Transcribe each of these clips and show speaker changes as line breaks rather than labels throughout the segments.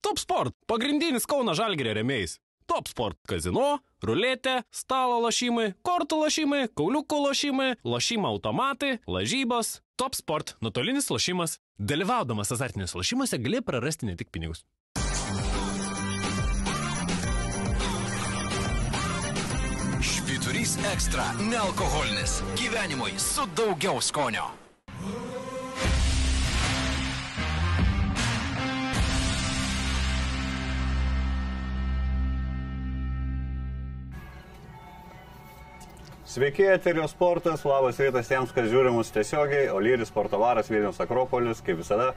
Top Sport - pagrindinis Kauno Žalgėrio remėjais. Top Sport - kazino, ruletė, stalo lošimai, kortų lošimai, kauliukų lošimai, lošimo automatai, lažybos. Top Sport - nuotolinis lošimas. Dalyvaudamas azartiniuose lošimuose gali prarasti ne tik pinigus.
Švyturys ekstra - nealkoholinis. Gyvenimui su daugiau skonio.
Sveiki, Eterio sportas, labas rytas tiems, kas žiūri mus tiesiogiai, Olyris, Portovaras, Vilnius Akropolis, kaip visada.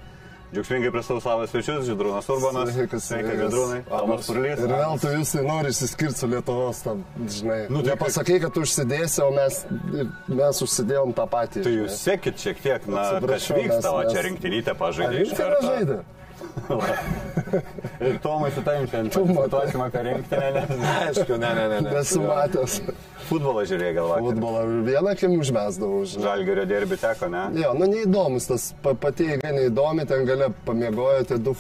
Džiaugsmingai pristatau savo svečius, Židrūnas Urbanas.
Sveikas, sveikas.
Židrūnai. Tomas Purlys.
Ir vėl tu visai nori išsiskirti su Lietuvos, tam, žinai.
Nu, tai
Nepasakai, kad užsidėsi, o mes, mes užsidėjom tą patį.
Tai jūs sekit šiek tiek, na, kas vyksta, va čia rinktinytė pažaidė.
rinktinė
karto.
žaidė?
Ir Tomai su tavim šiandien diskutuosime apie rinktinę, nes
Aišku, ne, ne, ne. ne.
Nesu matęs.
futbolą žiūrėjai gal vakar.
Futbolą vieną akim užmesdavau.
Žalgerio derbi teko, ne?
Jo, nu neįdomus tas, pa, pati eiga neįdomi, ten gale pamiegojo tie du,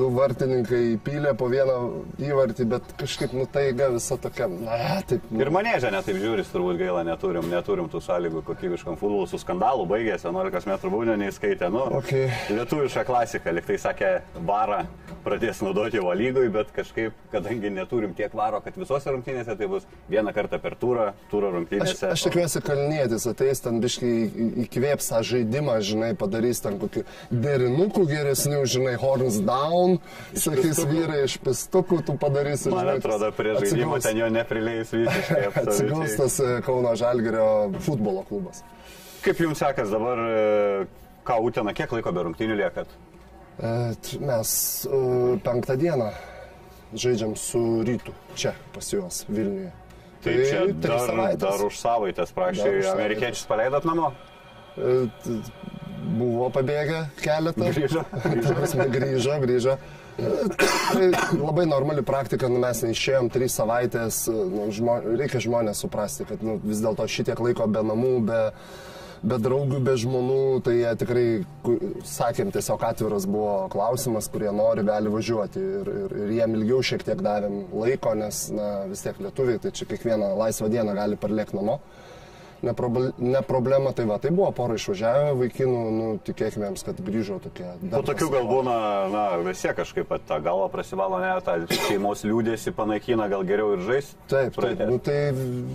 du vartininkai įpylė po vieną įvartį, bet kažkaip, nu tai eiga visa tokia, na, taip. Nu,
Ir manėžė netaip žiūris, turbūt gaila, neturim, neturim tų sąlygų kokybiškam futbolui, su skandalu baigėsi, 11 m būnio neįskaitė, nu,
Okay.
lietuviška klasika, liktai sakė, varą pradės naudoti jau lygoj, bet kažkaip, kadangi neturim tiek varo, kad visose rungtynėse tai bus vieną kartą per turą, turą
Aš,
rungtynėse.
aš tikiuosi, kalnėtis ateis ten biškai įkvėps tą žaidimą, žinai, padarys ten kokių derinukų geresnių, žinai, horns down, sakys vyrai iš pistukų, tu padarysi.
Man
žinai,
atrodo, prie žaidimo ten jo neprileis visiškai.
Atsigaus tas e, Kauno Žalgerio futbolo klubas.
Kaip jums sekas dabar, e, ką Utena, kiek laiko be rungtynių liekat?
E, t- Mes e, penktą dieną žaidžiam su rytu čia pas juos Vilniuje.
Tai čia
tris
dar,
savaitės.
dar už savaitės
už
amerikiečius paleidot namo?
E, Buvo pabėgę keletą.
Grįžo?
Prasme, grįžo, grįžo. Tai labai normali praktika, nu, mes neišėjom trys savaitės, nu, žmo, reikia žmonės suprasti, kad nu, vis dėlto šitiek laiko be namų, be, be draugų, be žmonų, tai jie tikrai, sakėm, tiesiog atviras buvo klausimas, kurie nori, gali važiuoti. Ir, ir, ir jiem ilgiau šiek tiek davėm laiko, nes na, vis tiek lietuviai, tai čia kiekvieną laisvą dieną gali parlėkti namo ne, proble, ne problema, tai va, tai buvo pora išvažiavę vaikinų, nu, tikėkime, kad grįžo tokie.
Po
dar
tokių gal būna, na, vis tiek kažkaip pat tą galvą prasivalo, ne, tą šeimos liūdėsi panaikina, gal geriau ir žais.
Taip, taip, nu, tai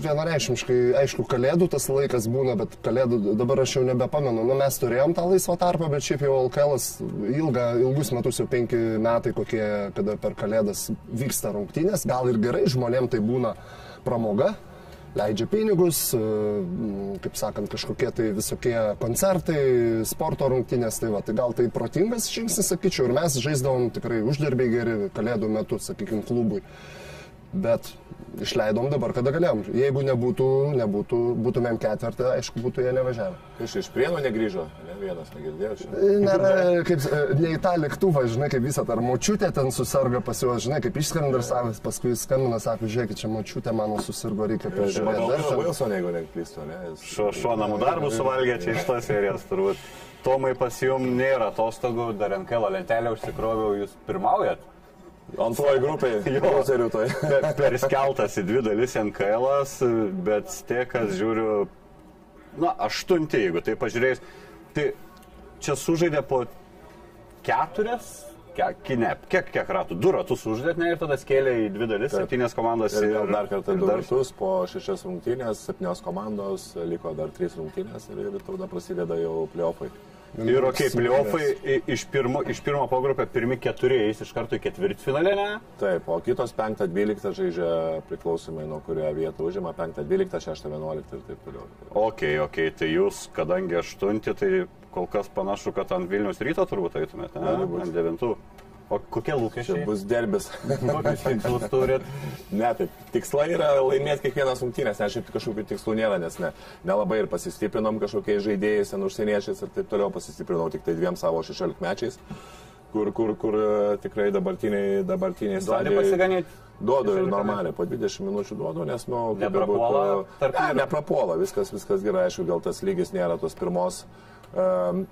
vienareikšmiškai, aišku, kalėdų tas laikas būna, bet kalėdų dabar aš jau nebepamenu. Nu, mes turėjom tą laisvą tarpą, bet šiaip jau LKL ilga, ilgus metus, jau penki metai, kokie, kada per kalėdas vyksta rungtynės, gal ir gerai, žmonėm tai būna pramoga. Leidžia pinigus, e, kaip sakant, kažkokie tai visokie koncertai, sporto rungtynės, tai va, tai gal tai protingas žingsnis, sakyčiau, ir mes žaisdavom tikrai uždarbiai geri kalėdų metu, sakykime, klubui. Bet išleidom dabar, kada galėjom. Jeigu nebūtų, nebūtų būtumėm ketvirtą, aišku, būtų jie nevažiavę.
Iš, iš prienų negrįžo, ne vienas negirdėjau.
Nėra, kaip, e, ne į tą lėktuvą, žinai, kaip visą, ar močiutė ten susirga pas juos, žinai, kaip išskrenda ir savas, paskui skambina, sako, žiūrėkit, čia močiutė mano susirgo, reikia prižiūrėti. Dar
Wilson, jeigu neklystu, ne? Jis-
Šuo, šuo namų darbus suvalgė čia iš tos serijos, turbūt. Tomai pas jum nėra atostogų, dar NKL lentelę užsikroviau, jūs pirmaujat.
Antroji grupė,
Jo.
loserių tai.
Per, per skeltas į dvi dalis NKL, bet stekas žiūriu, na, aštunti, jeigu tai pažiūrėjus. Tai čia sužaidė po keturias, kiek, ne, kiek, kiek ratų, du ratus uždėt, ne, ir tada skėlė į dvi dalis, septynės komandos.
Ir vėl dar kartą
ir
du
dar
ratus po šešias rungtynės, septynios komandos, liko dar trys rungtynės ir, ir tada prasideda jau playoffai.
Ir ok, pliofai iš pirmo, iš pirmo pogrupio pirmi keturi eis iš karto į ketvirtfinalę, ne?
Taip, o kitos 5-12 žaidžia priklausomai nuo kurio vietą užima, 5-12, 6-11 ir taip toliau.
Ok, ok, tai jūs, kadangi aštunti, tai kol kas panašu, kad ant Vilnius ryto turbūt eitumėte, ne? Ant devintų. O kokie
Čia
lūkesčiai?
bus derbis.
Kokius tikslus turit?
Ne, taip, tikslai yra laimėti kiekvienas rungtynės, nes šiaip kažkokių tikslų nėra, nes ne, nelabai ir pasistiprinom kažkokiais žaidėjais, ten užsieniečiais ir taip toliau, pasistiprinau tik tai dviem savo 16 mečiais, kur, kur, kur e, tikrai dabartiniai, dabartiniai
Duodi pasiganyti?
Duodu ir
16
normaliai, po 20 minučių duodu, nes, nu, kaip
Neprapuola
bebūtų-
tarp
ne, neprapuola, viskas, viskas gerai, aišku, gal tas lygis nėra tos pirmos um,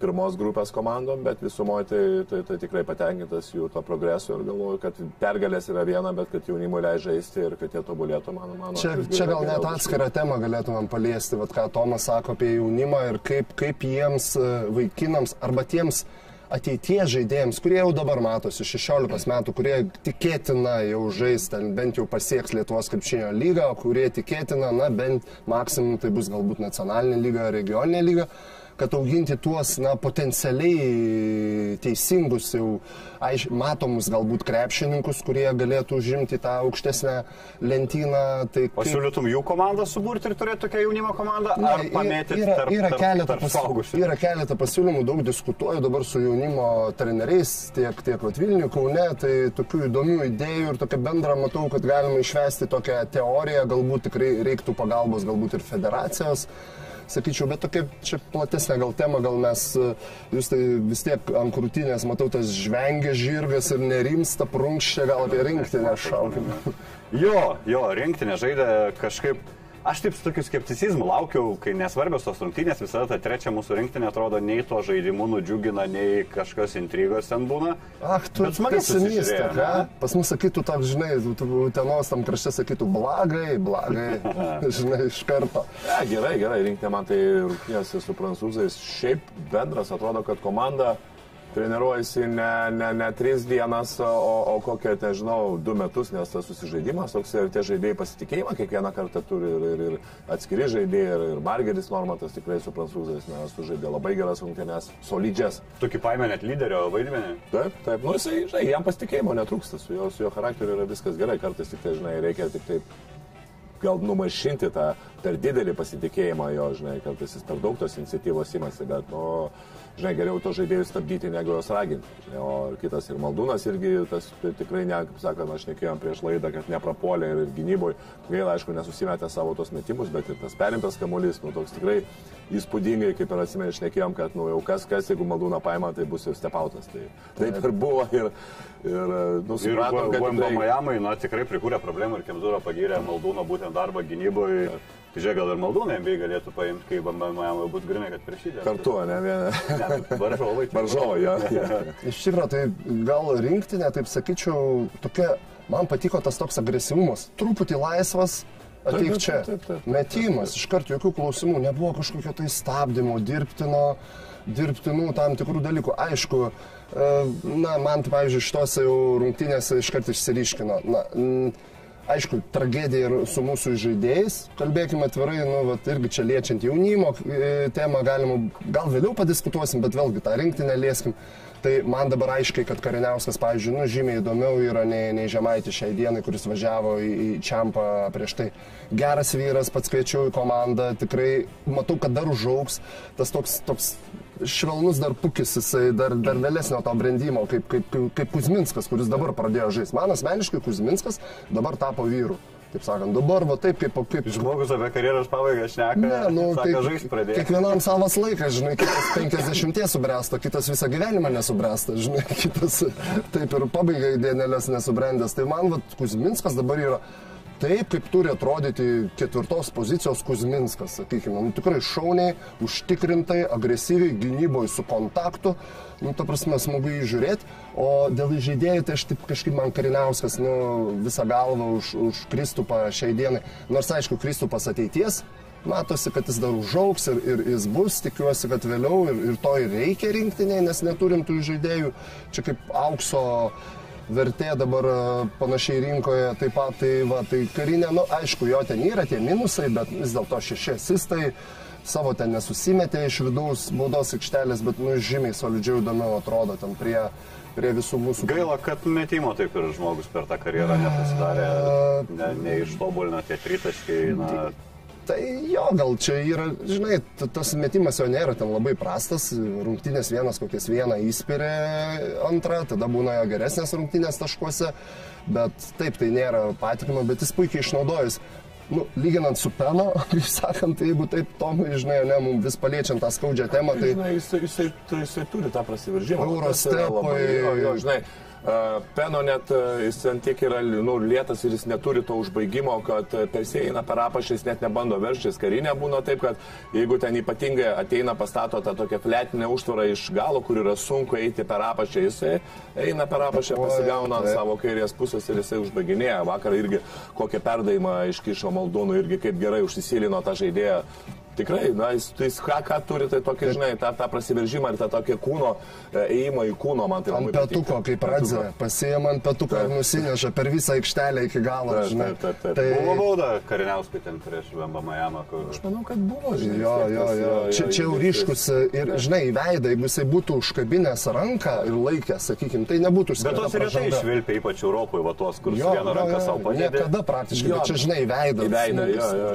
pirmos grupės komandom, bet visumoje tai, tai, tai tikrai patenkintas jų to progresu ir galvoju, kad pergalės yra viena, bet kad jaunimui leidžia žaisti ir kad jie tobulėtų, mano mano.
Čia, čia gal net atskirą temą galėtumėm paliesti, vat, ką Tomas sako apie jaunimą ir kaip, kaip jiems e, vaikinams arba tiems ateities žaidėjams, kurie jau dabar matosi 16 metų, kurie tikėtina jau žais, ten bent jau pasieks Lietuvos krepšinio lygą, kurie tikėtina, na bent maksimum tai bus galbūt nacionalinė lyga, regioninė lyga kad auginti tuos, na, potencialiai teisingus, jau aiš, matomus galbūt krepšininkus, kurie galėtų užimti tą aukštesnę lentyną. Tai
O siūlytum jų komandą suburti ir turėti tokią jaunimo komandą? Ar
Ne,
pamėtyti
yra,
tarp,
yra,
tarp,
keletą
tarp
pas,
suaugusių?
yra keletą pasiūlymų, daug diskutuoju dabar su jaunimo treneriais, tiek, tiek vat Vilniuje, Kaune, tai tokių įdomių idėjų ir tokia bendra matau, kad galima išvesti tokią teoriją, galbūt tikrai reiktų pagalbos, galbūt ir federacijos. Sakyčiau, bet tokia čia platesnė gal tema, gal mes, e, jūs tai vis tiek ant krūtinės, matau, tas žvengia žirgas ir nerimsta prunkščia, gal apie rinktinę šaukim.
Jo, jo, rinktinė žaidė kažkaip. Aš taip su tokiu skepticizmu laukiau, kai nesvarbios tos rungtynės, visada ta trečia mūsų rinktinė atrodo nei to žaidimu nudžiugina, nei kažkokios intrigos ten būna.
Ach, tu pesimistė, ką?
ne?
Pas mus sakytų, tak, žinai, tenos tam krašte sakytų, blagai, blagai, žinai, iš karto.
Ja, gerai, gerai, rinkti man tai rungtynėse su prancūzais. Šiaip bendras atrodo, kad komanda treniruojasi ne, ne, ne tris dienas, o, o kokią, nežinau, du metus, nes tas susižaidimas toks ir tie žaidėjai pasitikėjimą kiekvieną kartą turi ir, ir, ir atskiri žaidėjai, ir, ir Margeris Normatas tikrai su prancūzais, nes sužaidė labai geras rungtynės, solidžias.
Tokį paėmė net lyderio vaidmenį.
Taip, taip, nu jisai, žinai, jam pasitikėjimo netrūksta, su jo, su jo charakteriu yra viskas gerai, kartais tik tai, žinai, reikia tik taip gal numašinti tą per didelį pasitikėjimą jo, žinai, kartais jis per daug tos iniciatyvos imasi, bet, nu, žinai, geriau to žaidėjus stabdyti, negu juos raginti. O kitas ir Maldūnas irgi, tas tai tikrai, ne, kaip sakant, aš nekėjom prieš laidą, kad neprapolė ir gynyboje. Gaila, aišku, nesusimetė savo tos metimus, bet ir tas perimtas kamuolys, nu, toks tikrai įspūdingai, kaip ir atsimenu, išnekėjom, kad, nu, jau kas, kas, jeigu Maldūną paima, tai bus jau stepautas. Tai taip ir buvo ir, ir nu,
Ir
supratom, kad
Vembo
tikrai...
Majamai, na, tikrai prikūrė problemų ir Kemzūro pagyrė Maldūno būtent darbą gynyboje. Tai žiūrėk, gal ir Maldūną MBA galėtų paimti, kai Vembo Majamai bus grinai, kad prieš jį.
Kartu, ne vieną.
Varžovai.
Varžovai, jo. jo.
Iš tikrųjų, tai gal rinktinė, taip sakyčiau, tokia, man patiko tas toks agresyvumas, truputį laisvas. Ateik čia.
taip, taip, taip,
Metimas, iš karto jokių klausimų, nebuvo kažkokio tai stabdymo, dirbtino, dirbtinų tam tikrų dalykų. Aišku, e, na, man, tai, pavyzdžiui, šitose jau rungtynėse iš karto išsiriškino. Na, mm, aišku, tragedija ir su mūsų žaidėjais, kalbėkime atvirai, nu, vat, irgi čia liečiant jaunimo e, temą galima, gal vėliau padiskutuosim, bet vėlgi tą rinktinę lieskim. Tai man dabar aiškiai, kad Kariniauskas, pavyzdžiui, nu, žymiai įdomiau yra nei, nei Žemaitis šiai dienai, kuris važiavo į, į Čiampą prieš tai. Geras vyras, pats kviečiau į komandą, tikrai matau, kad dar užauks tas toks, toks švelnus dar pukis, jisai dar, dar vėlesnio to brandimo, kaip, kaip, kaip, Kuzminskas, kuris dabar pradėjo žaisti. Man asmeniškai Kuzminskas dabar tapo vyru. Taip sakant, dabar va taip kaip... kaip
Žmogus apie karjeros pabaigą šneka.
Ne, nu,
sako,
tai
žaisti pradėjo.
kiekvienam savas laikas, žinai, kitas 50 subręsta, kitas visą gyvenimą nesubręsta, žinai, kitas taip ir pabaiga į dienelės nesubrendęs. Tai man, vat, Kuzminskas dabar yra taip, kaip turi atrodyti ketvirtos pozicijos Kuzminskas, sakykime, nu, tikrai šauniai, užtikrintai, agresyviai, gynyboje su kontaktu, nu, ta prasme, smagu jį žiūrėti, o dėl žaidėjų, tai aš taip kažkaip man Kariniauskas, nu, visą galvą už, už Kristupą šiai dienai, nors aišku, Kristupas ateities, matosi, kad jis dar užauks ir, ir jis bus, tikiuosi, kad vėliau ir, ir to ir reikia rinktinėje, nes neturim tų žaidėjų, čia kaip aukso vertė dabar e, panašiai rinkoje taip pat, tai, va, tai karinė, nu aišku, jo ten yra tie minusai, bet vis dėlto šeši asistai, savo ten nesusimetė iš vidaus baudos aikštelės, bet nu žymiai solidžiau įdomiau atrodo ten prie, prie visų mūsų.
Gaila, kad metimo taip ir žmogus per tą karjerą nepasidarė, ne, neištobulino tie tritaškai. Na,
Tai jo, gal čia yra, žinai, tas metimas jo nėra ten labai prastas, rungtynės vienas kokias vieną įspirė antrą, tada būna jo geresnės rungtynės taškuose, bet taip tai nėra patikima, bet jis puikiai išnaudojus. Nu, lyginant su Peno, kaip sakant, tai jeigu taip, Tomai, žinai, ne, mums vis paliečiant tą skaudžią temą, tai
Žinai, jisai, jisai, tai jisai turi tą labai- Jo, jo, žinai, Peno net jis ant tiek yra nu, lėtas ir jis neturi to užbaigimo, kad Persė eina per apačią, jis net nebando verštis. Karinė būna taip, kad jeigu ten ypatingai ateina pastato tą tokią fletinę užtvarą iš galo, kur yra sunku eiti per apačią, jisai eina per apačią, pasigauna ant savo kairės pusės ir jisai užbaiginėja. Vakar irgi kokią perdavimą iškišo Maldūnų irgi kaip gerai užsisilino tą žaidėją. Tikrai, na, jis, jis ką, ką turi, tai tokį, žinai, tą, tą prasiveržimą ir tą tokį kūno, e, ėjimą į kūno, man tai
Ant
labai
petuko,
patinka.
kaip radzė, pasiima ant petuko ir nusineša per visą aikštelę iki galo,
Taip,
žinai.
taip, taip, taip.
Tai,
Buvo bauda kariniauskui ten prieš Vemba Majamą, kur...
Aš manau, kad buvo, žinai.
Jo, jo, jo. Čia, čia jau ryškus ir, žinai, į veidą, jeigu jisai būtų užkabinęs ranką ir laikęs, sakykime, tai nebūtų
Bet
skirta
tos retai išvilpia, ypač Europoje, va tos, kur
Jo,
ranka
jo,
savo padeda.
Niekada praktiškai,
Jo.
bet čia, žinai,
jo, jo,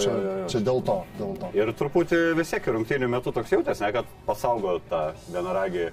čia, dėl to, dėl to.
Ir truputį vis tiek rungtynių metu toks jautės, ne, kad pasaugo tą vienaragį.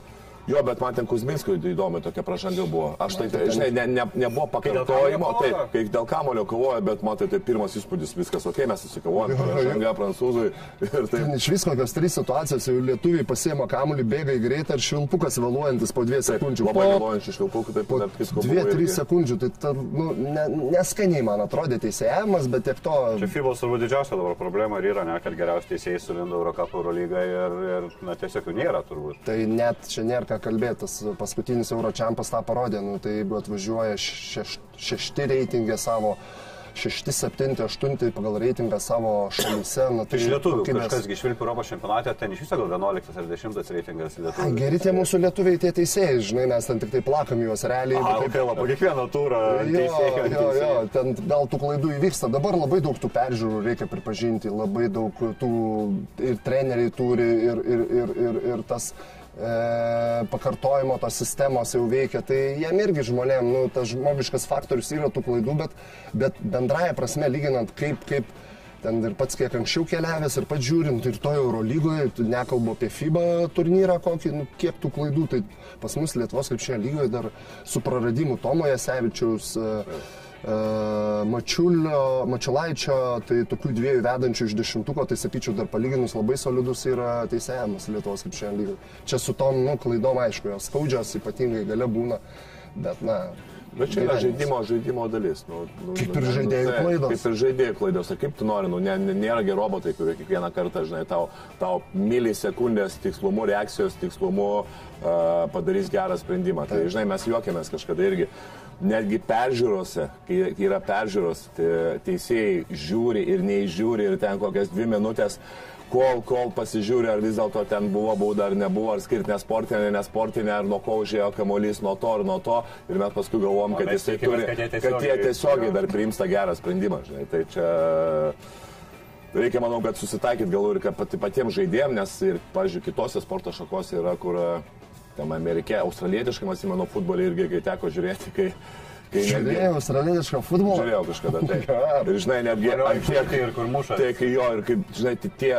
Jo, bet man ten Kuzminskui įdomi tokia pražanga buvo. Aš tai, tai žinai, ne, ne, nebuvo pakartojimo, taip, kai dėl kamulio kovoja, bet matai, tai pirmas įspūdis, viskas ok, mes susikovojame, pražanga prancūzui.
Ten iš vis kokios trys situacijos, jau lietuviai pasiema kamuolį, bėga į greitą ir švilpukas vėluojantis po dviejų sekundžių.
Labai
Po-
galvojančių švilpukų, taip
Po
pat visko.
2-3
irgi.
sekundžių, tai ta, nu, ne, neskaniai man atrodė teisėjimas, bet tiek to.
Čia FIBOS turbūt didžiausia dabar problema ir yra, ne, kad geriausiai teisėjai sulindo Eurocap Eurolygą ir, ir na, tiesiog jų nėra turbūt.
Tai net čia nėra ką kalbėtas. Paskutinis Euročempas tą parodė. Nu, tai jeigu atvažiuoja šeš, šešti reitingė savo, šešti, septinti, aštunti pagal reitingą savo šalyse. Nu, tai
Iš lietuvių
kokybės-
kažkas išvilpė Europos čempionate, ten iš viso gal 11 ar 10 reitingas lietuvių.
Geri tie mūsų lietuviai, tie teisėjai, žinai, mes ten tik tai plakam juos realiai.
Aha,
bet
okay, po kiekvieno turą
Jo,
teisėjai.
jo, jo, ten gal tų klaidų įvyksta. Dabar labai daug tų peržiūrų reikia pripažinti, labai daug tų ir treneriai turi, ir, ir, ir, ir, ir tas e, pakartojimo tos sistemos jau veikia. Tai jiem irgi žmonėm, nu, tas žmogiškas faktorius yra tų klaidų, bet, bet bendraja prasme, lyginant kaip, kaip ten ir pats kiek anksčiau keliavęs, ir pats žiūrint, ir toje Eurolygoje, nekalbu apie FIBA turnyrą, kokį, nu, kiek tų klaidų, tai pas mus Lietuvos krepšinio lygoje dar su praradimu Tomo Jasevičiaus, e, e, Mačiulio, Mačiulaičio, tai tokių dviejų vedančių iš dešimtuko, tai sakyčiau, dar palyginus labai solidus yra teisėjamas Lietuvos krepšinio lygoje. Čia su tom, nu, klaidom, aišku, jos skaudžios ypatingai gale būna, bet, na,
Bet čia yra žaidimo, žaidimo dalis. Nu, nu,
Kaip
nu,
ir
ne, nu,
žaidėjų
taip,
klaidos.
Kaip ir žaidėjų klaidos. Ir kaip tu nori, nu, ne, nėra gi robotai, kurie kiekvieną kartą, žinai, tau, tau milisekundės tikslumu, reakcijos tikslumu uh, padarys gerą sprendimą. Tai, žinai, mes juokėmės kažkada irgi. Netgi peržiūrose, kai yra peržiūros, teisėjai žiūri ir neįžiūri ir ten kokias dvi minutės, kol, kol pasižiūri, ar vis dėlto ten buvo bauda ar nebuvo, ar skirti nesportinė, nesportinė, ar nuo ko užėjo kamuolys, nuo to ar nuo to. Ir mes paskui galvom, kad jisai turi,
kad jie
kad jie
tiesiogiai-
tiesiogiai dar priims tą gerą sprendimą. Žinai. Tai čia reikia, manau, kad susitaikyti gal ir patiems žaidėjams, nes ir, pavyzdžiui, kitose sporto šakose yra, kur tam amerikė, australietiškai, man įsimenu, futbolį irgi, kai teko žiūrėti, kai... kai
Žiūrėjau australietišką futbolą.
Žiūrėjau kažkada. Tai.
Geras.
Ir žinai, netgi tiek,
ir kur muša.
Tai kai jo, ir kaip, žinai, tai tie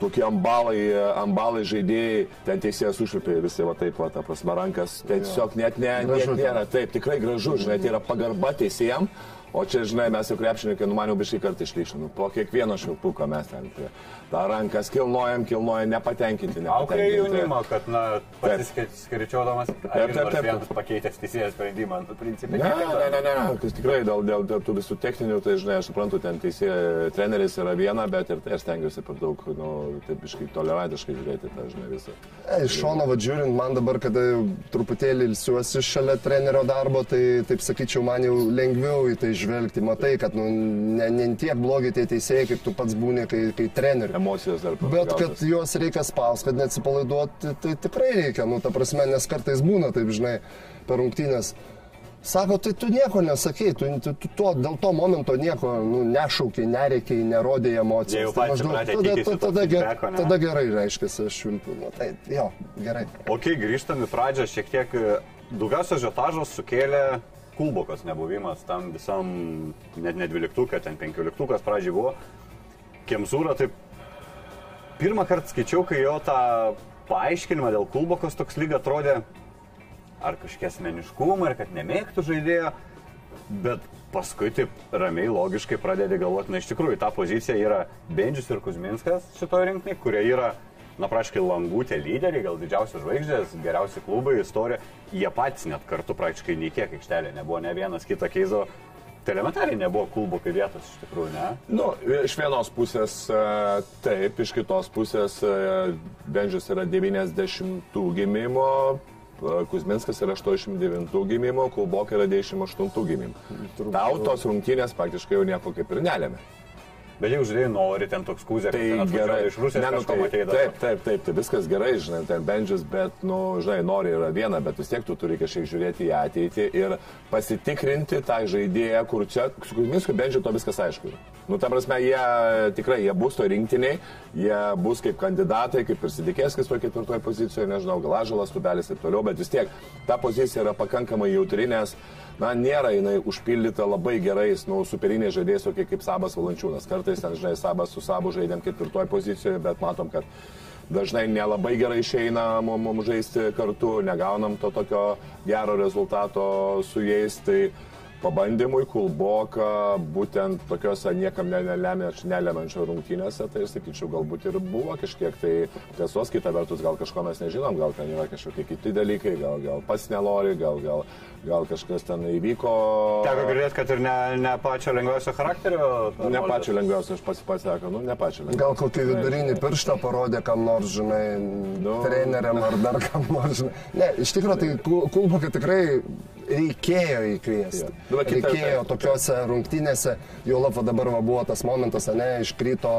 tokie ambalai, ambalai žaidėjai, ten teisėjas užlipė visi, va taip, va, ta prasme, rankas, ten tiesiog net, ne,
Gražu
net nėra, taip, tikrai gražu, žinai, tai yra pagarba teisėjam. O čia, žinai, mes jau krepšininkai, nu man jau biškai kartą išlyšim. Nu, po kiekvieno švilpuko mes ten prie, tą rankas kilnojam, kilnojam, nepatenkinti.
Auklė jaunimo, kad, na, pasiskiričiodamas,
taip, taip.
vienas pakeitęs teisėjas sprendimą, nu, principai.
Ne, ne, ne, ne, ne. Tai tikrai dėl, dėl, dėl tų visų techninių, tai žinai, aš suprantu, ten teisė, treneris yra viena, bet ir tai aš stengiuosi per daug, nu, taip iškai tolerantiškai žiūrėti tą, žinai, visą.
E, Iš šono vadžiūrint, man dabar, kada truputėlį ilsiuosi šalia trenerio darbo, tai taip sakyčiau, man jau lengviau į tai žvelgti. Matai, kad nu, ne, ne tiek blogi tie teisėjai, kaip tu pats būni, kai, kai treneri.
Emocijos dar
Bet kad juos reikia spausti, kad neatsipalaiduoti, tai tikrai reikia, nu, ta prasme, nes kartais būna, taip žinai, per rungtynės. Sako, tai tu nieko nesakei, tu, tu, tu to, dėl to momento nieko nu, nešaukiai, nereikiai, nerodėjai
Jie
emocijų.
tikisi to
tada, ge-
feedbacko, ne?
tada gerai, reiškia, aš švilpiu. Nu, tai jo, gerai.
Ok, grįžtam į pradžią, šiek tiek e, daugiausia žiotažos sukėlė kulbokos nebuvimas tam visam, net ne dvyliktukas, ten penkioliktukas pradžiai buvo. Kemzūra taip pirmą kartą skaičiau, kai jo tą paaiškinimą dėl kulbokos toks lyg atrodė, ar kažkiek asmeniškumą, ar kad nemėgtų žaidėjo, bet paskui taip ramiai, logiškai pradedi galvoti, na iš tikrųjų, ta pozicija yra Bendžius ir Kuzminskas šitoje rinktinėje, kurie yra na, praškai langutė lyderiai, gal didžiausios žvaigždės, geriausi klubai, istorija, jie patys net kartu praktiškai nei kiek aikštelė nebuvo, ne vienas kitą keizo. Tai elementariai nebuvo klubo kaip vietos iš tikrųjų, ne?
Nu, iš vienos pusės e, taip, iš kitos pusės e, Benžis yra 90 gimimo, e, Kuzminskas yra 89 gimimo, Kulbok yra 98 gimimo. Tau tos rungtynės praktiškai jau nieko kaip ir nelėmė.
Bet jeigu žaidėjai nori, ten toks kūzė,
Tai gerai.
iš Rusijos
Ne, nu, tai,
matei dar.
taip, taip, taip, tai viskas gerai, žinai, ten bendžius, bet, nu, žinai, nori yra viena, bet vis tiek tu turi kažkiek žiūrėti į ateitį ir pasitikrinti tą žaidėją, kur čia, su Kuzminsku bendžiu to viskas aišku. Nu, ta prasme, jie tikrai, jie bus to rinktiniai, jie bus kaip kandidatai, kaip ir Sidikėskis to ketvirtoje pozicijoje, nežinau, gal Ažalas, Tubelis ir toliau, bet vis tiek ta pozicija yra pakankamai jautri, nes na, nėra jinai užpildyta labai gerais, nu, superiniai žaidėjais, tokie kaip Sabas Valančiūnas. Kartais ten, žinai, Sabas su Sabu žaidėm ketvirtoje pozicijoje, bet matom, kad dažnai nelabai gerai išeina mums mum žaisti kartu, negaunam to tokio gero rezultato su jais. Tai pabandymui kulboka būtent tokiuose niekam nelemančio rungtynėse, tai sakyčiau, galbūt ir buvo kažkiek tai tiesos, kita vertus gal kažko mes nežinom, gal ten yra kažkokie kiti dalykai, gal, gal pats nelori, gal, gal, gal kažkas ten įvyko.
Teko girdėti, kad ir ne, ne pačio lengviausio charakterio.
Ne pačio lengviausio, aš pats pasakau, nu ne pačio lengviausio.
Gal kokį vidurinį pirštą parodė kam nors, žinai,
Nu.
treneriam ar dar kam nors, žinai. Ne, iš tikrųjų, tai Kul- Kulbokai tikrai reikėjo įkviesti.
Jo. Nu,
Reikėjo tokiuose rungtynėse, jau lapa dabar va, buvo tas momentas, ne, iškrito,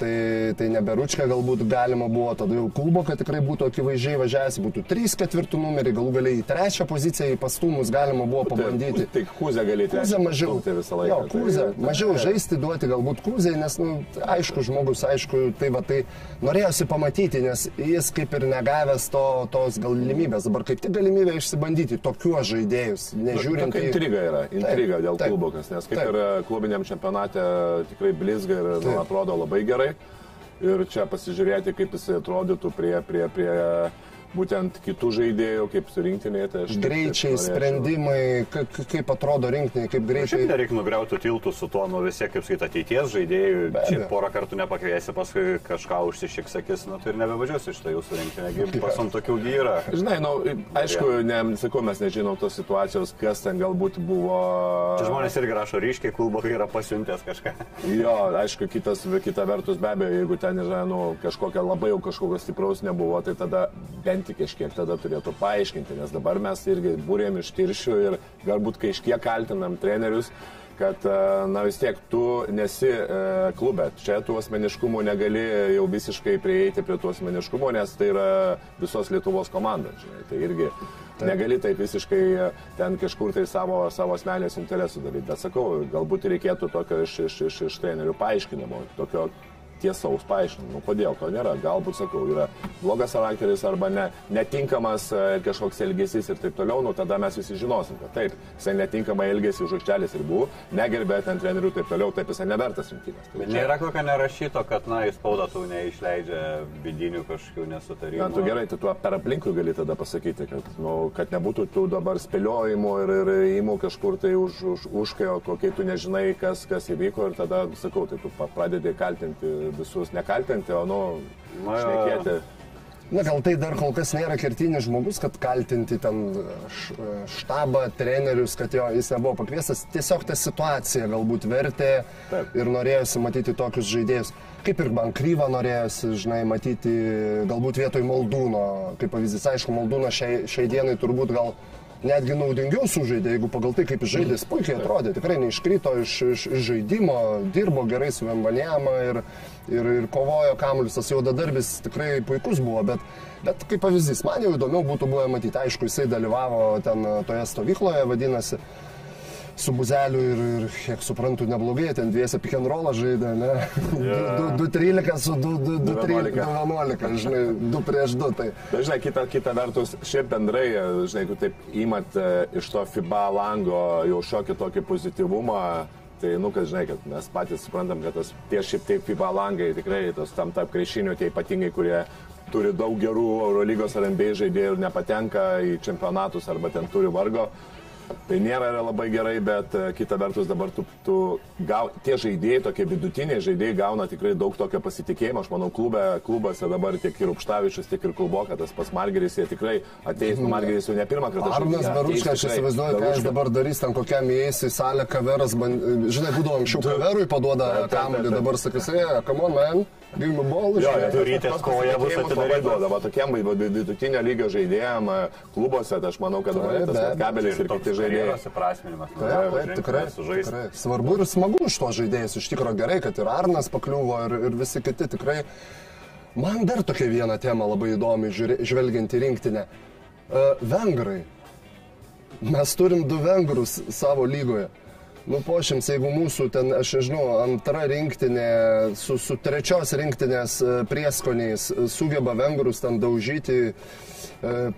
tai, tai neberučka galbūt galima buvo, tada jau Kulboka tikrai būtų akivaizdžiai važiavęs, būtų 3 ketvirtų numerį, galų galiai į trečią poziciją į pastumus galima buvo pabandyti.
Tai kūzė galėtų.
Kūzė mažiau.
Tai laiką.
Jo, kūzė,
Tai-
mažiau žaisti duoti galbūt kūzė, nes, nu, aišku, žmogus, aišku, tai va, tai norėjosi pamatyti, nes jis kaip ir negavęs to, tos galimybės, dabar kaip tik galimybė išsibandyti tokius žaidėjus, nežiūrint
Tokia
į...
intriga yra, intriga
Taip,
dėl
taip,
klubokas, nes kaip
taip.
ir e, klubiniam čempionate tikrai blizga ir nu, atrodo labai gerai. Ir čia pasižiūrėti, kaip jis atrodytų prie, prie, prie būtent kitų žaidėjų, kaip surinktinėje. Tai
Greičiai,
norėčiau.
sprendimai, ka- kaip atrodo rinktinė, kaip
Šiaip
greitai.
nereikia nugriauti tiltų su tuo, nu vis tiek, kaip sakyt, ateities žaidėjų. Čia porą kartų nepakviesi, paskui kažką užsišiks, sakys, nu tai ir nebevažiuosi iš tai jūsų rinktinė. Pasom tokių gyra.
Žinai, nu, aišku, ne, sakau, mes nežinom tos situacijos, kas ten galbūt buvo.
Čia žmonės irgi rašo ryškiai, klubokai yra pasiuntęs kažką.
Jo, aišku, kitas, kita vertus be abejo, jeigu ten yra nu, kažkokia labai jau kažkokio stipraus nebuvo, tai tada bent tik kažkiek tada turėtų paaiškinti, nes dabar mes irgi būrėm iš tiršių ir galbūt kažkiek kaltinam trenerius kad e, na vis tiek tu nesi e, klube, čia tų asmeniškumų negali jau visiškai prieiti prie tų asmeniškumų, nes tai yra visos Lietuvos komanda, žinai, tai irgi Taip. negali taip visiškai e, ten kažkur tai savo, savo asmenės interesų daryti, bet sakau, galbūt reikėtų tokio iš, iš, iš, iš trenerių paaiškinimo, tokio tiesaus paaiškinimo, kodėl to nėra. Galbūt, sakau, yra blogas charakteris arba ne, netinkamas e, kažkoks elgesys ir taip toliau, nu tada mes visi žinosim, kad taip, jisai netinkamai elgesi už ir buvo, negerbė ten trenerių ir taip toliau, taip jisai nevertas rinktinės. Tai
Bet
čia-
nėra kokio nerašyto, kad, na, į spaudą tau neišleidžia vidinių kažkokių nesutarimų.
Na, tu gerai, tai tu per aplinkui gali tada pasakyti, kad, nu, kad nebūtų tų dabar spėliojimų ir, ir įimų kažkur tai už, už, užkai, o kokie tu nežinai, kas, kas įvyko ir tada, sakau, tai tu pradedi kaltinti visus, nekaltinti, o, nu,
Na,
šnekėti.
Na gal tai dar kol kas nėra kertinis žmogus, kad kaltinti ten štabą, trenerius, kad jo jis nebuvo pakviestas. Tiesiog ta situacija galbūt vertė
Taip.
ir norėjosi matyti tokius žaidėjus. Kaip ir Bankryvą norėjosi, žinai, matyti galbūt vietoj Maldūno. Kaip pavyzdys, aišku, Maldūno šiai, šiai dienai turbūt gal netgi naudingiau sužaidė, jeigu pagal tai, kaip žaidė, puikiai atrodė, tikrai neiškrito iš, iš, iš žaidimo, dirbo gerai su Vembanėma ir, ir, ir kovojo kamuolius, tas jau dadarbis tikrai puikus buvo, bet, bet kaip pavyzdys, man jau įdomiau būtų buvę matyti, aišku, jisai dalyvavo ten toje stovykloje, vadinasi, su buzeliu ir, ir, kiek suprantu, neblogai, ten dviese pick and rollą žaidė, ne? 2-13 su 2-11, žinai, 2 prieš 2. Tai.
Bet, žinai, kita, kita vertus, šiaip bendrai, žinai, jeigu taip įmat e, iš to FIBA lango jau šiokį tokį pozityvumą, tai, nu, kad, žinai, kad mes patys suprantam, kad tas tie šiaip taip FIBA langai tikrai, tos tam tarp krešinių, tie ypatingai, kurie turi daug gerų Eurolygos ar NBA žaidėjų ir nepatenka į čempionatus arba ten turi vargo. Tai nėra labai gerai, bet e, kita vertus dabar tu, tu gau, tie žaidėjai, tokie vidutiniai žaidėjai gauna tikrai daug tokio pasitikėjimo. Aš manau, klube, klubose dabar tiek ir Upštavičius, tiek ir Kulboka, tas pas Margeris, jie tikrai ateis, nu Margeris jau ne pirmą kartą.
Arnas Beruška, aš įsivaizduoju, ką jis dabar darys, ten kokiam įeis į salę kaveras, ban... žinai, būdavo anksčiau kaverui paduoda
taip.
dabar sakys, e, come on, man, me ball.
Jo,
žinai.
jie
tu rytės kovoje bus.
Va, tokiem vidutinio lygio žaidėjim e, klubuose, tai aš manau, kad dabar
Taip,
tas
be
vat kabelis ir kiti žaidėjai.
Taip, tikrai, tikrai. Svarbu ir smagu už to žaidėjus. Iš tikrųjų gerai, kad ir Arnas pakliuvo ir, ir visi kiti tikrai. Man dar tokia viena tema labai įdomi, žvelgiant į rinktinę. Uh, vengrai. Mes turim du vengrus savo lygoje. Nu, pošims, jeigu mūsų ten, aš nežinau, antra rinktinė su, su trečios rinktinės e, prieskoniais e, sugeba vengrus ten daužyti e,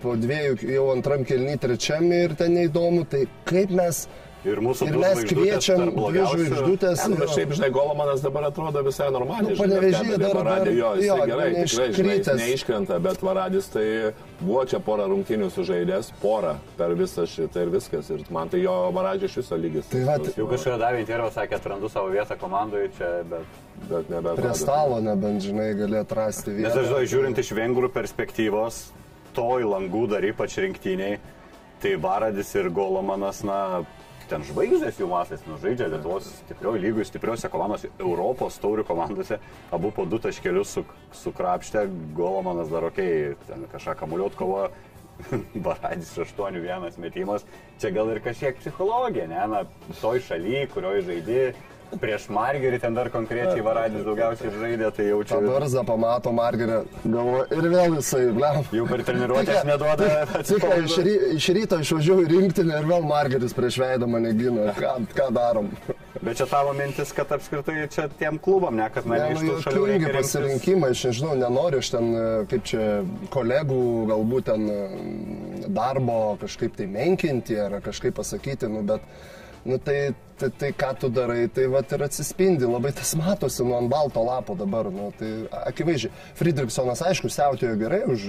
po dviejų, jau antram kelny, trečiam ir ten neįdomu, tai kaip mes...
Ir mūsų
Ir mes kviečiam dvi žvaigždutės.
Bet šiaip, žinai, Golomanas dabar atrodo visai normaliai.
Nu,
kabelį
dar-
Varadė, jo, jisai
jo,
gerai, tikrai, žinai, jis neiškrenta, bet Varadis tai buvo čia porą rungtynių sužaidęs, porą per visą šitą ir viskas. Ir man tai jo Varadžio iš viso lygis.
Tai va,
Jau kažkada davė intervą, sakė, atrandu savo vietą komandoje čia, bet...
bet nebe.
prie stalo nebent, žinai, gali atrasti
Nes
vietą.
aš žinau, žiūrint iš vengrų perspektyvos, toj langų dar ypač rinktiniai, tai Varadis ir Golomanas, na, ten žvaigždės jų masės, nu, žaidžia Lietuvos stiprioj lygų, stipriuose komandose, Europos taurių komandose, abu po du taškelius su, sukrapštė, Golomanas dar ok, ten kažką kamuliuot kovojo. Baradis 8-1 metimas, čia gal ir kažkiek psichologija, ne, na, toj šaly, kurioje žaidži, prieš Margerį ten dar konkrečiai Varadis daugiausiai žaidė, tai jau čia...
Barzą pamato Margerė, galvoja, ir vėl jisai, blem.
Jau per treniruotės neduoda
Tik, iš, ry, iš ryto išvažiuoju į rinktinę ir vėl Margeris prieš veidą mane gina. Ką, ką darom?
Bet čia tavo mintis, kad apskritai čia tiem klubam, ne, kad na,
Ne,
iš
nu,
tų šalių reikia
pasirinkimai, aš nežinau, nenoriu aš ten, e, kaip čia, kolegų galbūt ten e, darbo kažkaip tai menkinti ar kažkaip pasakyti, nu, bet, nu, tai, tai, tai ką tu darai, tai va ir atsispindi, labai tas matosi nu ant balto lapo dabar, nu, tai akivaizdžiai. Friedrichsonas, aišku, siautėjo gerai už,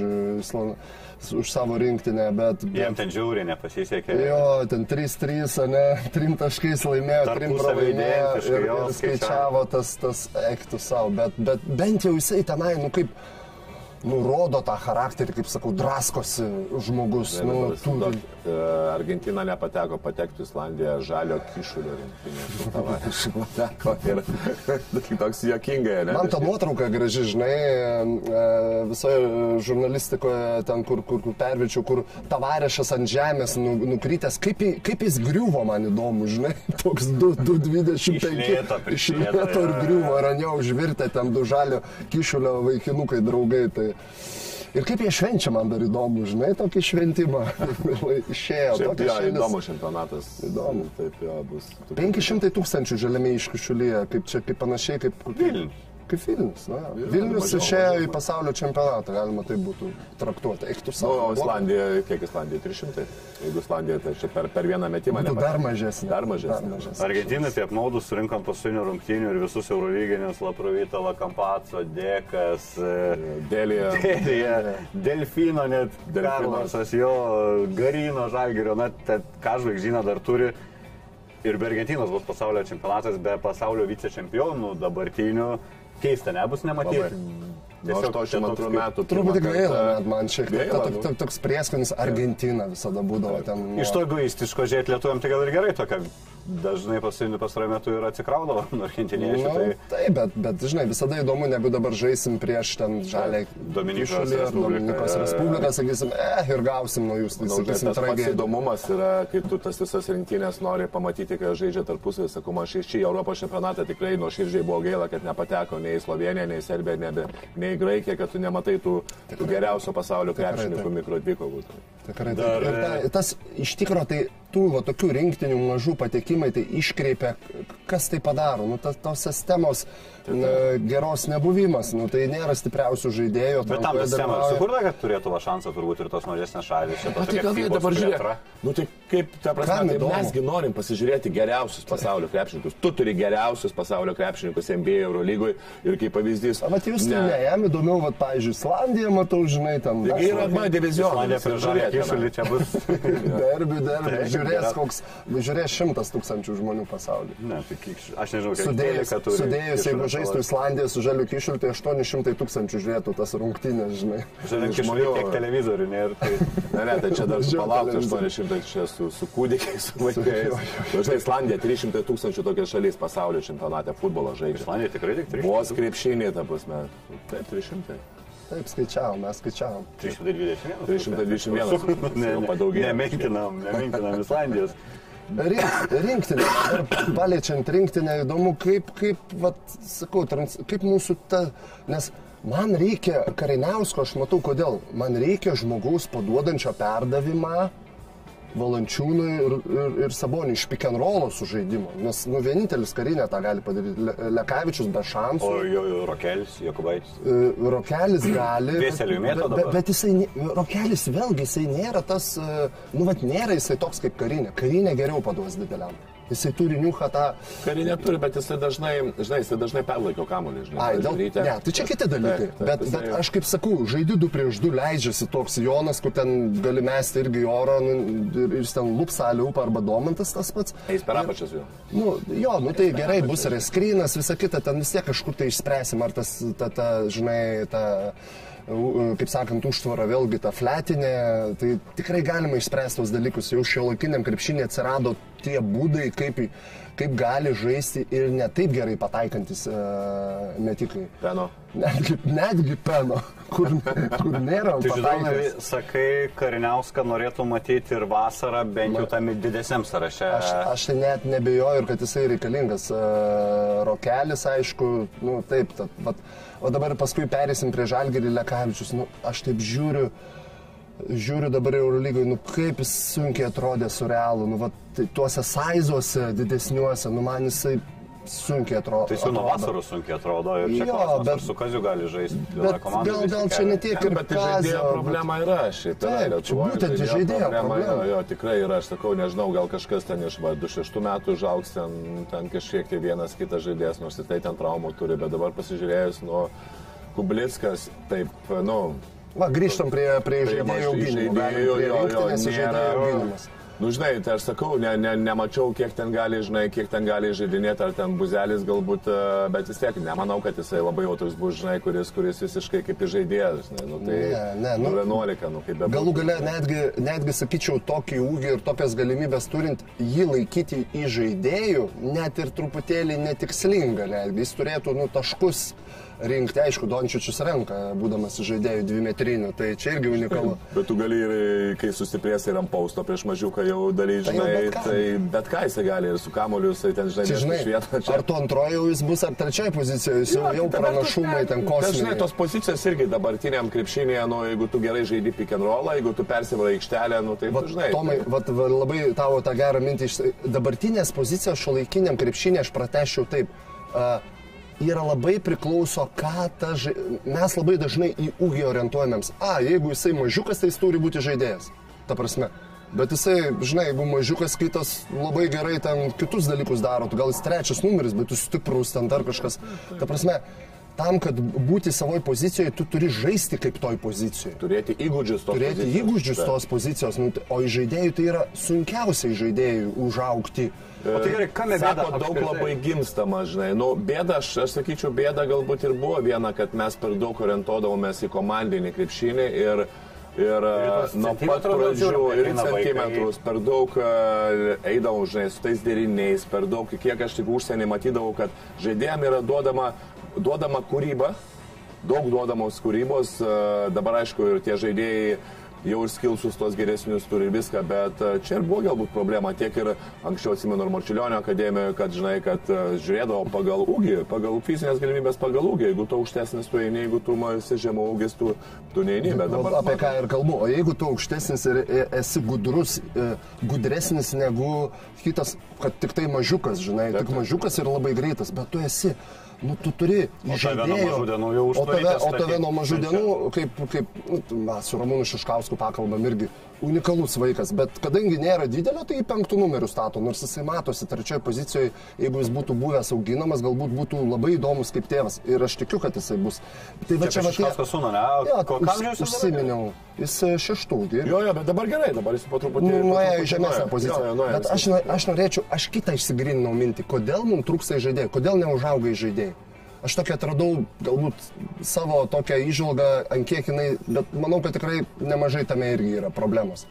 už savo rinktinę, bet... bet
Jiem ten žiauriai nepasisekė.
Jo, ten 3-3, ne, 3 taškais laimėjo, 3
Tarpusavy
pralaimėjo ir,
jo,
ir skaičiavo tas, tas ektų savo, bet, bet bent jau jisai tenai, nu kaip, nurodo tą charakterį, kaip sakau, draskosi žmogus, nu, turi.
E, Argentina nepateko, patektų Islandija žalio kišulio rinktinė. Pateko ir toks jokingai, ne?
Man ta nuotrauka graži, žinai, e, visoje žurnalistikoje, ten, kur, kur, kur pervirčiau, kur tavarešas ant žemės nu, nukrytęs, kaip, kaip jis griuvo, man įdomu, žinai, toks 2,25.
Iš lėto,
ir griuvo, jo užvirtę ten du žalio kišulio vaikinukai, draugai. Tai... Ir kaip jie švenčia, man dar įdomu, žinai, tokį šventimą. Išėjo,
Šiaip jo,
šalis.
įdomus čempionatas.
Įdomu.
Taip, jo, bus.
500 tūkstančių žaliame iškišulyje, kaip čia, kaip panašiai, kaip...
Vilnius.
Kaip Vilnius, na.
Vilnius,
Vilnius
mažiau,
išėjo
mažiau.
į pasaulio čempionatą, galima tai būtų traktuoti. Eik tu
Nu,
savo.
o Islandija, kiek Islandija? 300. Jeigu Islandija, tai čia per, per vieną metimą.
Būtų dar mažesnė.
Dar mažesnė.
Dar mažesnė.
Argentinai tai apmaudus surinkom paskutinio rungtynių ir visus Eurovyginius, Laprovita, Lakampaco, Dekas, e,
Dėlėje.
Dėlėje, Delfino net. Karlosas, jo, Garino, Žalgirio, na, ką žvaigždyną dar turi. Ir be Argentinos bus pasaulio čempionatas, be pasaulio vicečempionų dabartinių. Keista, nebus nematyti.
Nuo 82 metų. Pirmą
gaila, net man šiek tiek.
Gaila, nu.
ta- Toks prieskonis Argentina visada būdavo ten. nuo-
Iš to egoistiško žiūrėti lietuviam, tai gal ir gerai tokia. Dažnai pasirinkti pastarąjį metu ir atsikraudavo nuo argentiniečių.
Nu,
Tai...
taip, bet, bet, žinai, visada įdomu, negu dabar žaisim prieš ten žalę
Dominikos
Kyšulį ar
Respubliką,
sakysim, eh, ir gausim nuo jūs, tai sakysim,
tas pats įdomumas yra, kai tu tas visas rinktinės nori pamatyti, kai žaidžia tarpusavį, sakau, man šį šį Europos čempionatą tikrai nuo širdžiai buvo gaila, kad nepateko nei į Sloveniją, nei į Serbiją, nei, nei į Graikiją, kad tu nematai tų, tų geriausio pasaulio krepšininkų mikrodvikovų.
Tikrai
Dar.
Ir ta, tas iš tikrųjų, tai tų va, tokių rinktinių mažų patekimai, tai iškreipia, kas tai padaro. Nu, ta, tos sistemos geros nebuvimas, nu, tai nėra stipriausių žaidėjų.
Bet tam sistema sukurta, kad turėtų va šansą turbūt ir tos mažesnės šalis. Čia
O tai gal jie dabar žiūrėk.
plėtra.
Nu tai kaip, ta prasme, tai mesgi norim pasižiūrėti geriausius pasaulio krepšininkus. Tu turi geriausius pasaulio krepšininkus NBA Eurolygoje ir kaip pavyzdys.
Vat jūs tai ne, jam įdomiau, vat, pavyzdžiui, Islandija, matau, žinai, ten.
Taigi yra B divizionas.
Islandija prie žalę kišulį čia bus.
Derbi, derbi, žiūrės koks, žiūrės šimtas tūkstančių žmonių pasaulyje.
Ne, tai kiek, aš nežinau, kiek
Sudėjus,
12 turi
sudėjus jeigu žaistų
savo.
Islandija su žaliu kišuliu, tai 800 tūkstančių žiūrėtų tas rungtynės, žinai.
Žinai,
Žmonių-
žmonių, kiek televizorių nėra. Tai...
Ne, ne, tai čia dar palaukti
televizorių.
800 čia su, su kūdikiais, su vaikais. Dažnai Islandija 300 tūkstančių tokia šalis pasaulio čempionate futbolo žaidžia.
Islandija tikrai tik 300.
Vos krepšinė, ta prasme. Taip, 300.
Taip, skaičiavom, mes skaičiavom.
321.
321 tūkstantis,
Ne,
jau
ne,
padaugėjo.
nemenkinam, nemenkinam Islandijos.
Rink, rinktinė, paliečiant rinktinę, įdomu, kaip, kaip, vat, sakau, trans, kaip mūsų ta, nes man reikia kariniausko, aš matau kodėl, man reikia žmogaus paduodančio perdavimą Valančiūnui ir, ir, ir Saboniui iš pick and rollo sužaidimo, nes nu, vienintelis karinė tą gali padaryti, Le, Lekavičius be
O
šansų.
jo, jo Rokelis, Jokubaitis.
E, Rokelis gali.
Vėseliui mėto
bet, bet, bet jisai, Rokelis vėlgi, jisai nėra tas, e, nu, vat nėra jisai toks kaip karinė. Karinė geriau paduos dideliam. Jisai turi niuchą tą...
Karinė turi, bet jisai dažnai, žinai, jisai dažnai perlaiko kamuolį, žinai.
Ai, dėl...
ryte.
Ne, tai čia kiti dalykai.
Taip, taip,
bet, bet aš kaip sakau, žaidži du prieš du, leidžiasi toks Jonas, kur ten gali mesti irgi orą nu, ir, ir ten lupsalį upą arba domantas tas pats.
Eis per apačias jau.
Nu, jo, nu tai gerai, bus ir skrynas, visa kita, ten vis tiek kažkur tai išspręsim, ar tas, ta, ta, žinai, ta, u- kaip sakant, užtvara vėlgi ta fletinė, tai tikrai galima išspręsti tos dalykus. Jau šio laikiniam krepšinė atsirado tie būdai, kaip, kaip gali žaisti ir ne taip gerai pataikantis uh, metikai.
Peno.
Netgi, netgi peno, kur, kur nėra
Tai
pataikantis.
sakai, Kariniauską norėtų matyti ir vasarą, bent jau tame didesniam sąraše.
Aš, aš tai net nebejoju, ir kad jisai reikalingas. Uh, rokelis, aišku, nu taip, tad, vat, o dabar paskui perėsim prie Žalgirį Lekavičius. Nu, aš taip žiūriu, žiūriu dabar Eurolygai, nu kaip jis sunkiai atrodė su realu, nu vat, tai tuose saizuose didesniuose, nu man jisai sunkiai atrodo.
Tai su nuo
atrodo.
vasaros sunkiai atrodo ir čia
Jo,
klausimas,
bet-
su Kaziu gali žaisti vienoje
Bet
komandoje.
gal, gal čia ne tiek ir
Bet tai žaidėjo problema yra šitą.
Taip, čia būtent žaidėjo problema.
Jo, jo, tikrai yra, aš sakau, nežinau, gal kažkas ten iš va, 26 metų žaugs ten, ten kažkiek tai vienas kitas žaidėjas, nors ir tai ten traumų turi, bet dabar pasižiūrėjus, nu, Kublickas, taip, nu,
Va, grįžtam prie, prie
prie
žaidėjų auginimo.
žaidėjų, jo, jo,
rinktinės
nėra-. Nu, žinai, tai aš sakau, ne, ne, nemačiau, kiek ten gali, žinai, kiek ten gali žaidinėti, ar ten buzelis galbūt, e, bet vis tiek nemanau, kad jisai labai jau toks bus, žinai, kuris, kuris visiškai kaip žaidėjas, žinai, nu, tai
Ne, ne, nu-
11, nu, kaip be
Galų gale netgi, netgi sakyčiau, tokį ūgį ir tokias galimybės turint jį laikyti į žaidėjų, net ir truputėlį netikslinga, netgi jis turėtų nu, taškus rinkti, aišku, Dončičius renka, būdamas žaidėjų dvimetrinių, tai čia irgi unikalu.
Bet tu gali ir, kai sustiprės ir ant pausto prieš mažiuką jau daly,
Tai
žinai,
bet ką.
tai bet ką jisai gali ir su kamoliu, jisai ten, žinai,
Čia,
mėgsta
žinai,
iš vietos.
ar tu antroji jau jis bus, ar trečioji pozicija, jis jau, jau pranašumai ten
Dažnai
kosminiai.
tos pozicijos irgi dabartiniam krepšinėje, nu, jeigu tu gerai žaidži pick and rollą, jeigu tu persivarai aikštelę, nu, tai,
Vat,
tu žinai.
Tomai, vat, va, labai tavo tą gerą mintį. Iš... Dabartinės pozicijos šio laikiniam krepšinė aš prateščiau taip. Uh, yra labai priklauso, ką ta ža... Mes labai dažnai į ūgį orientuojamės. A, jeigu jisai mažiukas, tai jis turi būti žaidėjas. Ta prasme. Bet jisai, žinai, jeigu mažiukas kitas labai gerai ten kitus dalykus daro, tu gal jis trečias numeris, bet jis stiprus ten dar kažkas. Ta prasme, tam, kad būti savoje pozicijoje, tu turi žaisti kaip toj pozicijoje
Turėti įgūdžius tos
turėti
pozicijos.
įgūdžius tos pozicijos, nu, o iš žaidėjų tai yra sunkiausiai žaidėjų užaukti.
O tai gerai, kame bėda?
Sako, daug
apskritai?
labai gimstama, žinai. Nu, bėda, aš, aš sakyčiau, bėda galbūt ir buvo viena, kad mes per daug orientuodavomės į komandinį krepšinį ir, ir
tuos
nuo pat pradžių ir centimetrus, per daug e, eidavom, žinai, su tais deriniais, per daug, kiek aš tik užsienį matydavau, kad žaidėjim yra duodama, duodama kūryba, daug duodamos kūrybos, e, dabar aišku ir tie žaidėjai jau ir skilsus tos geresnius turi ir viską, bet e, čia ir buvo galbūt problema tiek ir anksčiau atsimenu ir Marčiulionio akademijoje, kad žinai, kad e, žiūrėdavo pagal ūgį, pagal fizinės galimybės, pagal ūgį, jeigu tu aukštesnis, tu eini, jeigu tu esi žemiau ūgis, tu, tu neini, bet dabar...
Apie ką ir kalbu. O jeigu tu aukštesnis ir e- esi gudrus, gudresnis negu kitas, kad tik tai mažiukas, žinai, tik mažiukas ir labai greitas, bet tu esi. Nu, tu turi
jau
o tave, o tave nuo mažų dienų, kaip, kaip nu, mes su Ramūnu Šiškausku pakalbam irgi, unikalus vaikas, bet kadangi nėra didelio, tai į penktų numerių stato, nors jisai matosi trečioje pozicijoje, jeigu jis būtų buvęs auginamas, galbūt būtų labai įdomus kaip tėvas. Ir aš tikiu, kad jisai bus. Tai va čia tie...
Kažkas sūnų, ne? Amžiaus jis dabar?
užsiminiau. Jis e, šeštų. gi.
Jo, jo, bet dabar gerai, dabar jis po truputį...
Nu, nuėjo į žemesnę poziciją.
Jo, jo,
Bet aš, aš norėčiau, aš kitą išsigrininau mintį, kodėl mums trūksta žaidėjų, kodėl neužauga žaidėjai. Aš tokia atradau galbūt savo tokią išvalgą, ant kiek jinai, bet manau, kad tikrai nemažai tame irgi yra problemos.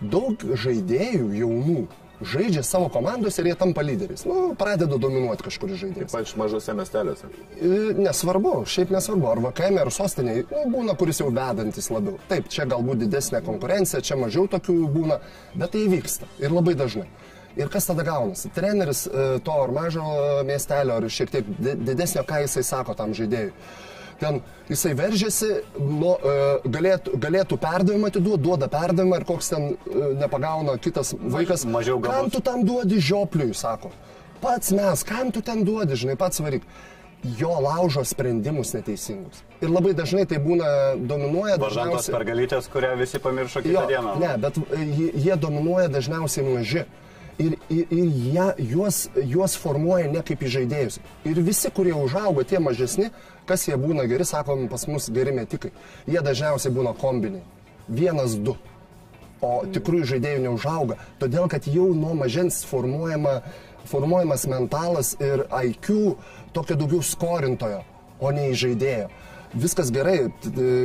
Daug žaidėjų jaunų žaidžia savo komandos ir jie tampa lyderiais. Nu, pradeda dominuoti kažkuris žaidėjas.
Ypač mažose miestelėse.
E, Nesvarbu, šiaip nesvarbu, ar VKM, ar sostiniai, nu, būna, kuris jau vedantis labiau. Taip, čia galbūt didesnė konkurencija, čia mažiau tokių būna, bet tai vyksta ir labai dažnai. Ir kas tada gaunasi? Treneris e, to ar mažo miestelio, ar šiek tiek di- didesnio, ką jisai sako tam žaidėjui. Ten jisai veržiasi, nu, e, galėtų, galėtų perdavimą atiduoti, duoda perdavimą ir koks ten e, nepagauna kitas vaikas.
mažiau
Kam
gabus.
tu tam duodi žiopliui, sako. Pats mes, kam tu ten duodi, žinai, pats varyk. Jo laužo sprendimus neteisingus. Ir labai dažnai tai būna dominuoja dažniausiai.
pergalytės, kurią visi pamiršo kitą
Jo,
dieną.
ne, bet jie dominuoja dažniausiai maži. Ir, ir, ir jie, juos, juos formuoja ne kaip į žaidėjus. Ir visi, kurie užaugo, tie mažesni, kas jie būna geri, sakom, pas mus geri metikai. Jie dažniausiai būna kombiniai. Vienas, du. O tikrųjų žaidėjų neužauga. Todėl, kad jau nuo mažens formuojama, formuojamas mentalas ir IQ tokio daugiau skorintojo, o ne žaidėjo. Viskas gerai,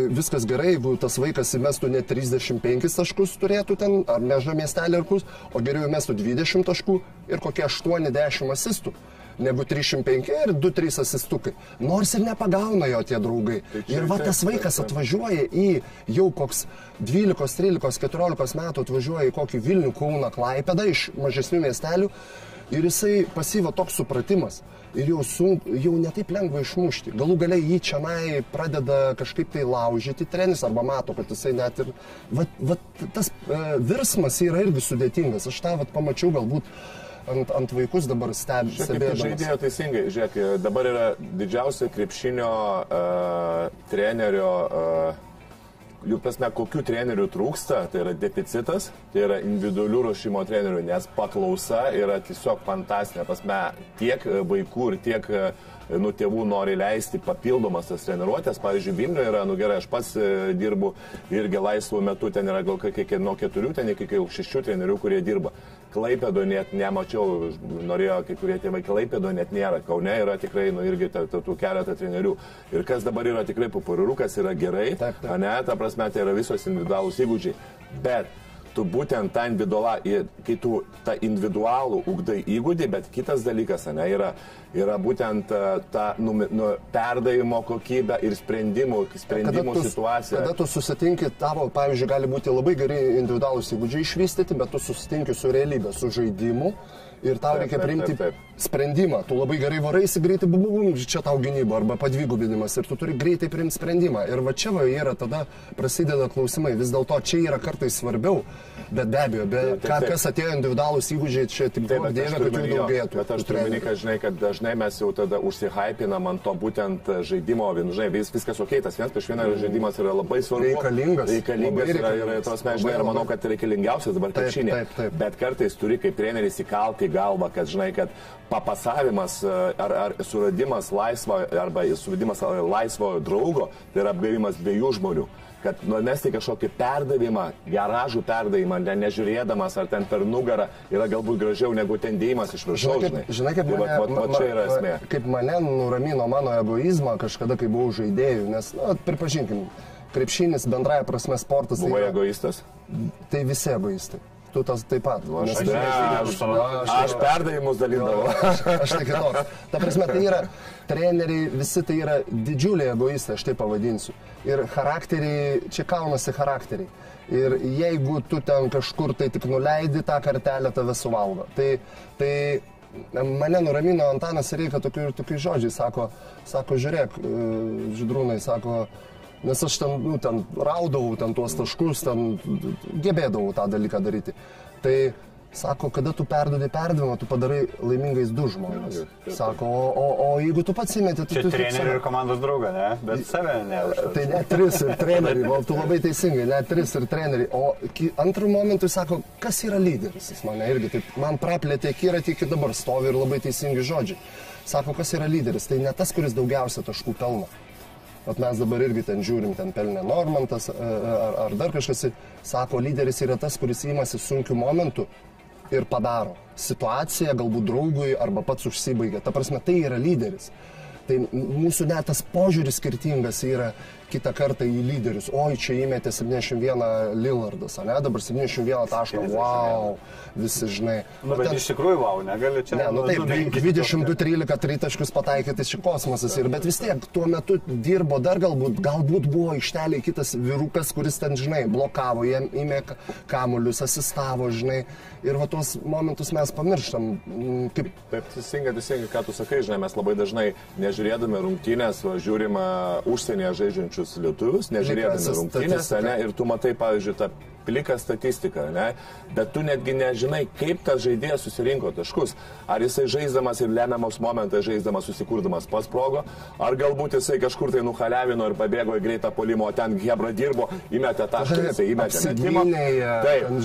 viskas gerai, jeigu tas vaikas įmestų ne 35 taškus turėtų ten, ar neža miestelį ar kus, o geriau įmestų 20 taškų ir kokie 80 asistų negu 305 ir 2-3 asistukai. Nors ir nepagauna jo tie draugai.
čia
Ir va tas vaikas atvažiuoja į jau koks 12, 13, 14 metų atvažiuoja į kokį Vilnių, Kauną, Klaipedą iš mažesnių miestelių ir jisai pasyva toks supratimas. Ir jau, sunku, jau netaip lengva išmušti. Galų galiai jį čia pradeda kažkaip tai laužyti trenis arba mato, kad jisai net ir... Vat, vat, tas e, virsmas yra irgi sudėtingas. Aš tą vat, pamačiau galbūt ant, ant vaikus dabar steb,
Žiūrėk, kaip
stebėdamas.
žaidėjo teisingai. Žiūrėk, dabar yra didžiausia krepšinio uh, trenerio, uh, jų prasme, kokių trenerių trūksta, tai yra deficitas, tai yra individualių ruošimo trenerių, nes paklausa yra tiesiog fantastinė. Prasme, tiek e, vaikų ir tiek e, nu, tėvų nori leisti papildomas tas treniruotės. Pavyzdžiui, Vilniuje yra, nu gerai, aš pats e, dirbu irgi laisvų metų, ten yra gal kiek nuo keturių, ten iki šešių trenerių, kurie dirba. Klaipėdo net nemačiau, norėjo kai kurie tėvai Klaipėdo net nėra. Kaune yra tikrai, nu irgi tų keletą trenerių. Ir kas dabar yra tikrai populiaru, kas yra gerai,
Taip, taip.
ne, ta prasme, tai yra visos individualūs įgūdžiai. Bet tu būtent tą individualą, kai tu tą individualų ugdai įgūdį, bet kitas dalykas, ne, yra, yra būtent e, ta nu, nu, perdavimo kokybė ir sprendimų, sprendimų situacija.
Kada tu susitinki, tavo, pavyzdžiui, gali būti labai geri individualūs įgūdžiai išvystyti, bet tu susitinki su realybė, su žaidimu ir tau
Taip,
reikia
taip,
priimti
taip, taip.
sprendimą. Tu labai gerai varaisi greitai, bum, bum, bum, čia tau gynyba arba padvigubinimas ir tu turi greitai priimti sprendimą. Ir va čia va yra tada prasideda klausimai. Vis dėlto čia yra kartais svarbiau, bet be abejo, be,
Taip, taip,
ką,
taip.
kas atėjo individualūs įgūdžiai, čia tik
Taip, bet turiu
kad jų daugėtų.
Bet aš turiu
trenerių.
kad, žinai, kad dažnai mes jau tada užsihypinam ant to būtent žaidimo, vien, žinai, vis, viskas ok, tas vienas prieš vieną žaidimas yra labai svarbu.
Reikalingas,
Reikalingas yra, yra tos mes, žinai, ir manau, kad reikalingiausias dabar krepšinė. Bet kartais turi kaip treneris įkalti galvą, kad, žinai, kad papasavimas e, ar, ar suradimas laisvo, arba suradimas e, laisvo draugo, tai yra apgavimas dviejų žmonių kad numesti kažkokį perdavimą, garažų perdavimą, ne, nežiūrėdamas ar ten per nugarą yra galbūt gražiau negu ten dėjimas iš viršaus.
Žinai, kaip, žinai, kaip
Tai
mane,
vat- vat
ma-
čia yra esmė.
kaip mane nuramino mano egoizmą kažkada, kai buvau žaidėjų, nes, na, pripažinkim, krepšinis bendraja prasme sportas, tai,
Buvai
yra-
egoistas?
tai visi egoistai. Tu tas taip pat.
Nu, Aš,
Nes-
aš, aš,
aš-
aš perdavimus dalindavau.
aš, aš tai kitoks. Ta prasme, tai yra treneriai, visi tai yra didžiuliai egoistai, aš taip pavadinsiu. Ir charakteriai, čia kaunasi charakteriai. Ir jeigu tu ten kažkur tai tik nuleidi tą kartelę, tave suvalgo. Tai, tai mane nuramino Antanas Reika tokiu, tokiu žodžiai, sako, sako, žiūrėk, e, žydrūnai, sako, Nes aš ten, nu, ten raudavau ten tuos taškus, ten gebėdavau tą dalyką daryti. Tai Sako, kada tu perdodi perdavimą, tu padarai laimingais du žmonės. Sako, o, o, o jeigu tu pats įmeti, tai
Čia
tu...
trenerių ir komandos draugą, ne? Bet save ne.
Tai net tris ir treneriai, o tu labai teisingai, net tris ir treneriai. O antrų momentų sako, kas yra lyderis? Jis mane irgi taip, man praplėtė akiratį iki dabar stovi ir labai teisingi žodžiai. Sako, kas yra lyderis? Tai ne tas, kuris daugiausia taškų pelno. Vat mes dabar irgi ten žiūrim, ten pelnė Normantas e, ar, ar dar kažkas. Sako, lyderis yra tas, kuris įmasi sunkių momentų ir padaro. Situacija galbūt draugui arba pats užsibaigia. Ta prasme, tai yra lyderis. Tai mūsų net tas požiūris skirtingas yra kitą kartą į lyderius. Oi, čia įmetė 71 Lillardas, ne? Dabar 71 taško.
71.
Wow, visi žinai.
Nu,
O
bet
ten-
iš tikrųjų, wow, negali čia.
Ne, nu
nu,
taip,
numenkyti
22-13 tritaškus pataikyti čia kosmosas ir, bet vis tiek tuo metu dirbo dar galbūt, galbūt buvo išteliai kitas vyrukas, kuris ten, žinai, blokavo, jam įmė ka- kamuolius, asistavo, žinai, ir va tuos momentus mes pamirštam, mm, kaip
Taip, teisingai, teisingai, ką tu sakai, žinai, mes labai dažnai nežiūrėdami rungtynės, žiūrim užsienyje žaidžiančius lietuvius, nežiūrėdami rungtynės, ne, ir tu matai, pavyzdžiui, tą pliką statistiką, ne, bet tu netgi nežinai, kaip tas žaidėjas susirinko taškus. Ar jisai žaisdamas ir lemiamos momentai žaisdamas susikurdamas pas progo, ar galbūt jisai kažkur tai nuhaliavino ir pabėgo į greitą polimo, ten Hebra dirbo, įmetė tašką, jisai įmetė metimą. Taip,
ten,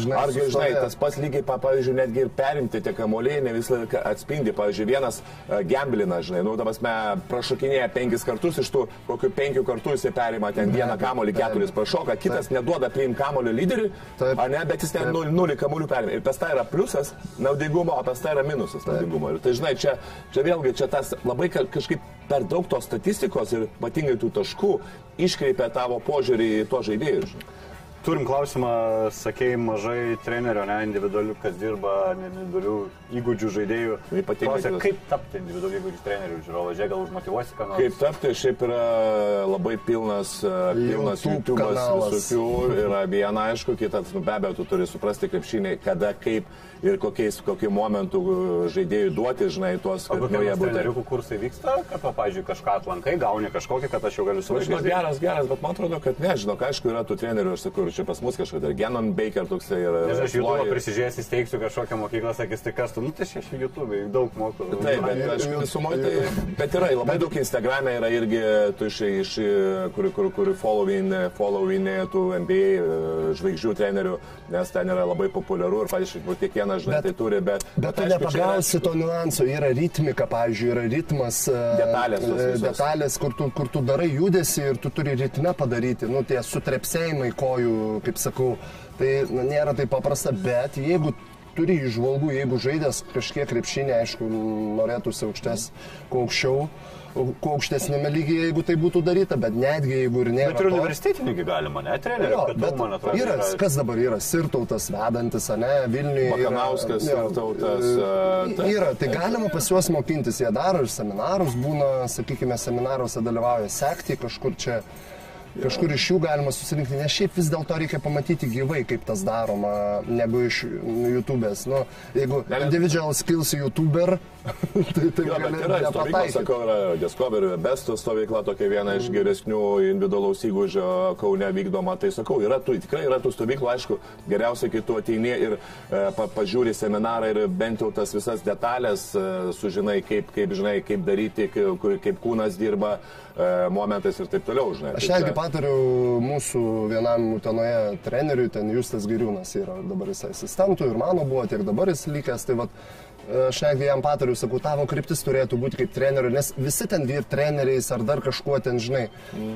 žinai,
tas pats lygiai, pa- pavyzdžiui, netgi ir perimti tie kamuoliai ne visą laiką atspindi. Pavyzdžiui, vienas uh, gemblina, žinai, nu, dabar mes prašokinėja penkis kartus, iš tų kokių penkių kartų jisai perima ten vieną kamuolį, keturis prašoka, kitas neduoda priim kamuolio lyderiui,
Taip.
ar ne, bet jis ten
Taip.
nulį, nulį kamuolių perima. Ir pas tai yra pliusas naudingumo, o pas tai yra minusas naudingumo. Ir tai, žinai, čia, čia vėlgi, čia tas labai ka- kažkaip per daug tos statistikos ir ypatingai tų taškų iškreipia tavo požiūrį į to žaidėjų.
Turim klausimą, sakėjai, mažai trenerių, ne individualių, kas dirba ne individualių įgūdžių žaidėjų.
Ypatingai
kaip tapti individualių įgūdžių treneriu, žiūrovą, žiūrėk, gal užmotivuosi, ką nors.
Kaip tapti, šiaip yra labai pilnas, e, pilnas
YouTube
YouTube
kanalas.
visokių. Yra viena, aišku, kitas, nu, be abejo, tu turi suprasti krepšiniai, kada, kaip ir kokiais, kokiu momentu e, žaidėjui duoti, žinai, tuos, kad nu, jie būtų.
treneriukų kursai vyksta, kad, va, pavyzdžiui, kažką atlankai, gauni kažkokį, kad aš jau galiu suvažiuoti.
geras, geras, bet man atrodo, kad nežinau, aišku, yra tų trenerių, aš sakau, čia pas mus kažkada, Genon Baker toksai yra.
Nežinau, aš YouTube prisižiūrėjęs, įsteigsiu kažkokią mokyklą, sakys, tai kas tu, nu tai aš iš YouTube daug moku.
Taip, bet
ir-
visumoje tai, bet yra labai daug Instagram'e, yra irgi, tu iš, iš kur, kur, kur followin, followin tų NBA e, žvaigždžių trenerių, nes ten yra labai populiaru ir, pavyzdžiui, kiekvienas, žinai,
Bet-
tai turi, bet...
Bet tu
aišku, čia yra-
nepagausi to niuanso, yra ritmika, pavyzdžiui, yra ritmas, e,
Detalės
e, detalės kur, tu, kur tu darai judesi ir tu turi ritme padaryti, nu tie sutrepsėjimai kojų, kaip sakau, tai na, nėra taip paprasta, bet jeigu turi išvalgų, jeigu žaidęs kažkiek krepšinė, aišku, norėtųsi aukštes, kuo aukščiau, kuo aukštesnėme lygyje, jeigu tai būtų daryta, bet netgi jeigu ir nėra.
Bet ir universitetinį galima, ne, trenerių,
Jo, bet
man atrodo.
yra, kas dabar yra Sirtautas vedantis, ne, Vilniuje. yra-
Makanauskas, Sirtautas,
e,
e, taip.
Yra, tai galima pas juos mokintis, jie daro ir seminarus, būna, sakykime, seminaruose dalyvauja sekti kažkur čia. Kažkur iš jų galima susirinkti, nes šiaip vis dėlto reikia pamatyti gyvai, kaip tas daroma, negu iš YouTube'ės. Nu, jeigu
Ne,
individual skills YouTuber, tai tai
Jo,
gali
yra stovykla,
nepataikyti.
sakau, yra Discovery Besto stovykla, tokia viena iš geresnių individualaus įgūdžio Kaune vykdoma. Tai sakau, yra tų, tikrai yra tų stovyklų, aišku, geriausia, kai tu ateini ir e, pa, pažiūri seminarą ir bent jau tas visas detalės e, sužinai, kaip, kaip, žinai, kaip daryti, kaip, kaip kūnas dirba momentais ir taip toliau, žinai.
Aš
Tai
netgi
čia-
patariu mūsų vienam utenoje treneriui, ten Justas Giriūnas yra dabar jis asistentų ir mano buvo, tiek dabar jis likęs. Tai vat, e, aš netgi jam patariu, sakau, tavo kryptis turėtų būti kaip trenerių, nes visi ten vyr treneriais ar dar kažkuo ten, žinai.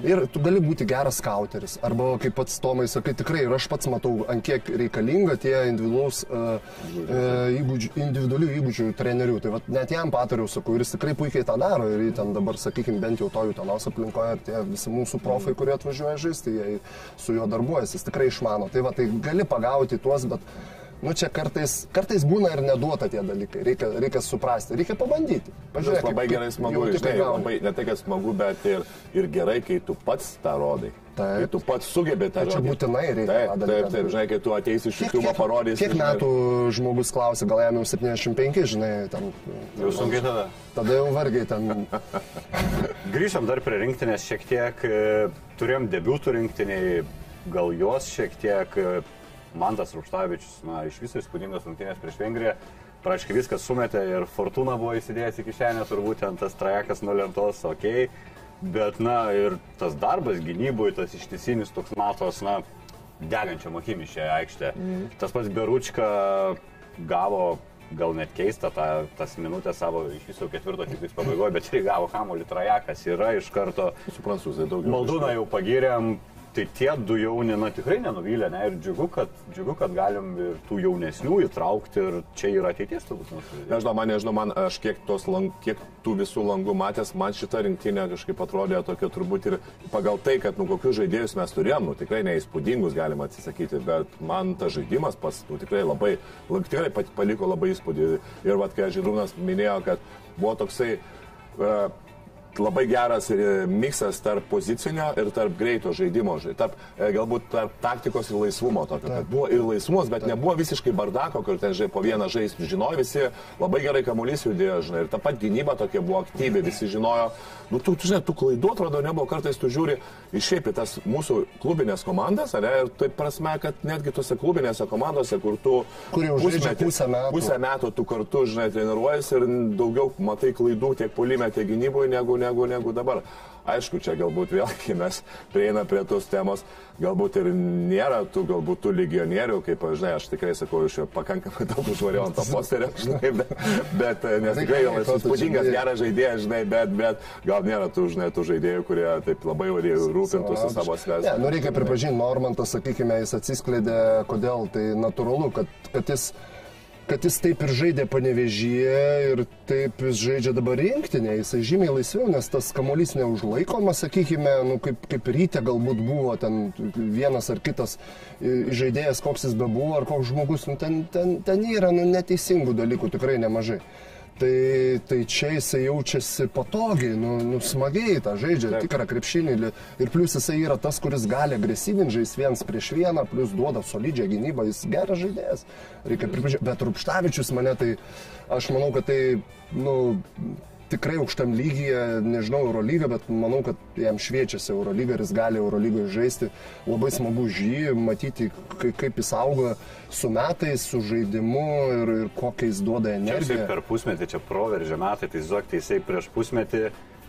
Ir tu gali būti geras skauteris. Arba kaip pats Tomai sakai, tikrai ir aš pats matau, ant kiek reikalinga tie individualaus, uh, uh, įgūdžių, individualių įgūdžių trenerių. Tai vat, net jam patariu, sakau, ir jis tikrai puikiai tą daro. Ir ten dabar, sakykime, bent jau to utenos aplinkoje, ir tie visi mūsų profai, kurie atvažiuoja žaisti, jie su juo darbuojasi, jis tikrai išmano. Tai va, tai gali pagauti tuos, bet, nu čia kartais, kartais būna ir neduota tie dalykai. Reikia, reikia suprasti, reikia pabandyti. Kaip-
labai gerai smagu, žinai, labai, ne tai, kad smagu, bet ir, ir gerai, kai tu pats tą rodai.
Taip.
Kai tu pats sugebi tą
Tai čia būtinai reikia
Taip, taip, taip,
daryt.
žinai, kai tu ateisi iš YouTube
kiek,
parodysi.
kiek
žinai,
metų žmogus klausia, gal jam jau 75, žinai, ten.
Jau sunkiai tada.
Tada jau vargiai ten.
Grįžtam dar prie rinktinės šiek tiek. e, Turėjom debiutų rinktiniai, gal jos šiek tiek. Mantas Rupštavičius, na, iš viso įspūdingos rungtynės prieš Vengriją. Praškai viskas sumetė ir Fortuna buvo įsidėjęs į kišenę, turbūt ten tas trajekas nulemtos, ok. Bet, na, ir tas darbas gynyboje, tas ištisinis toks matos, na, degančiam akim iš šią aikštę. Mm. Tas pats Beručka gavo gal net keista tą, tas minutės savo iš viso ketvirto tik pabaigoje, bet ir gavo kamuolį trajekas yra iš karto.
Su prancūzai daugiau.
Maldūną jau pagiriam, tai tie du jauni, na tikrai nenuvylė, ne, ir džiugu kad, džiugu, kad galim ir tų jaunesnių įtraukti ir čia yra ateities turbūt mūsų.
Nežinau, man, nežinau, man aš kiek, lang, kiek tų visų langų matęs, man šita rinktinė kažkaip atrodė tokia turbūt ir pagal tai, kad, nu, kokius žaidėjus mes turėjom, nu, tikrai neįspūdingus galima atsisakyti, bet man tas žaidimas pas, nu, tikrai labai, tikrai paliko labai įspūdį. Ir, vad, kai Žydrūnas minėjo, kad buvo toksai uh, labai geras miksas tarp pozicinio ir tarp greito žaidimo, tarp, e, galbūt tarp taktikos ir laisvumo. Tokio, buvo ir laisvumas, bet nebuvo visiškai bardako, kur ten žai, po vieną žaisti. Žinojo visi, labai gerai kamuolys judėjo, žinai, ir ta pat gynyba tokia buvo aktyvi, visi žinojo. Nu, tu, tu žinai, tų klaidų atrodo nebuvo, kartais tu žiūri į tas mūsų klubinės komandas, ar ne, ir taip prasme, kad netgi tose klubinėse komandose, kur tu
kur pusmetį, pusę metų.
pusę metų tu kartu, žinai, treniruojasi ir daugiau matai klaidų tiek polime, tiek gynyboje negu, negu, negu dabar. Aišku, čia galbūt vėlgi mes prieina prie tos temos, galbūt ir nėra tų, galbūt tų legionierių, kaip, žinai, aš tikrai sakau, iš jo pakankamai daug užvariau ant to posterio, žinai, bet, bet nes tikrai jau esu įspūdingas, geras žaidėjas, žinai, bet, bet gal nėra tų, žinai, tų žaidėjų, kurie taip labai rūpintųsi savo svesą.
Ne, nu reikia pripažinti, Normantas, sakykime, jis atsiskleidė, kodėl tai natūralu, kad, kad jis kad jis taip ir žaidė panevežyje ir taip jis žaidžia dabar rinktinė, jisai žymiai laisviau, nes tas kamuolys neužlaikomas, sakykime, nu, kaip, kaip ryte galbūt buvo ten vienas ar kitas žaidėjas, koks jis bebuvo, ar koks žmogus, nu, ten, ten, ten yra nu, neteisingų dalykų tikrai nemažai tai, tai čia jisai jaučiasi patogiai, nu, nu smagiai tą žaidžia, Taip. tikrą krepšinį. Ir plus jisai yra tas, kuris gali agresyvinti, žais viens prieš vieną, plus duoda solidžią gynybą, jis geras žaidėjas. Reikia pripažinti, bet Rupštavičius mane tai, aš manau, kad tai, nu, tikrai aukštam lygyje, nežinau, Eurolygą, bet manau, kad jam šviečiasi Eurolyga ir jis gali Eurolygoje žaisti. Labai smagu žį, matyti, kaip jis auga su metais, su žaidimu ir, ir kokią jis duoda energiją.
Čia per pusmetį, čia proveržė metai, tai zuok teisai prieš pusmetį.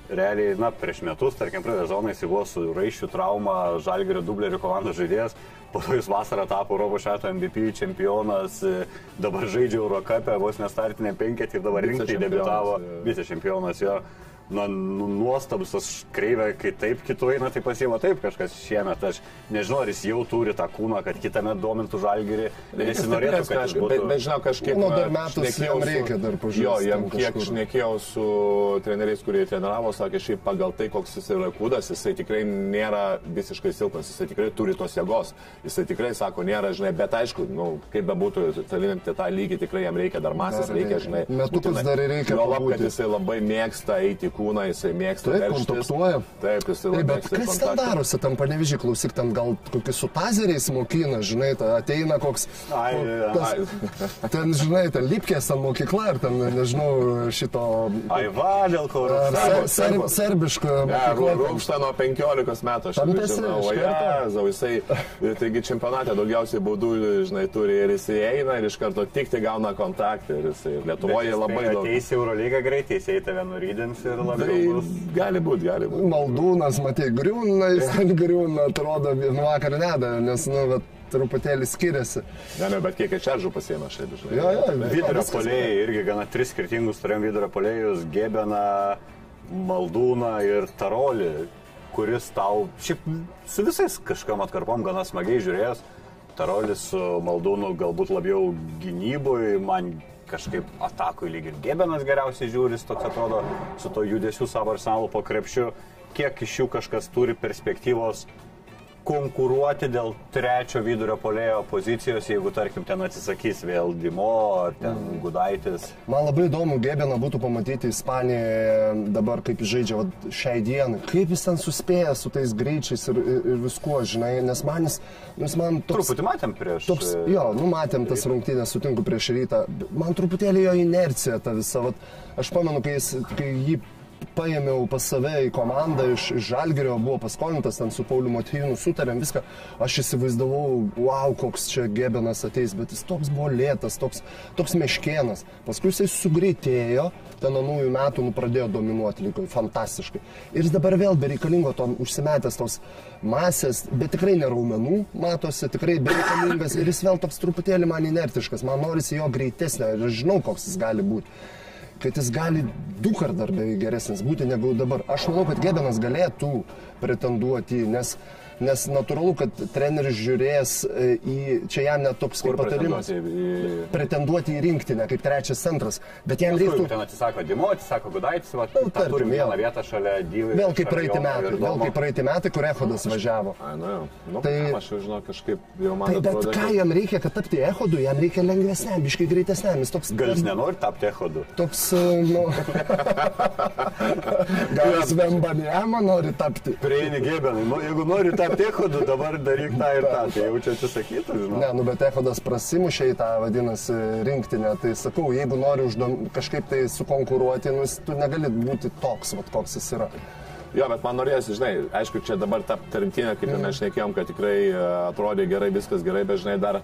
Realiai, na, prieš metus, tarkim, pradėjo zoną, jis buvo su raiščių trauma, žalgerio dublerių komandos žaidėjas, po to jis vasarą tapo Robo Šato MVP čempionas, dabar žaidžia Eurocapę, vos nestartinė penketį ir dabar rinktai debitavo, vice čempionas jo na, nu, nuostabus, aš kreivę, kai taip kitų eina, tai pasiema taip kažkas šiemet. Aš nežinau, ar jis jau turi tą kūną, kad kitą metą domintų žalgerį, nesinorėtų, kad
kažkaip. Būtų... Bet, bet žinau, kažkiek...
Nu, dar metus jam reikia dar pažiūrėti.
Jo, jam kiek šnekėjau su treneriais, kurie treniravo, sakė, šiaip pagal tai, koks jis yra kūdas, jisai tikrai nėra visiškai silpnas, jisai tikrai turi tos jėgos. Jisai tikrai sako, nėra, žinai, bet aišku, nu, kaip bebūtų, talinti tą lygį tikrai jam reikia dar masės, reikia, žinai.
Metukus dar reikia.
Juolab, kad jisai labai mėgsta eiti kūną, jisai mėgsta.
Taip, kontaktuoja.
Taip, jisai
labai mėgsta. Bet kas ten darosi tam panevižiai, klausyk, ten gal kokį su tazeriais mokina, žinai, ta, ateina koks... Ai, tas, ai. Ten, žinai, ten lipkės ten mokykla ir ten, nežinau, šito...
Ai, va, dėl ko.
Ser, ser, serbiško.
Rūpšta nuo 15 metų, aš žinau, o Jezau, jisai, taigi čempionate daugiausiai baudų, žinai, turi ir jisai eina ir iš karto tik tai gauna kontaktą ir jisai Lietuvoje labai daug.
Ateis į Eurolygą greitai, jisai tave nurydins ir labai. Tai
gali būti, gali būti.
Maldūnas, matai, griūna, jis ten griūna, atrodo, nu vakar nedavė, nes, nu, bet truputėlį skiriasi.
Ne, ne, bet kiek čaržų pasiema šiaip, žinai.
Jo, jo,
vidurio polėjai irgi gana tris skirtingus turėjom vidurio polėjus, Gebeną, Maldūną ir Tarolį, kuris tau šiaip su visais kažkam atkarpom gana smagiai žiūrėjęs. Tarolis su Maldūnu galbūt labiau gynybui, man kažkaip atakui lyg ir Gebenas geriausiai žiūri, toks atrodo, su to judesiu savo arsenalu po krepšiu, kiek iš jų kažkas turi perspektyvos konkuruoti dėl trečio vidurio polėjo pozicijos, jeigu, tarkim, ten atsisakys vėl Dimo ar ten mm. Gudaitis.
Man labai įdomu, Gebena būtų pamatyti Ispanijoje dabar, kaip jis žaidžia vat, šiai dienai, kaip jis ten suspėja su tais greičiais ir, ir, ir viskuo, žinai, nes manis, nes man
toks... Truputį matėm prieš.
Toks, jo, nu matėm tas rungtynės, sutinku prieš rytą, man truputėlį jo inercija ta visa, vat, aš pamenu, kai, jis, kai jį paėmiau pas save į komandą iš, iš Žalgerio, buvo paskolintas ten su Pauliu Matijūnu, sutarėm viską. Aš įsivaizdavau, wow, koks čia Gebenas ateis, bet jis toks buvo lėtas, toks, toks meškienas. Paskui jisai sugreitėjo, ten anųjų metų nu, pradėjo dominuoti lygiai fantastiškai. Ir jis dabar vėl bereikalingo tom užsimetęs tos masės, bet tikrai neraumenų, matosi, tikrai bereikalingas ir jis vėl toks truputėlį man inertiškas, man norisi jo greitesnio ir aš žinau, koks jis gali būti kad jis gali du kart dar beveik geresnis būti negu dabar. Aš manau, kad Gebenas galėtų pretenduoti, nes nes natūralu, kad treneris žiūrės e, į, čia jam net toks kaip patarimas,
pretenduoti į-
pretenduoti į rinktinę kaip trečias centras, bet jam
Reiktų... Ten atsisako Dimo, atsisako Gudaitis, va,
Nu,
tą
tarkim,
vieną vietą šalia Dyvai.
vėl kaip praeiti metai, vėl kaip praeiti metai, kur Ehodas važiavo.
Ai, nu. Nu,
Tai-
aš jau žinau, kažkaip jau man
Tai bet
atrodo,
ką jam reikia, kad tapti Ehodu, jam reikia lengvesniam, biškai greitesniam, jis toks...
Gal jis nenori tapti Echodu?
Toks, e, nu... Gal jis Vembaniama nori tapti?
Prieini Gebenai, nu, jeigu nori tapti Echodu, dabar daryk tą ir tą, tai jau čia atsisakytų, žinai.
Ne, nu bet Ehodas prasimušė į tą, vadinasi, rinktinę. Tai sakau, jeigu nori uždom, kažkaip tai sukonkuruoti, nu, tu negali būti toks, vat, koks jis yra.
Jo, bet man norėjosi, žinai, aišku, čia dabar ta rinktinė, kaip ir mes šnekėjom, kad tikrai e, atrodė gerai, viskas gerai, bet žinai, dar,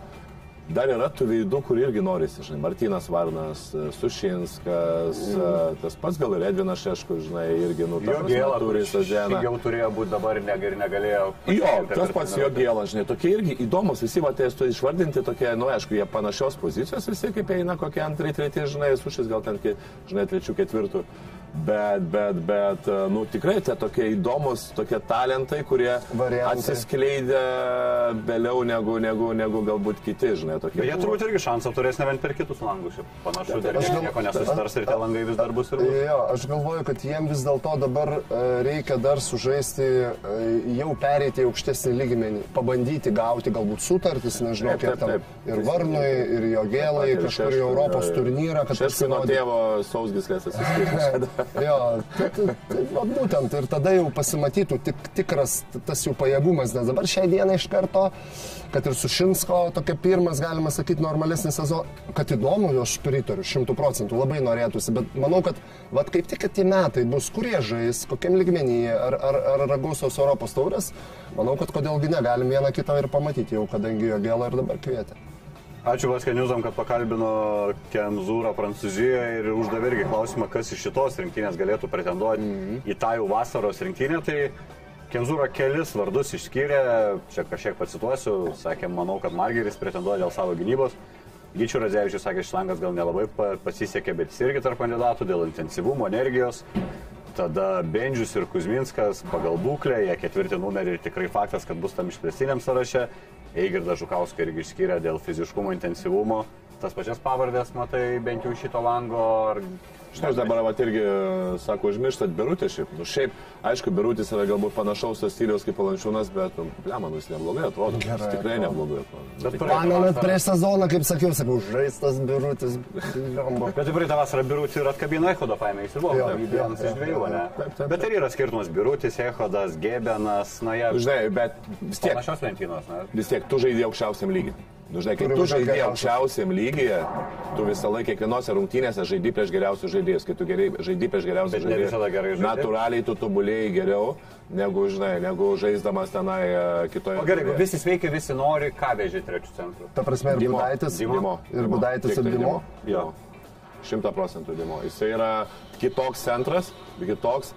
dar yra tų veidų, kur irgi norisi, žinai, Martinas Varnas, e, Sušinskas, e, tas pats gal ir Edvinas Šeškus, žinai, irgi, nu,
Jo gėlą,
turi sezoną.
jau turėjo būti dabar neg- ir negalėjo.
Jo, tas pats jo gėlas, žinai, tokie irgi įdomus, visi va, tai tu išvardinti tokie, nu, aišku, jie panašios pozicijos, visi kaip eina kokie antrai, treti, žinai, sušis gal ten, žinai, trečių, ketvirtų. Bet, bet, bet, nu, tikrai tie tokie įdomus, tokie talentai, kurie
Variantai.
atsiskleidė vėliau negu, negu, negu galbūt kiti, žinai, tokie.
Bet jie turbūt irgi šansą turės ne vien per kitus langus. Panašu, dar
gal-
nieko nesusitars ir tie langai vis dar bus ir bus.
Jo, aš galvoju, kad jiem vis dėlto dabar e, reikia dar sužaisti, e, jau pereiti į aukštesnį lygmenį, pabandyti gauti galbūt sutartis, nežinau,
Taip,
kiek
taip,
tam
taip.
ir Varnui, ir jo gėlai,
Ir
kažkur į Europos turnyrą, kad pasirodytų.
tėvo sausgislės atsiskyrė.
Jo, tai, tai, tai, va, būtent ir tada jau pasimatytų tik, tikras tas jų pajėgumas, nes dabar šią dieną iš karto, kad ir su Šinsko tokia pirmas, galima sakyti, normalesnis sezonas, kad įdomu, aš pritariu, šimtų procentų, labai norėtųsi, bet manau, kad vat, kaip tik tie metai bus, kurie žais, kokiam lygmenyje, ar, ar, ar ragausios Europos taurės, manau, kad kodėlgi negalim vieną kitą ir pamatyti, jau kadangi jo gėlą ir dabar kvietė.
Ačiū Vaskeniuzam, kad pakalbino Kemzūrą Prancūzijoje ir uždavė irgi klausimą, kas iš šitos rinktinės galėtų pretenduoti mm -hmm. į tą jau vasaros rinktinę. Tai Kemzūra kelis vardus išskyrė, čia kažkiek pacituosiu, sakė, manau, kad Margeris pretenduoja dėl savo gynybos. Gyčių Radzevičius sakė, Šlangas gal nelabai pa- pasisekė, bet jis irgi tarp kandidatų dėl intensyvumo, energijos. Tada Bendžius ir Kuzminskas pagal būklę, jie ketvirti numerį ir tikrai faktas, kad bus tam išplėstiniam sąraše. Eigirdas Žukauską irgi išskyrė dėl fiziškumo, intensyvumo. Tas pačias pavardės, matai, bent jau šito lango. Ar...
Žinai, dabar vat, irgi, sako, užmirštat Birutį šiaip. Nu, šiaip, aišku, Birutis yra galbūt panašaus to stiliaus kaip Palančiūnas, bet, nu, blema, nu, jis neblogai atrodo.
Gerai
tikrai
atrodo.
neblogai atrodo.
Bet
Tikrai.
Pamenat prieš sezoną, kaip sakiau, sakau, žaistas birutis.
Bet tai praeitą vasarą Birutį ir atkabino Echodą paėmė, jis ir buvo vienas iš dviejų, ne?
Taip, taip,
Bet ir yra skirtumas Birutis, Echodas, Gebenas, na jie
Žinai, bet vis tiek,
panašios lentynos. Ne?
vis tiek, tu žaidži aukščiausiam lygiui. Nu, žinai, kai tu žaidži aukščiausiam lygyje, tu visą laiką kiekvienose rungtynėse žaidži prieš geriausius žaidėjus. Kai tu gerai, žaidži prieš geriausius žaidėjus, natūraliai tu tobulėjai geriau negu, žinai, negu žaisdamas tenai e, kitoje.
O gerai,
erdvėje.
visi sveikia, visi nori, ką vežė trečių centrų.
Ta prasme, ir
Dimo.
Budaitis.
Dimo.
Ir Budaitis, ir
tai
Dimo.
Jo. Šimta procentų Dimo. Jis yra kitoks centras, kitoks,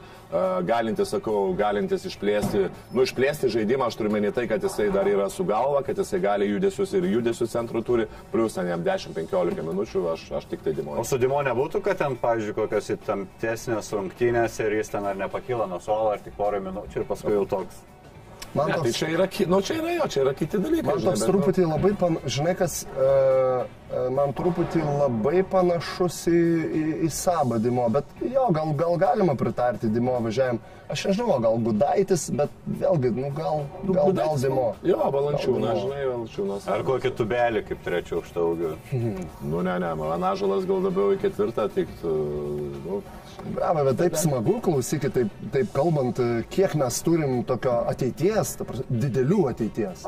galintis, sakau, galintis išplėsti, nu, išplėsti žaidimą, aš turiu menį tai, kad jisai dar yra su galva, kad jisai gali judesius ir judesių centrų turi, plus ten jam 10-15 minučių, aš, aš tik tai Dimo.
O su Dimo nebūtų, kad ten, pavyzdžiui, kokios įtamtesnės rungtynės ir jis ten ar nepakyla nuo suolo, ar tik porą minučių ir paskui jau toks.
Man
Ne, tai
toks,
čia yra, nu, čia yra jo, čia yra kiti dalykai.
man
žinai,
toks
bet, nu,
truputį labai, pan, žinai, kas, uh, man truputį labai panašus į, į, į Sabą Dimo, bet jo, gal, gal galima pritarti Dimo važiavim. Aš nežinau, gal Gudaitis, bet vėlgi, nu, gal, gal, gal
Budaitis,
Dimo.
Jo, Valančiūnas,
Gal
žinai, Valančiūnas.
Ar kokį tubelį kaip trečių aukšto ūgio.
Nu, ne, ne, man Ažalas gal labiau į ketvirtą tiktų. Nu,
Bravo, bet taip smagu klausykit, taip, taip kalbant, kiek mes turim tokio ateities ta prasme, didelių ateities.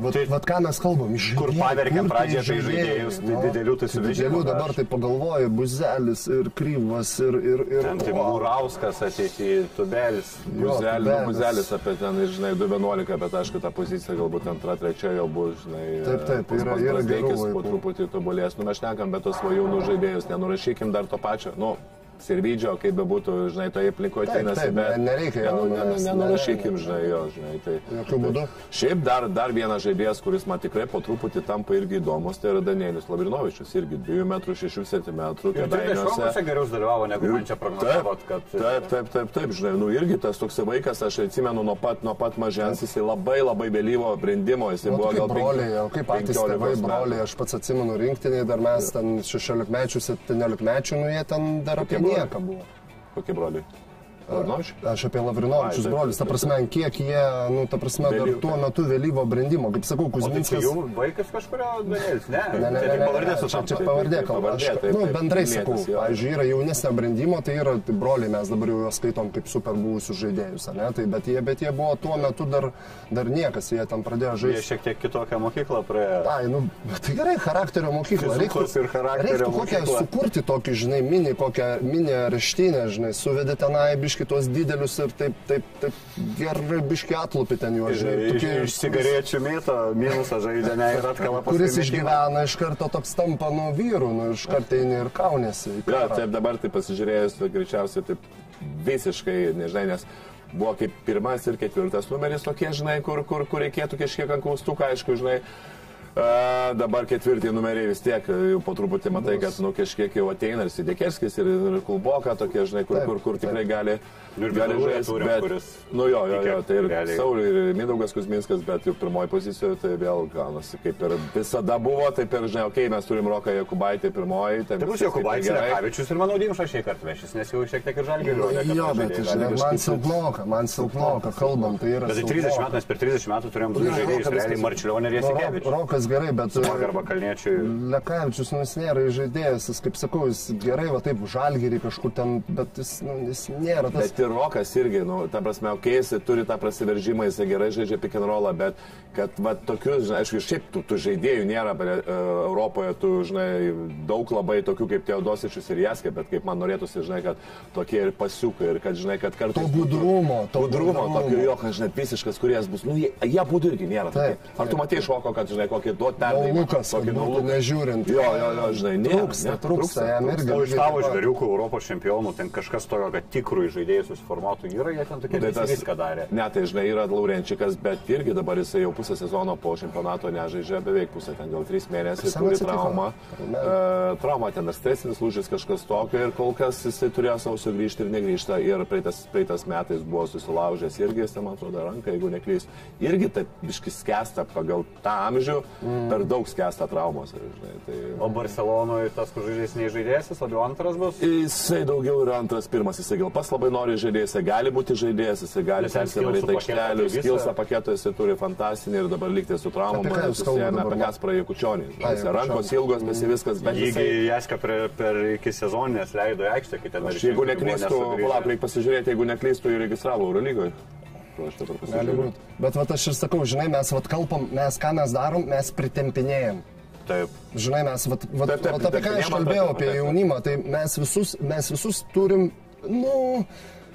Vat,
Tai-
vat ką mes kalbam, iš
Kur paverkėm pradžioje tai žaidėjus, tai didelių tai suvežimų
Didelių dabar tai pagalvoju, buzelis ir kryvas ir... ir, ir
Ten tai. Murauskas ateityje, Tubelis.
Jo,
Buzelis,
Tubelis.
buzelis apie ten, žinai, 2.11, bet aišku, ta pozicija galbūt antra, trečia jau bus, žinai.
Taip, taip,
pas-
yra- yra
Brazdeikis
gerų
po truputį tobulės. Nu, mes šnekam, bet tos svajūnų žaidėjus, nenurašykim dar to pačio. Nu, Sirvidžio, kaip bebūtų, žinai, toje aplinkoje
Taip,
ateinasi, bet
nereikia jo
nenu- nenu- nenurašykim,
ne, ne,
žinai, jo, žinai. Tai,
Jokių būdų.
Šiaip dar, dar vienas žaidėjas, kuris man tikrai po truputį tampa irgi įdomus, tai yra Danielis Lavrinovičius, irgi 2 m 6 cm.
Ir tai šokuose geriau dalyvavo, negu man čia prognozavot, kad...
Taip, taip, taip, taip, žinai, nu irgi tas toks vaikas, aš atsimenu nuo pat, nuo pat mažens, jisai labai labai vėlyvo brandimo, jisai buvo gal
broliai, o kaip patys
15
tėvai,
metų.
broliai, aš pats atsimenu rinktinį, dar mes ten 16 mečių, 17 mečių, nu jie ten dar apie
broliai?
nieką buvo.
Kokie broliai? Lavrinovičius?
Aš apie Lavrinovičius brolius, ta
taip,
prasme, kiek jie, nu, ta prasme, dar tuo metu vėlyvo brandimo, kaip sakau,
tai
Kuzminskas.
jų vaikas kažkurio Danielis, ne?
Ne, ne, ne,
pavardė
ne, čia, pavardė kalba.
Taip,
nu, bendrai sakau, pavyzdžiui, yra jaunesnio brandimo, tai yra tai broliai, mes dabar jau juos skaitom kaip super buvusius žaidėjus, ne? Tai, bet, jie, bet jie buvo tuo metu dar, dar niekas, jie ten pradėjo
Jie
žaisti.
šiek tiek kitokią mokyklą praėjo.
Ai, nu, tai gerai, charakterio mokykla.
Charakterio
reiktų kokią sukurti tokį, žinai, mini, kokią mini raštinę, žinai, suvedė tenai biški tuos didelius ir taip, taip, taip gerai biški atlupi ten juos, žinai. Tokie-
iš cigarečių mėto minusą žaidžia, ne, ir atkala paskui
kuris išgyvena iš karto toks tampa nuo vyrų, nu, iš karto eini ir kaunėsi.
Ja, taip dabar tai pasižiūrėjus, tai greičiausiai taip visiškai, nežinai, nes buvo kaip pirmas ir ketvirtas numeris tokie, žinai, kur, kur, kur reikėtų kažkiek ant klaustuką, aišku, žinai. A, dabar ketvirtį numeriai vis tiek jau po truputį matai, kad nu, kažkiek jau ateina ir Sidekerskis, ir, ir Kulboka tokie, žinai, kur,
Taip,
kur, kur tikrai gali,
Nu, ir
gali žaisti. Bet,
kuris
nu jo, jo, jo, tai ir. Saulius, ir Mindaugas Kuzminskas, bet jau pirmoji pozicijoje tai vėl gaunasi kaip ir visada buvo, taip ir, žinai, okei, okay, mes turim Roką Jakubaitį pirmoji.
Tai bus Jokubaitis, Lekavičius ir manau Dimša šį kartą vešis, nes jau šiek tiek ir žalgiai rodė.
Jo, bet žinai, man silpnoka, man silpnoka, kalbam, tai yra.
Bet tai 30
silpnoka.
metų, nes per 30 metų turėjom du
Jo,
žaidėjus, realiai Marčiulionį ir
Nu,
Jasikevičius.
Rokas gerai, bet...
Arba Kalniečiui.
Lekavičius, nu, jis nėra žaidėjas, jis, kaip sakau, jis gerai, va taip, žalgerį kažkur ten, bet jis, nu, jis nėra tas...
Bet ir Rokas irgi, nu, ta prasme, okei, jis turi tą prasiveržimą, jis gerai žaidžia pick and rollą, bet kad, va, tokius, žinai, aišku, šiaip tų, tų žaidėjų nėra uh, Europoje, tu, žinai, daug labai tokių kaip Teodosičius ir Jaskė, bet kaip man norėtųsi, žinai, kad tokie ir pasiukai, ir kad, žinai, kad kartais...
To budrumo, to
Budrumo,
budrumo.
tokio jo, kad, žinai, visiškas kuriejas bus, nu, jie, jie būtų irgi nėra.
Taip,
tokie. Ar tu matai šoko, kad, žinai, kokį duot perdavimą? Kokį
būtų
nauluką?
nežiūrint.
Jo, jo, jo, žinai, nėra,
Trūksta,
ne,
trūksta, jam irgi.
O iš tavo žvėriukų Europos čempionų, ten kažkas tokio, kad tikrųjų žaidėjai susiformuotų yra, jie ten tokie
Tai
visi viską darė.
Ne, tai žinai, yra Laurenčikas, bet irgi dabar jisai jau pusę sezono po čempionato nežaidžia, beveik pusę, ten gal trys mėnesiai turi traumą.
Ne.
E, trauma ten ar stresinis lūžis kažkas tokio ir kol kas jisai turėjo savo sugrįžti ir negrįžta. Ir praeitas, praeitas metais buvo susilaužęs irgi, jis, man atrodo, ranką, jeigu neklys. Irgi taip biškis skęsta pagal tą amžių, mm. per daug skęsta traumos. Žinai, tai...
O Barcelonoje tas, kur žaidėjas nežaidėjas, o jau antras bus.
Jisai daugiau yra antras, pirmas, jisai gal pas labai nori žaidėjas, jisai gali būti žaidėjas, jisai gali persivalyti aikštelių, skilsą paketą jisai turi fantastinį ir dabar likti su traumom,
Apie ką jūs kalbat
susijęme
dabar?
apie Kasparą Jakučionį. Rankos ilgos, visi viskas, bet jisai...
Jaska per, per iki sezoninės leido aikštę, kai ten
Aš jeigu neklystu, palauk, reikia pasižiūrėti, jeigu neklystu, jį registravo Eurolygoje.
Gali
pasižiūrėjau.
būt. Bet vat aš ir sakau, žinai, mes vat kalbam, mes ką mes darom, mes pritempinėjom.
Taip.
Žinai, mes, vat, vat,
Taip, taip,
vat apie ką aš kalbėjau, apie jaunimą, tai mes visus, mes visus turim, nu,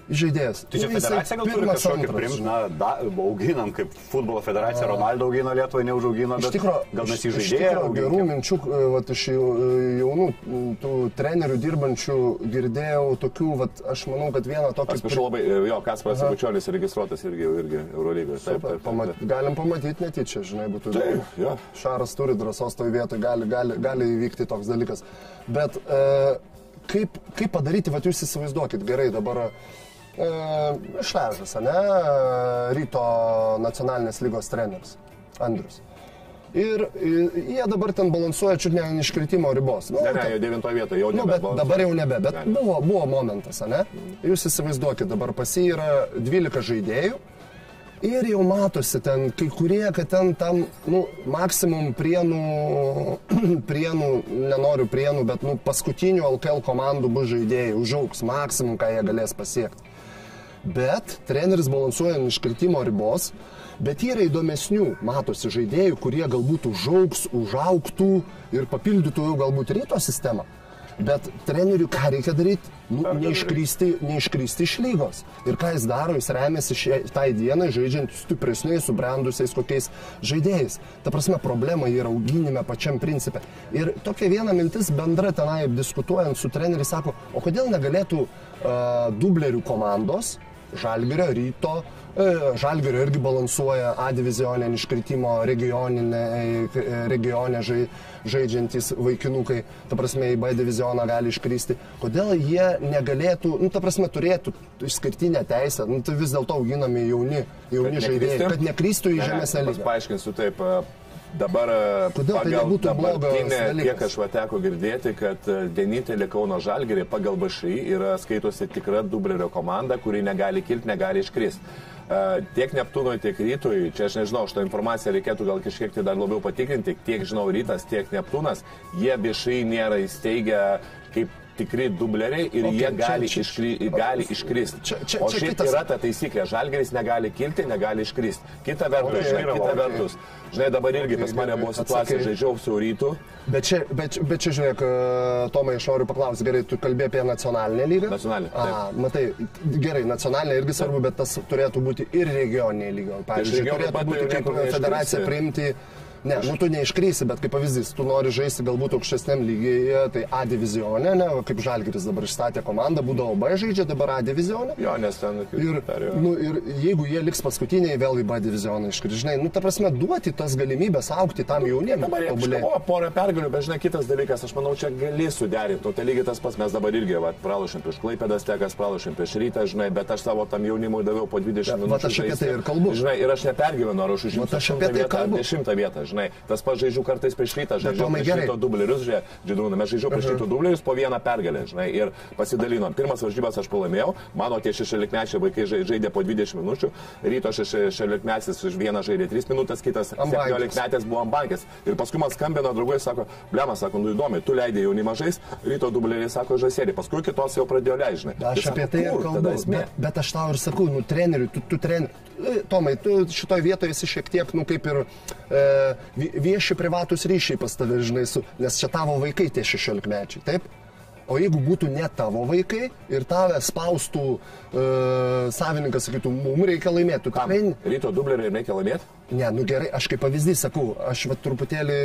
žaidėjas.
Tai čia federacija gal turi kažkokį da, auginam, kaip futbolo federacija Ronaldo augino Lietuvą, neužaugino, bet
tikrųjų,
gal mes jį žaidėjai
gerų minčių, e, vat, iš jau- jaunų tų trenerių dirbančių girdėjau tokių, vat, aš manau, kad vieną tokį...
Atsiprašau labai, jo, Kasparas Jakučionis registruotas irgi, irgi Eurolygoje. Taip, taip,
pamat, galim pamatyti netyčia, žinai, būtų.
Taip, jo.
Šaras turi drąsos toj vietoj, gali, gali, gali įvykti toks dalykas. Bet e, kaip, kaip padaryti, va jūs įsivaizduokit, gerai, dabar e, Šležas, ne, ryto nacionalinės lygos treneris, Andrius. Ir e, jie dabar ten balansuoja čiut ne ant iškritimo ribos. Nu,
Ne, ne, jau devintoje vietoje, jau
Nu,
nebe.
bet dabar jau nebe, bet
Ne, ne.
buvo, buvo momentas, ne? Jūs įsivaizduokit, dabar pas jį yra 12 žaidėjų ir jau matosi ten kai kurie, kad ten tam, nu, maksimum prienų, prienų, nenoriu prienų, bet, nu, paskutinių LKL komandų bus žaidėjai, užauks maksimum, ką jie galės pasiekti. Bet treneris balansuoja ant iškritimo ribos Bet yra įdomesnių, matosi žaidėjų, kurie galbūt užaugs, užauktų ir papildytų jau galbūt ryto sistemą. Bet treneriui ką reikia daryti? Nu, neiškrysti, neiškrysti iš lygos. Ir ką jis daro, jis remiasi šiai, tai dienai žaidžiant stipresniais, subrendusiais kokiais žaidėjais. Ta prasme, problema yra auginime pačiam principė. Ir tokia viena mintis bendra tenai diskutuojant su treneriu sako, o kodėl negalėtų uh, dublerių komandos, žalgerio, ryto, E, Žalgirio irgi balansuoja A divizionė iškritimo regioninė, e, regione žai, žaidžiantys vaikinukai, ta prasme į B divizioną gali iškristi. Kodėl jie negalėtų, nu, ta prasme, turėtų išskirtinę teisę, nu, tai vis dėlto auginami jauni, jauni
Kad
žaidėjai,
nekristų?
kad nekristų į žemesnę lygą.
Paaiškinsiu taip. Dabar e,
Kodėl tai
pagal
blogas
dabartinę, kiek aš va teko girdėti, kad e, vienintelė Kauno Žalgerė pagal BŠI yra skaitosi tikra dublerio komanda, kuri negali kilti, negali iškristi. E, Tiek Neptūnui, tiek Rytui, čia aš nežinau, šitą informaciją reikėtų gal kažkiek tai dar labiau patikrinti, tiek žinau Rytas, tiek Neptūnas, jie BŠI nėra įsteigę kaip tikri dubleriai ir
Ok,
okay, jie
čia-
gali,
čia-
iškri, gali iškristi.
Čia- čia-
o
čia
šiaip
kitas-
yra ta taisyklė, žalgeris negali kilti, negali iškristi. Kita vertus,
Ok,
žinai,
yra,
kita
ok.
vertus, žinai, dabar irgi pas mane buvo situacija,
Atsakai.
žaidžiau su rytu,
Bet čia, bet, čia- bet čia žiūrėk, e, Tomai, aš noriu paklausti, gerai, tu kalbėjai apie nacionalinę lygą?
Nacionalinę,
A, matai, gerai, nacionalinė irgi svarbu, bet tas turėtų būti ir regioninė lyga. Pavyzdžiui, turėtų būti kaip federacija priimti. Ne, nu tu neiškrysi, bet kaip pavyzdys, tu nori žaisti galbūt aukštesniam lygyje, tai A divizione, ne, kaip Žalgiris dabar išstatė komandą, būdavo B žaidžia, dabar A divizione.
jo, nes ten
Ir,
perėjo.
nu, ir jeigu jie liks paskutiniai, vėl į B divizioną iškryžinai, nu, ta prasme, duoti tas galimybės aukti tam jaunimui.
Dabar jie iškovojo porą pergalių, bet žinai, kitas dalykas, aš manau, čia gali suderinti. Nu, tai lygiai tas pats, mes dabar irgi, va, pralašėm prieš Klaipėdas, tekas pralašėm prieš rytą, žinai, bet aš savo tam jaunimui daviau po 20
Ja,
minučių.
vat aš apie tai ir kalbu.
Žinai, ir aš nepergyvenu, ar aš
apie
8
tai.
10 vietą, žinai. Tas pats žaidžiu kartais prieš rytą, žaidžiu prieš ryto dublerius, žiūrėk, Džidrūną, mes žaidžiu prieš ryto dublerius po vieną pergalę, žinai, ir pasidalinom. Pirmas varžybas aš pralaimėjau, mano tie 16-mečiai vaikai žai- žaidė po 20 minučių, ryto 16-metis už vieną žaidė 3 minutės, kitas
Ant bankės.
17 metės buvo ant bankės. Ir paskui man skambino draugai, sako, blemas, sako, nu įdomi, tu leidai jaunimą žais, ryto dubleriai sako žaisėlį, paskui kitos jau pradėjo leidžiai.
Aš apie tai ir kalbu, bet, bet aš tau ir sakau, nu, treneriui, tu, tu treneriui, Tomai, tu šitoje vietoje esi šiek tiek, nu, kaip ir e, vieši privatus ryšiai pas tave, žinai, su, nes čia tavo vaikai tie 16 mečiai, taip? O jeigu būtų ne tavo vaikai ir tave spaustų e, savininkas, sakytų, mums reikia laimėti, tikrai...
Ryto dubleriai reikia laimėti?
Ne, nu gerai, aš kaip pavyzdys sakau, aš va truputėlį,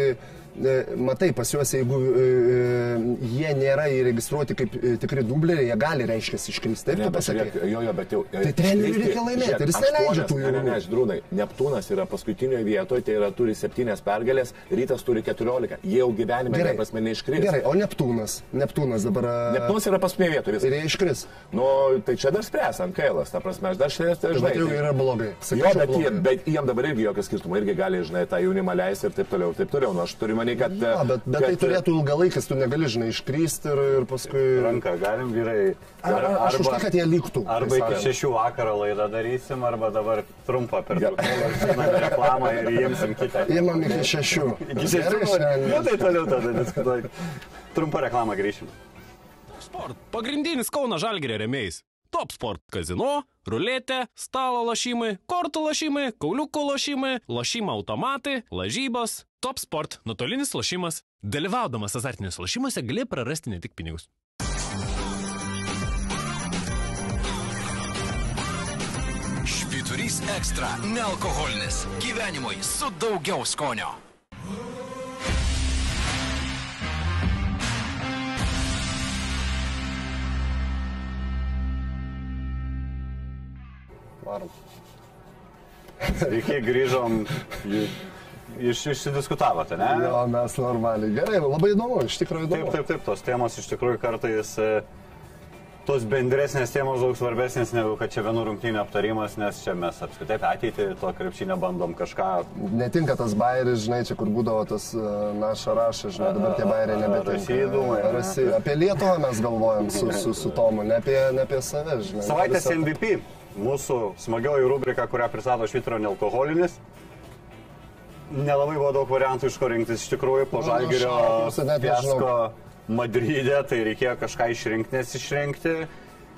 matai, pas juos, jeigu e, e, jie nėra įregistruoti kaip e, tikri dubleriai, jie gali, reiškia, iškristi. Taip,
Ne, bet žiūrėk, jo, jo, bet jau.
Tai treneriui reikia laimėti ir jis neleidžia tų
jaunų. Ne, ne, žinai, Neptūnas yra paskutinioje vietoje, tai yra turi 7 pergalės, Rytas turi 14. Jie jau gyvenime,
Gerai.
prasme, neiškris.
Gerai, o Neptūnas, Neptūnas dabar... e,
Neptūnas yra paskutinėje vietoje.
Ir
Viskas.
jie iškris.
Nu, tai čia dar spręs ant kailas, ta prasme, aš dar šiandien, tai, žinai.
bet jau yra blogai.
Jo,
Sakyčiau,
bet, jie,
blogai.
bet jiem dabar irgi jokio skirtumo, irgi gali, žinai, tą jaunimą leisti ir taip toliau, ir taip toliau. Nu, aš turiu manį, kad...
Ja, bet, bet
kad,
tai turėtų ilgalaikis, tu negali, žinai, iškristi ir, ir paskui...
Ranką galim vyrai.
Ar, ar, aš už tai, kad jie liktų.
Arba iki
Taip sakant.
šešių vakaro laidą darysim, arba dabar trumpą per reklamą ir įimsim kitą.
Imam iki šešių.
Iki šešių.
Šiandien.
Nu tai toliau tada diskutuoti. Trumpą reklamą grįšim.
Sport. Pagrindinis Kauno Žalgirio remėjais. Top Sport kazino, ruletė, stalo lašymai, kortų lašymai, kauliukų lašymai, lašymo automatai, lažybos. Top Sport - nuotolinis lašymas. Dalyvaudamas azartiniuose lašymuose gali prarasti ne tik pinigus.
Švyturys ekstra - nealkoholinis. Gyvenimui su daugiau skonio.
Varom.
Sveiki, grįžom. Iš, išsidiskutavote, ne?
Jo, mes normaliai. Gerai, labai įdomu, iš tikrųjų
Taip,
įdomu.
taip, taip, tos temos iš tikrųjų kartais e, tos bendresnės temos daug svarbesnės negu kad čia vienų rungtynių aptarimas, nes čia mes apskritai apie ateitį to krepšinio bandom kažką
Netinka tas bairis, žinai, čia kur būdavo tas uh, naša rašas, žinai, dabar tie bairiai nebetinka. Apie Lietuvą mes galvojam su, su, su Tomu, ne apie, ne apie save, žinai.
Savaitės MVP. Mūsų smagioji rubrika, kurią pristato Švitro nealkoholinis. Nelabai buvo daug variantų iš ko rinktis. Iš tikrųjų, po
Nu, net nežinau.
fiasko Madride, tai reikėjo kažką išrinkti, nes išrinkti.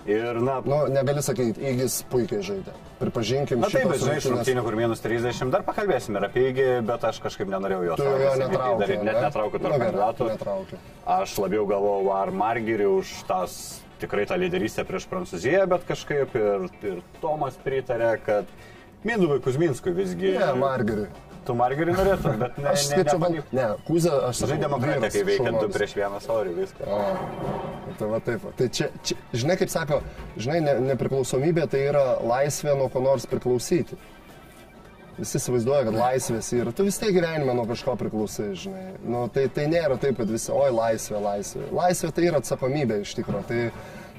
Ir, na,
Nu, negali sakyti, Įgis puikiai žaidė. Pripažinkim,
na taip, bet žinai, iš rungtynių, kur minus 30, dar pakalbėsim ir apie įgį, bet aš kažkaip nenorėjau jos
Tu jo
daryti, net netraukiu tarp
Nu,
kandidatų. Aš labiau galvojau, ar Margirį už tas tikrai tą lyderystę prieš Prancūziją, bet kažkaip ir, ir Tomas pritarė, kad Minduvai Kuzminskui visgi...
Ne, Margeriui.
Tu Margirį norėtum, bet ne,
Aš
ne,
skaičiu,
ne.
Ne, Kuzė, aš sakau,
demokratija,
vyras,
kai veikia du prieš vieną sorį, viską.
A, tai va taip. Tai čia, čia, žinai, kaip sako, žinai, ne, nepriklausomybė tai yra laisvė nuo ko nors priklausyti. Visi įsivaizduoja, kad laisvės yra. Tu vis tiek gyvenime nuo kažko priklausai, žinai. Nu, tai, tai nėra taip, kad visi, oi, laisvė, laisvė. Laisvė tai yra atsakomybė iš tikrųjų. Tai,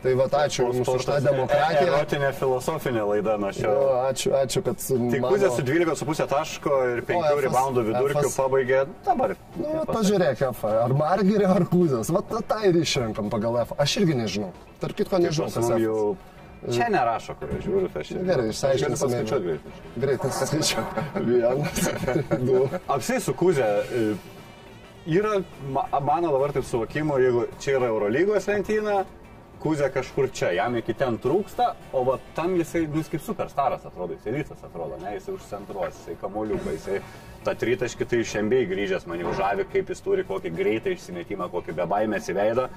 tai va, ačiū Jums už tą demokratiją.
Erotinė filosofinė laida nuo šio.
Jo, ačiū, ačiū, kad...
Tik
mano-
Kuzė su 12,5 taško ir 5
F-as,
reboundų vidurkių
F-as.
pabaigė dabar.
Nu, vat pažiūrėk, F, ar Margerio, ar Kuzės. Vat tą ir išrenkam pagal F. Aš irgi nežinau. Tark kitko nežinau,
jau čia nerašo, kur aš žiūriu, tai aš čia.
Gerai,
Galiu
išsiaiškinsime.
paskaičiuoti greitai.
Greitai skaičiu. Vienas, du.
Apsiai su Kuzė. e, Yra, ma- mano dabar taip suvokimo, jeigu čia yra Eurolygos lentyna, Kuzė kažkur čia, jam iki ten trūksta, o va tam jisai, nu, jis kaip superstaras atrodo, jisai rytas atrodo, ne, jisai užcentruos, jisai kamuoliukai, jisai tą tritaškį tai šiambiai grįžęs mane užavi, kaip jis turi kokį greitą išsimetimą, kokį bebaimės įveidą.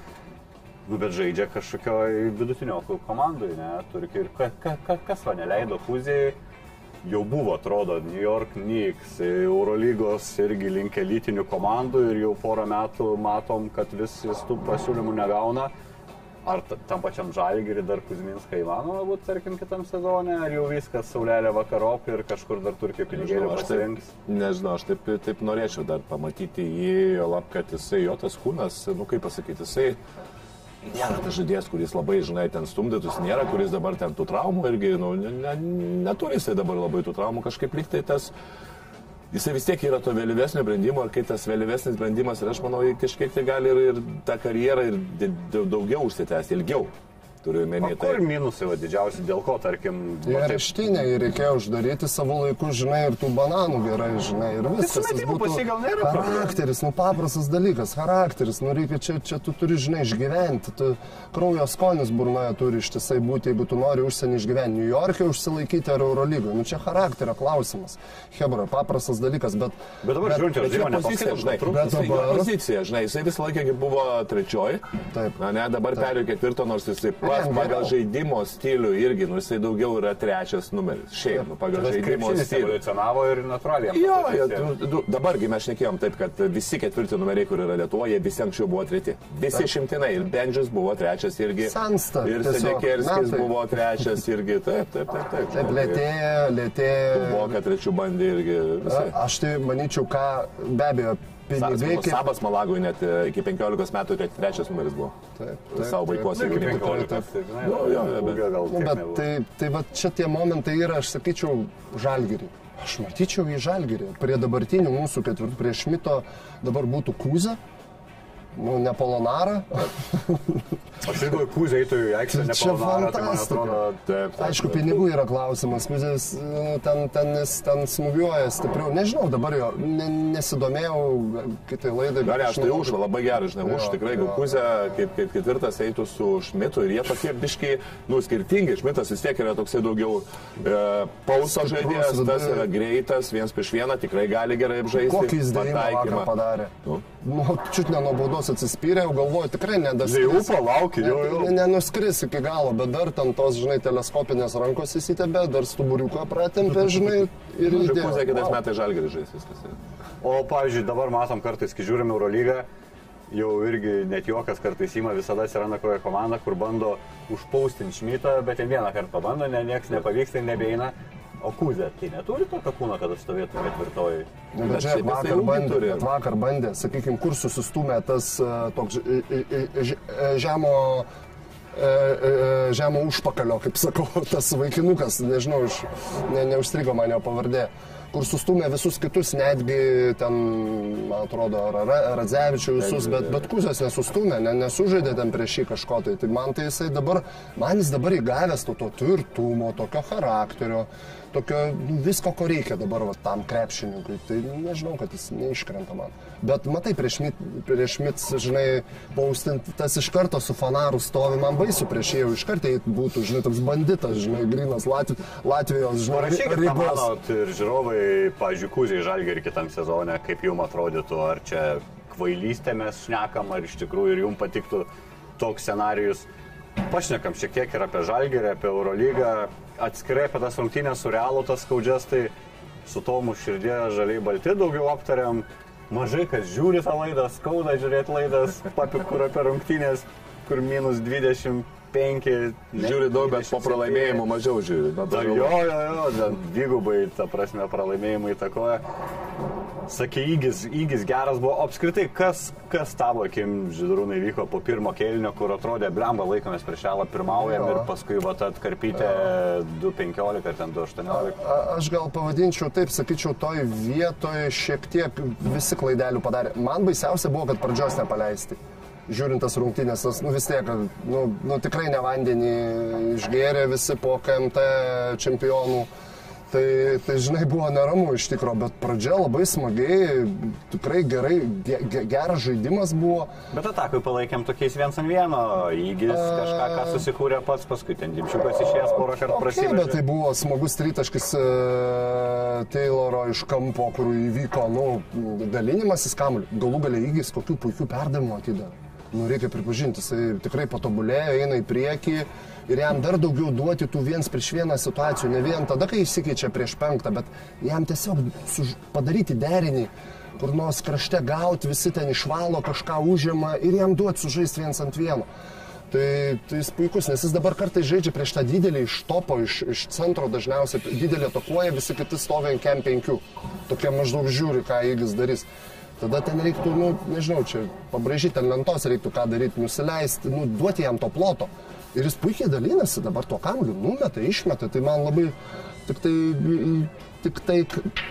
Nu, bet žaidžia kažkokioj vidutinio komandai, ne, turi ir ka, ka, ka, kas va neleido Kuzijai jau buvo, atrodo, New York Knicks, Eurolygos irgi link elitinių komandų ir jau porą metų matom, kad vis jis tų pasiūlymų negauna. Ar tam pačiam žalgirį dar Kuzminską įmanoma būti, tarkim, kitam sezone, ar jau viskas saulelė vakarop ir kažkur dar turi kaip pinigėlių pasirinks?
nežinau, aš taip, taip norėčiau dar pamatyti jį, jo lab, kad jisai, jo tas kūnas, nu kaip pasakyti, jisai nėra tas žaidėjas, kuris labai, žinai, ten stumdytus, nėra, kuris dabar ten tų traumų irgi, nu, ne, ne, neturi jisai dabar labai tų traumų, kažkaip liktai tas, jisai vis tiek yra to vėlyvesnio brandimo ir kai tas vėlyvesnis brandimas ir aš manau, kažkiek tai gali ir, ir tą karjerą ir daugiau užsitęsti, ilgiau. Turiu menį tai.
minusai va, didžiausi, dėl ko, tarkim, va, taip-
areštinę jį reikėjo uždaryti savo laiku, žinai, ir tų bananų gerai, žinai, ir viskas. jis
sumetimų pas jį gal nėra
charakteris, nu paprastas dalykas, charakteris, nu reikia čia, čia tu turi, žinai, išgyventi, tu kraujo skonis burnoje turi ištisai būti, jeigu tu nori užsienį išgyventi, New York'e užsilaikyti ar Eurolygoje, nu čia charakterio klausimas. Hebra, paprastas dalykas, bet...
Bet dabar žiūrint,
jo
žinoma,
pozicija, žinai.
Bet dabar-
pozicija, žinai, jisai visą laiką buvo trečioji.
Taip.
Na, ne, dabar perėjo ketvirto, nors jisai pats
Ne,
pagal žaidimo stilių irgi, nu, jisai daugiau yra trečias numeris. Šiaip, nu, pagal
Tas
žaidimo stilių.
evoliucionavo ir natūraliai.
Jo, jo, tu- tu- dabargi mes šnekėjom taip, kad visi ketvirti numeriai, kur yra Lietuvoje, visi anksčiau buvo treti. Visi šimtinai. Ir Benžis buvo trečias irgi.
Sensta,
Ir
metai.
buvo trečias irgi. Taip, taip, taip. Taip,
Taip, lėtėja, lėtėja.
Buvo, kad trečių bandė irgi. Visai.
Aš tai manyčiau, ką be abejo, pinigai...
Sabas,
kaip-
Sabas Malagui net e, iki 15 metų tre- trečias numeris buvo.
Taip,
Savo vaikuose. Neklystu.
15, tai žinai,
Nu, jo, bet-
Nu, bet tai, tai va čia tie momentai yra, aš sakyčiau, žalgyrį. Aš matyčiau į žalgyrį. Prie dabartinių mūsų ketvirtų, prie Šmito dabar būtų Kūza, nu, ne Polonara.
Aš jeigu kūzė eitų į aikštę,
Tai čia
tai
fantastika.
taip.
Aišku, pinigų yra klausimas, Kūzės nu, ten, ten, ten smūgiuoja stipriau. Nežinau, dabar jo ne, nesidomėjau kitai laidai.
Gali, aš tai
manau,
už, labai gerai, žinai, už
Jo,
tikrai
jo.
Gukuzė kaip, kaip ketvirtas eitų su Šmitu ir jie tokie biški, nu, skirtingi. Šmitas vis tiek yra toksai daugiau e, pauso žaidėjas, tas yra greitas, viens prieš vieną, tikrai gali gerai apžaisti.
Kokį jis dėjimą padarė?
Nu.
Nu, čiut ne nuo baudos atsispyrė, jau galvoju, tikrai nedaskris.
Jau palauki, jau, jau.
Ne, nenuskris iki galo, bet dar ten tos, žinai, teleskopinės rankos įsitebė, dar stuburiuką pratempė, žinai, ir įdėjo.
Kuzė kitais
Vau.
metais žalgerį žais viskas.
O, pavyzdžiui, dabar matom kartais, kai žiūrim Eurolygą, jau irgi net juokas kartais įma, visada atsiranda koja komanda, kur bando užpaustinti šmitą, bet ten vieną kartą pabando, ne, nieks nepavyksta ir nebeina. O kūzė, tai neturi tokio kūno, kad stovėtų ketvirtoji.
Nu,
Bet
Bet žiūrėk, vakar bandė, bet vakar bandė, sakykime, kur susistumė tas e, toks žemo, e, e, žemo užpakalio, kaip sakau, tas vaikinukas, nežinau, iš, ne, neužstrigo man jo pavardė, kur sustumė visus kitus, netgi ten, man atrodo, Ra- Radzevičių visus, bet, bet Kuzės nesustumė, ne, nesužaidė ten prieš jį kažko tai. Tai man tai jisai dabar, man jis dabar įgavęs to, to tvirtumo, tokio charakterio, tokio visko, ko reikia dabar va, tam krepšininkui. Tai nežinau, kad jis neiškrenta man. Bet matai, prieš, prieš mits, žinai, paustint, tas iš karto su fanaru stovi, man baisu prieš jį jau iš karto būtų, žinai, toks banditas, žinai, grinas Latv Latvijos, žinai,
Parašykit, ką
ribos.
manot ir žiūrovai, pažiūrėjau, Kūziai Žalgirį kitam sezone, kaip jums atrodytų, ar čia kvailystė mes šnekam, ar iš tikrųjų ir jums patiktų toks scenarius. Pašnekam šiek tiek ir apie Žalgirį, apie Eurolygą, atskirai apie tas rungtynės su Realu, tas skaudžias, tai su Tomu širdė žaliai balti daugiau aptariam. Mažai kas žiūri tą laidą, skauda žiūrėti laidas, apie kur apie rungtynės, kur minus 25. Ne,
Žiūri daug, bet po
27.
pralaimėjimų mažiau žiūri.
Da, jo, jo, jo, dvigubai, ta prasme, pralaimėjimai įtakoja. Sakė, įgis, įgis geras buvo. Apskritai, kas, kas tavo akim žydrūnai vyko po pirmo kėlinio, kur atrodė, blemba laikomės prieš šalą, pirmaujam
Jo.
ir paskui va atkarpytė 2.15 ar ten 2.18.
A- Aš gal pavadinčiau taip, sakyčiau, toj vietoje šiek tiek visi klaidelių padarė. Man baisiausia buvo, kad pradžios nepaleisti. Žiūrint tas rungtynės, tas, nu vis tiek, nu, nu tikrai ne vandenį išgėrė visi po KMT čempionų. Tai, tai žinai, buvo neramu iš tikrųjų, bet pradžia labai smagiai, tikrai gerai, ge, ge, geras žaidimas buvo.
Bet atakui palaikėm tokiais viens ant vieno, įgis kažką, ką susikūrė pats, paskui ten dimšiukas išėjęs porą kartų
Okay, bet tai buvo smagus tritaškis e, Tayloro iš kampo, kur įvyko nu, dalinimasis kamuoliu. Galų galia įgis, kokių puikių perdavimų atidavė. Nu, reikia pripažinti, jisai tikrai patobulėjo, eina į priekį ir jam dar daugiau duoti tų viens prieš vieną situacijų, ne vien tada, kai įsikeičia prieš penktą, bet jam tiesiog padaryti derinį, kur nors krašte gauti, visi ten išvalo, kažką užima ir jam duoti sužaisti viens ant vieno. Tai, tai jis puikus, nes jis dabar kartais žaidžia prieš tą didelį iš topo, iš, iš centro dažniausiai didelį atakuoja, visi kiti stovi ant kem penkių. Tokie maždaug žiūri, ką jis darys. Tada ten reiktų, nu, nežinau, čia pabražyti ant lentos reiktų ką daryti, nusileisti, nu, duoti jam to ploto. Ir jis puikiai dalinasi dabar tuo kamuoliu, numeta, išmeta, tai man labai tik tai, tik tai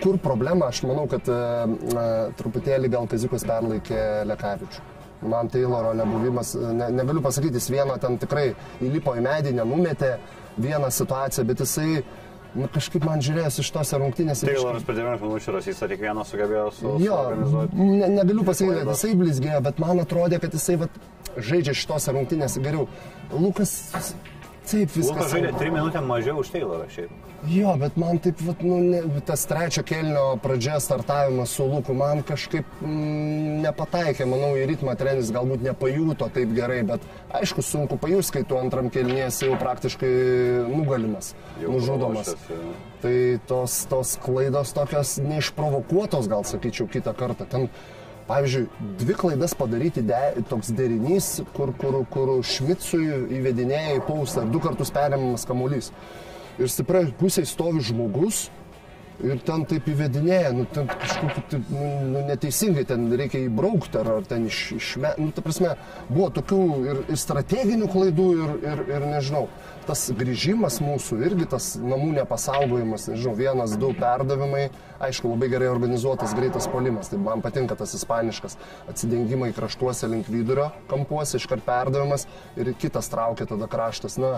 kur problema, aš manau, kad e, e, truputėlį gal Kaziukas perlaikė Lekavičių. Man Tayloro nebuvimas, ne, negaliu pasakyti, jis vieną ten tikrai įlipo į medį, nenumetė vieną situaciją, bet jisai nu, kažkaip man žiūrėjęs iš tos rungtynės.
Tayloras per 9 minučių Rasys tik vieną sugebėjo su,
Jo, ne, negaliu pasakyti, kad jisai blizgėjo, bet man atrodė, kad jisai vat, žaidžia šitose rungtynėse geriau. Lukas, taip viskas.
Lukas žaidė 3 minutėm mažiau už Taylorą šiaip.
Jo, bet man taip, vat, nu, ne, tas trečio kelnio pradžia startavimas su Luku man kažkaip mm, nepataikė, manau, į ritmą trenis galbūt nepajuto taip gerai, bet aišku, sunku pajusti, kai tu antram kelnėsi jau praktiškai nugalimas,
Jau
nužudomas.
paruoštas, jo.
Tai tos, tos klaidos tokios neišprovokuotos, gal sakyčiau, kitą kartą. Ten, pavyzdžiui, dvi klaidas padaryti de, toks derinys, kur, kur, kur Šmicui įvedinėja į paustą ir du kartus perimamas kamuolys. Ir stipriai pusėje stovi žmogus ir ten taip įvedinėja, nu, ten tai, nu, nu, neteisingai ten reikia įbraukti ar, ar ten iš, išme... Nu, ta prasme, buvo tokių ir, ir strateginių klaidų ir, ir, ir nežinau, tas grįžimas mūsų irgi tas namų nepasaugojimas, nežinau, vienas, du perdavimai, aišku, labai gerai organizuotas greitas polimas, tai man patinka tas ispaniškas atsidengimai kraštuose link vidurio kampuose, iškart perdavimas ir kitas traukia tada kraštas. Na,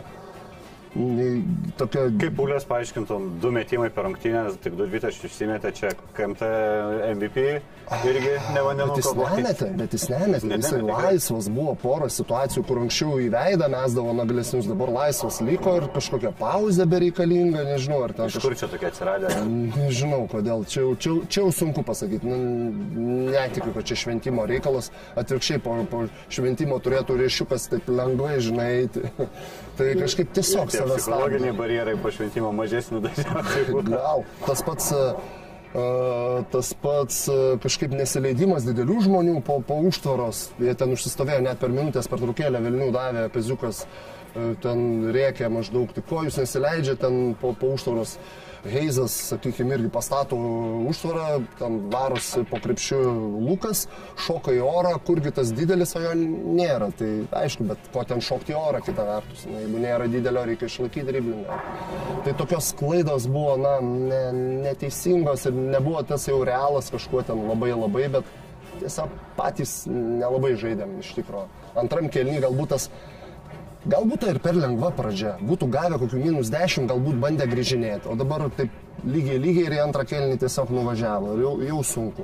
tokia
Kaip Pūlės paaiškintum, du metimai per rungtynės, tik du dvitaškius išsimetė čia KMT MVP irgi ne vandenų
Bet jis nemetė, bet jis nemetė.
Ne,
Jisai
nemetė,
laisvas buvo pora situacijų, kur anksčiau į veidą mesdavo naglesnius, dabar laisvas liko ir kažkokia pauzė bereikalinga, nežinau, ar ten
Iš kur čia tokie atsiradė?
Nežinau, kodėl. Čia, čia, čia jau sunku pasakyti. Nu, netikiu, kad čia šventimo reikalas. Atvirkščiai po, po šventimo turėtų riešiukas taip lengvai, žinai, eiti. Tai kažkaip tiesiog
Tie
savęs
psichologiniai barjerai po šventimo mažesni dažniausiai būna.
Gal tas pats, e, tas pats e, kažkaip nesileidimas didelių žmonių po, po užtvaros, jie ten užsistovėjo net per minutės per trukėlę Vilnių davė, Peziukas e, ten rėkė maždaug, tik ko jūs nesileidžia ten po, po užtvaros. Heizas, sakykime, irgi pastato užtvarą, ten varosi po krepšių Lukas, šoka į orą, kurgi tas didelis, o jo nėra. Tai aišku, bet ko ten šokti į orą kitą vertus. Na, jeigu nėra didelio, reikia išlaikyti driblingą. Tai tokios klaidos buvo, na, ne, neteisingos ir nebuvo tas jau realas kažkuo ten labai labai, bet tiesiog patys nelabai žaidėm iš tikrųjų. Antram kelnį galbūt tas Galbūt tai ir per lengva pradžia. Būtų gavę kokių minus 10, galbūt bandę grįžinėti. O dabar taip lygiai lygiai ir į antrą kelnį tiesiog nuvažiavo. Jau, jau sunku.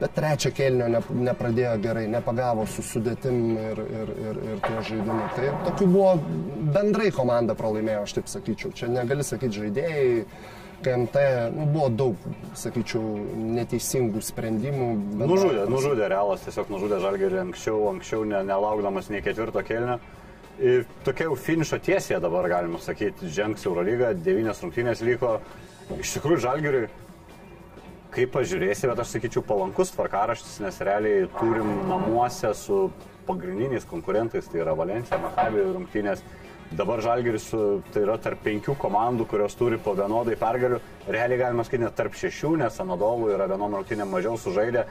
Bet trečią kelnio ne, nepradėjo gerai, nepagavo su sudėtim ir, ir, ir, ir tuo žaidimu. Tai tokių buvo bendrai komanda pralaimėjo, aš taip sakyčiau. Čia negali sakyti žaidėjai. KMT nu, buvo daug, sakyčiau, neteisingų sprendimų.
Nužudė, nužudė realas, tiesiog nužudė žalgerį anksčiau, anksčiau ne, nelaukdamas nei ketvirto kelnio. Tokia jau finišo tiesė dabar, galima sakyti, žengs Eurolygą, devynios rungtynės liko. Iš tikrųjų, žalgeriui, kaip pažiūrėsi, bet aš sakyčiau, palankus tvarkaraštis, nes realiai turim namuose su pagrindiniais konkurentais, tai yra Valencija, Maccabi rungtynės. Dabar Žalgiris tai yra tarp penkių komandų, kurios turi po vienodai pergalių. Realiai galima sakyti net tarp šešių, nes Anadolų yra vienom rungtynėm mažiau sužaidę.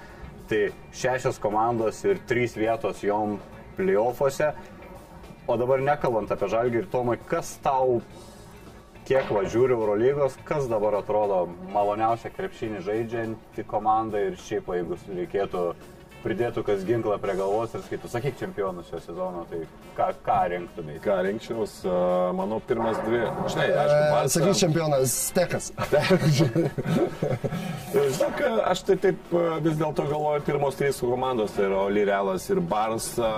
Tai šešios komandos ir trys vietos jom playoffuose. O dabar nekalbant apie Žalgirį, Tomai, kas tau, kiek važiuoju Eurolygos, kas dabar atrodo maloniausia krepšinį žaidžianti komanda ir šiaip, jeigu reikėtų pridėtų kas ginklą prie galvos ir skaitų, sakyk čempionus šio sezono, tai ką, ką rinktumai?
Ką rinkčiaus, manau, pirmas dvi. Žinai, aišku, Barca-
Sakys čempionas Stekas.
Žinok, aš tai taip vis dėlto galvoju, pirmos trys komandos tai yra Oli Realas ir Barsa.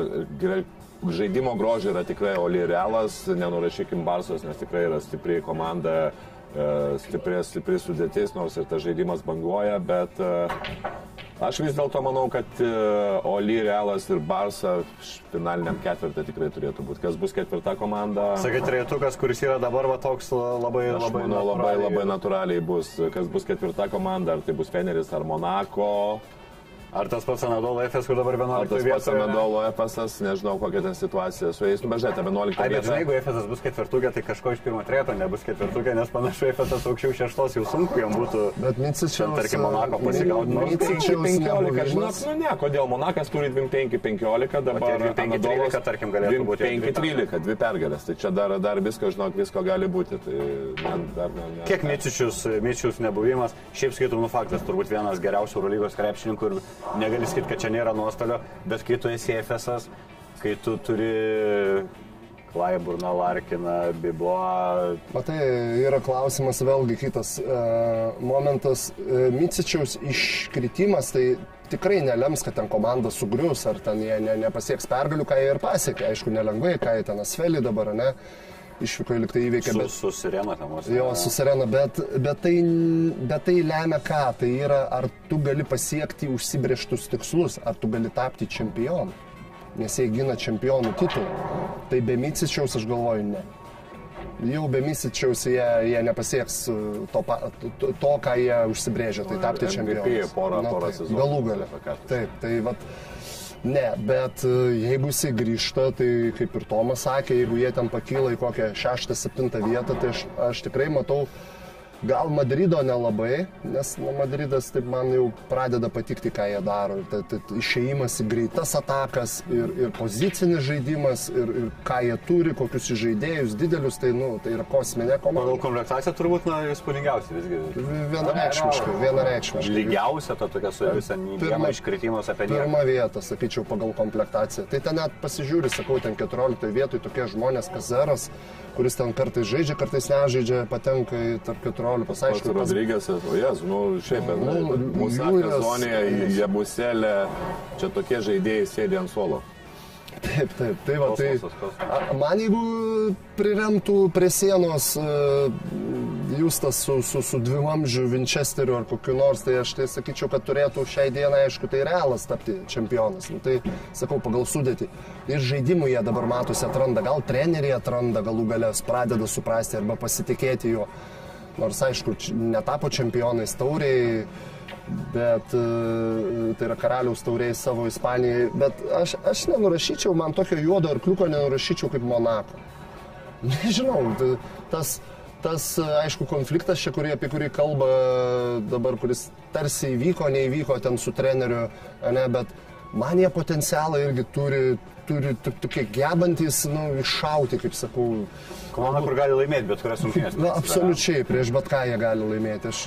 ir gerai, Žaidimo grožė yra tikrai Oli Realas, nenurašykim Barsos, nes tikrai yra stipri komanda, e, stipri, stipri sudėtis, nors ir tas žaidimas banguoja, bet e, aš vis dėlto manau, kad e, Oli Realas ir Barsa finaliniam ketvirtą tikrai turėtų būti. Kas bus ketvirta komanda?
Sakai, trejetukas, kuris yra dabar va toks labai,
Aš
labai,
manau, labai, labai natūraliai bus, kas bus ketvirta komanda, ar tai bus Feneris, ar Monako,
Ar tas pats Anadolo FS, kur dabar
ar
11
tas pats
vietoje?
Anadolo FSS, nežinau kokia ten situacija su jais, nu bežėte, 11
Ai, bet žinai,
vieta.
jeigu FS bus ketvirtukė, tai kažko iš pirmo treto nebus ketvirtukė, nes panašu, FS aukščiau šeštos jau sunku jam būtų.
Bet Micičiaus...
Tarkim, Monako pasigaut, nors
Micičiaus
15, žinok, nu ne, kodėl Monakas turi 25-15, dabar
O tie 25-13, tarkim, galėtų būti dvi
5-13, dvi pergalės, tai čia dar, dar visko, žinok, visko gali būti, tai man dar ne. ne
Kiek Mičičius, Mičičius nebuvimas, šiaip skaitų, nu faktas, turbūt vienas geriausių Eurolygos krepšininkų ir negali sakyti, kad čia nėra nuostolio, bet kai tu esi FSS, kai tu turi Klaiburną, Larkiną, Biboa,
Matai, yra klausimas vėlgi kitas e, momentas. E, Micičiaus iškritimas tai tikrai nelems, kad ten komanda sugrius, ar ten jie ne, nepasieks pergalių, ką jie ir pasiekė. Aišku, nelengvai, ką jie ten asfelį dabar, ne? Išvyko liktai įveikė,
su,
bet...
su Sirena namuose.
Jo, susirena, bet, bet, tai, bet tai lemia ką? Tai yra, ar tu gali pasiekti užsibrieštus tikslus, ar tu gali tapti čempionu. Nes jie gina čempionų titulą. Tai be Micičiaus aš galvoju ne. Jau be Micičiaus jie, jie nepasieks uh, to, to, to, ką jie užsibrėžė, tai tapti čempionu.
porą- porą.
Galų gale.
Apie ką tu
Taip, tai vat. Ne, bet uh, jeigu jisai grįžta, tai kaip ir Tomas sakė, jeigu jie ten pakyla į kokią šeštą, septintą vietą, tai aš, aš tikrai matau, gal Madrido nelabai, nes nu, Madridas taip man jau pradeda patikti, ką jie daro. Ir ta- ta- ta Išėjimas į greitas atakas ir, ir pozicinis žaidimas, ir, ir ką jie turi, kokius žaidėjus didelius, tai, nu, tai yra kosminė
Pagal
komanda.
komplektaciją turbūt na, įspūdingiausia visgi.
Vienareikšmiškai, vienareikšmiškai.
Lygiausia ta tokia su visą neįdėmą iškritimas apie nieką.
Pirmą vietą, sakyčiau, pagal komplektaciją. Tai ten net pasižiūri, sakau, ten 14 vietoj tokie žmonės, Kazeras, kuris ten kartais žaidžia, kartais nežaidžia, patenka į tarp 14.
Pats
Aišku, pas-
Rodrygės, o jas, nu, šiaip,
Nu,
mūsų
Julius-
Zonėje, Jebuselė, čia tokie žaidėjai sėdė ant suolo.
Taip, taip, tai va, tai man jeigu priremtų prie sienos e, Justas su, su, su dvimamžiu Winchesteriu ar kokiu nors, tai aš tai sakyčiau, kad turėtų šiai dienai, aišku, tai realas tapti čempionas. Nu, tai sakau, pagal sudėti. Ir žaidimų jie dabar matosi atranda, gal treneriai atranda, galų galės pradeda suprasti arba pasitikėti juo. Nors, aišku, netapo čempionais tauriai, bet e, tai yra karaliaus tauriai savo Ispanijai. Bet aš, aš nenurašyčiau, man tokio juodo arkliuko nenurašyčiau kaip Monako. Nežinau, tas tas, aišku, konfliktas čia, kurį, apie kurį kalba dabar, kuris tarsi įvyko, neįvyko ten su treneriu, ne, bet man jie potencialą irgi turi, turi tokie gebantis, nu, iššauti, kaip sakau.
Komanda, kur gali laimėti, bet kurias rungtynės.
Na, absoliučiai, prieš bet ką jie gali laimėti. Aš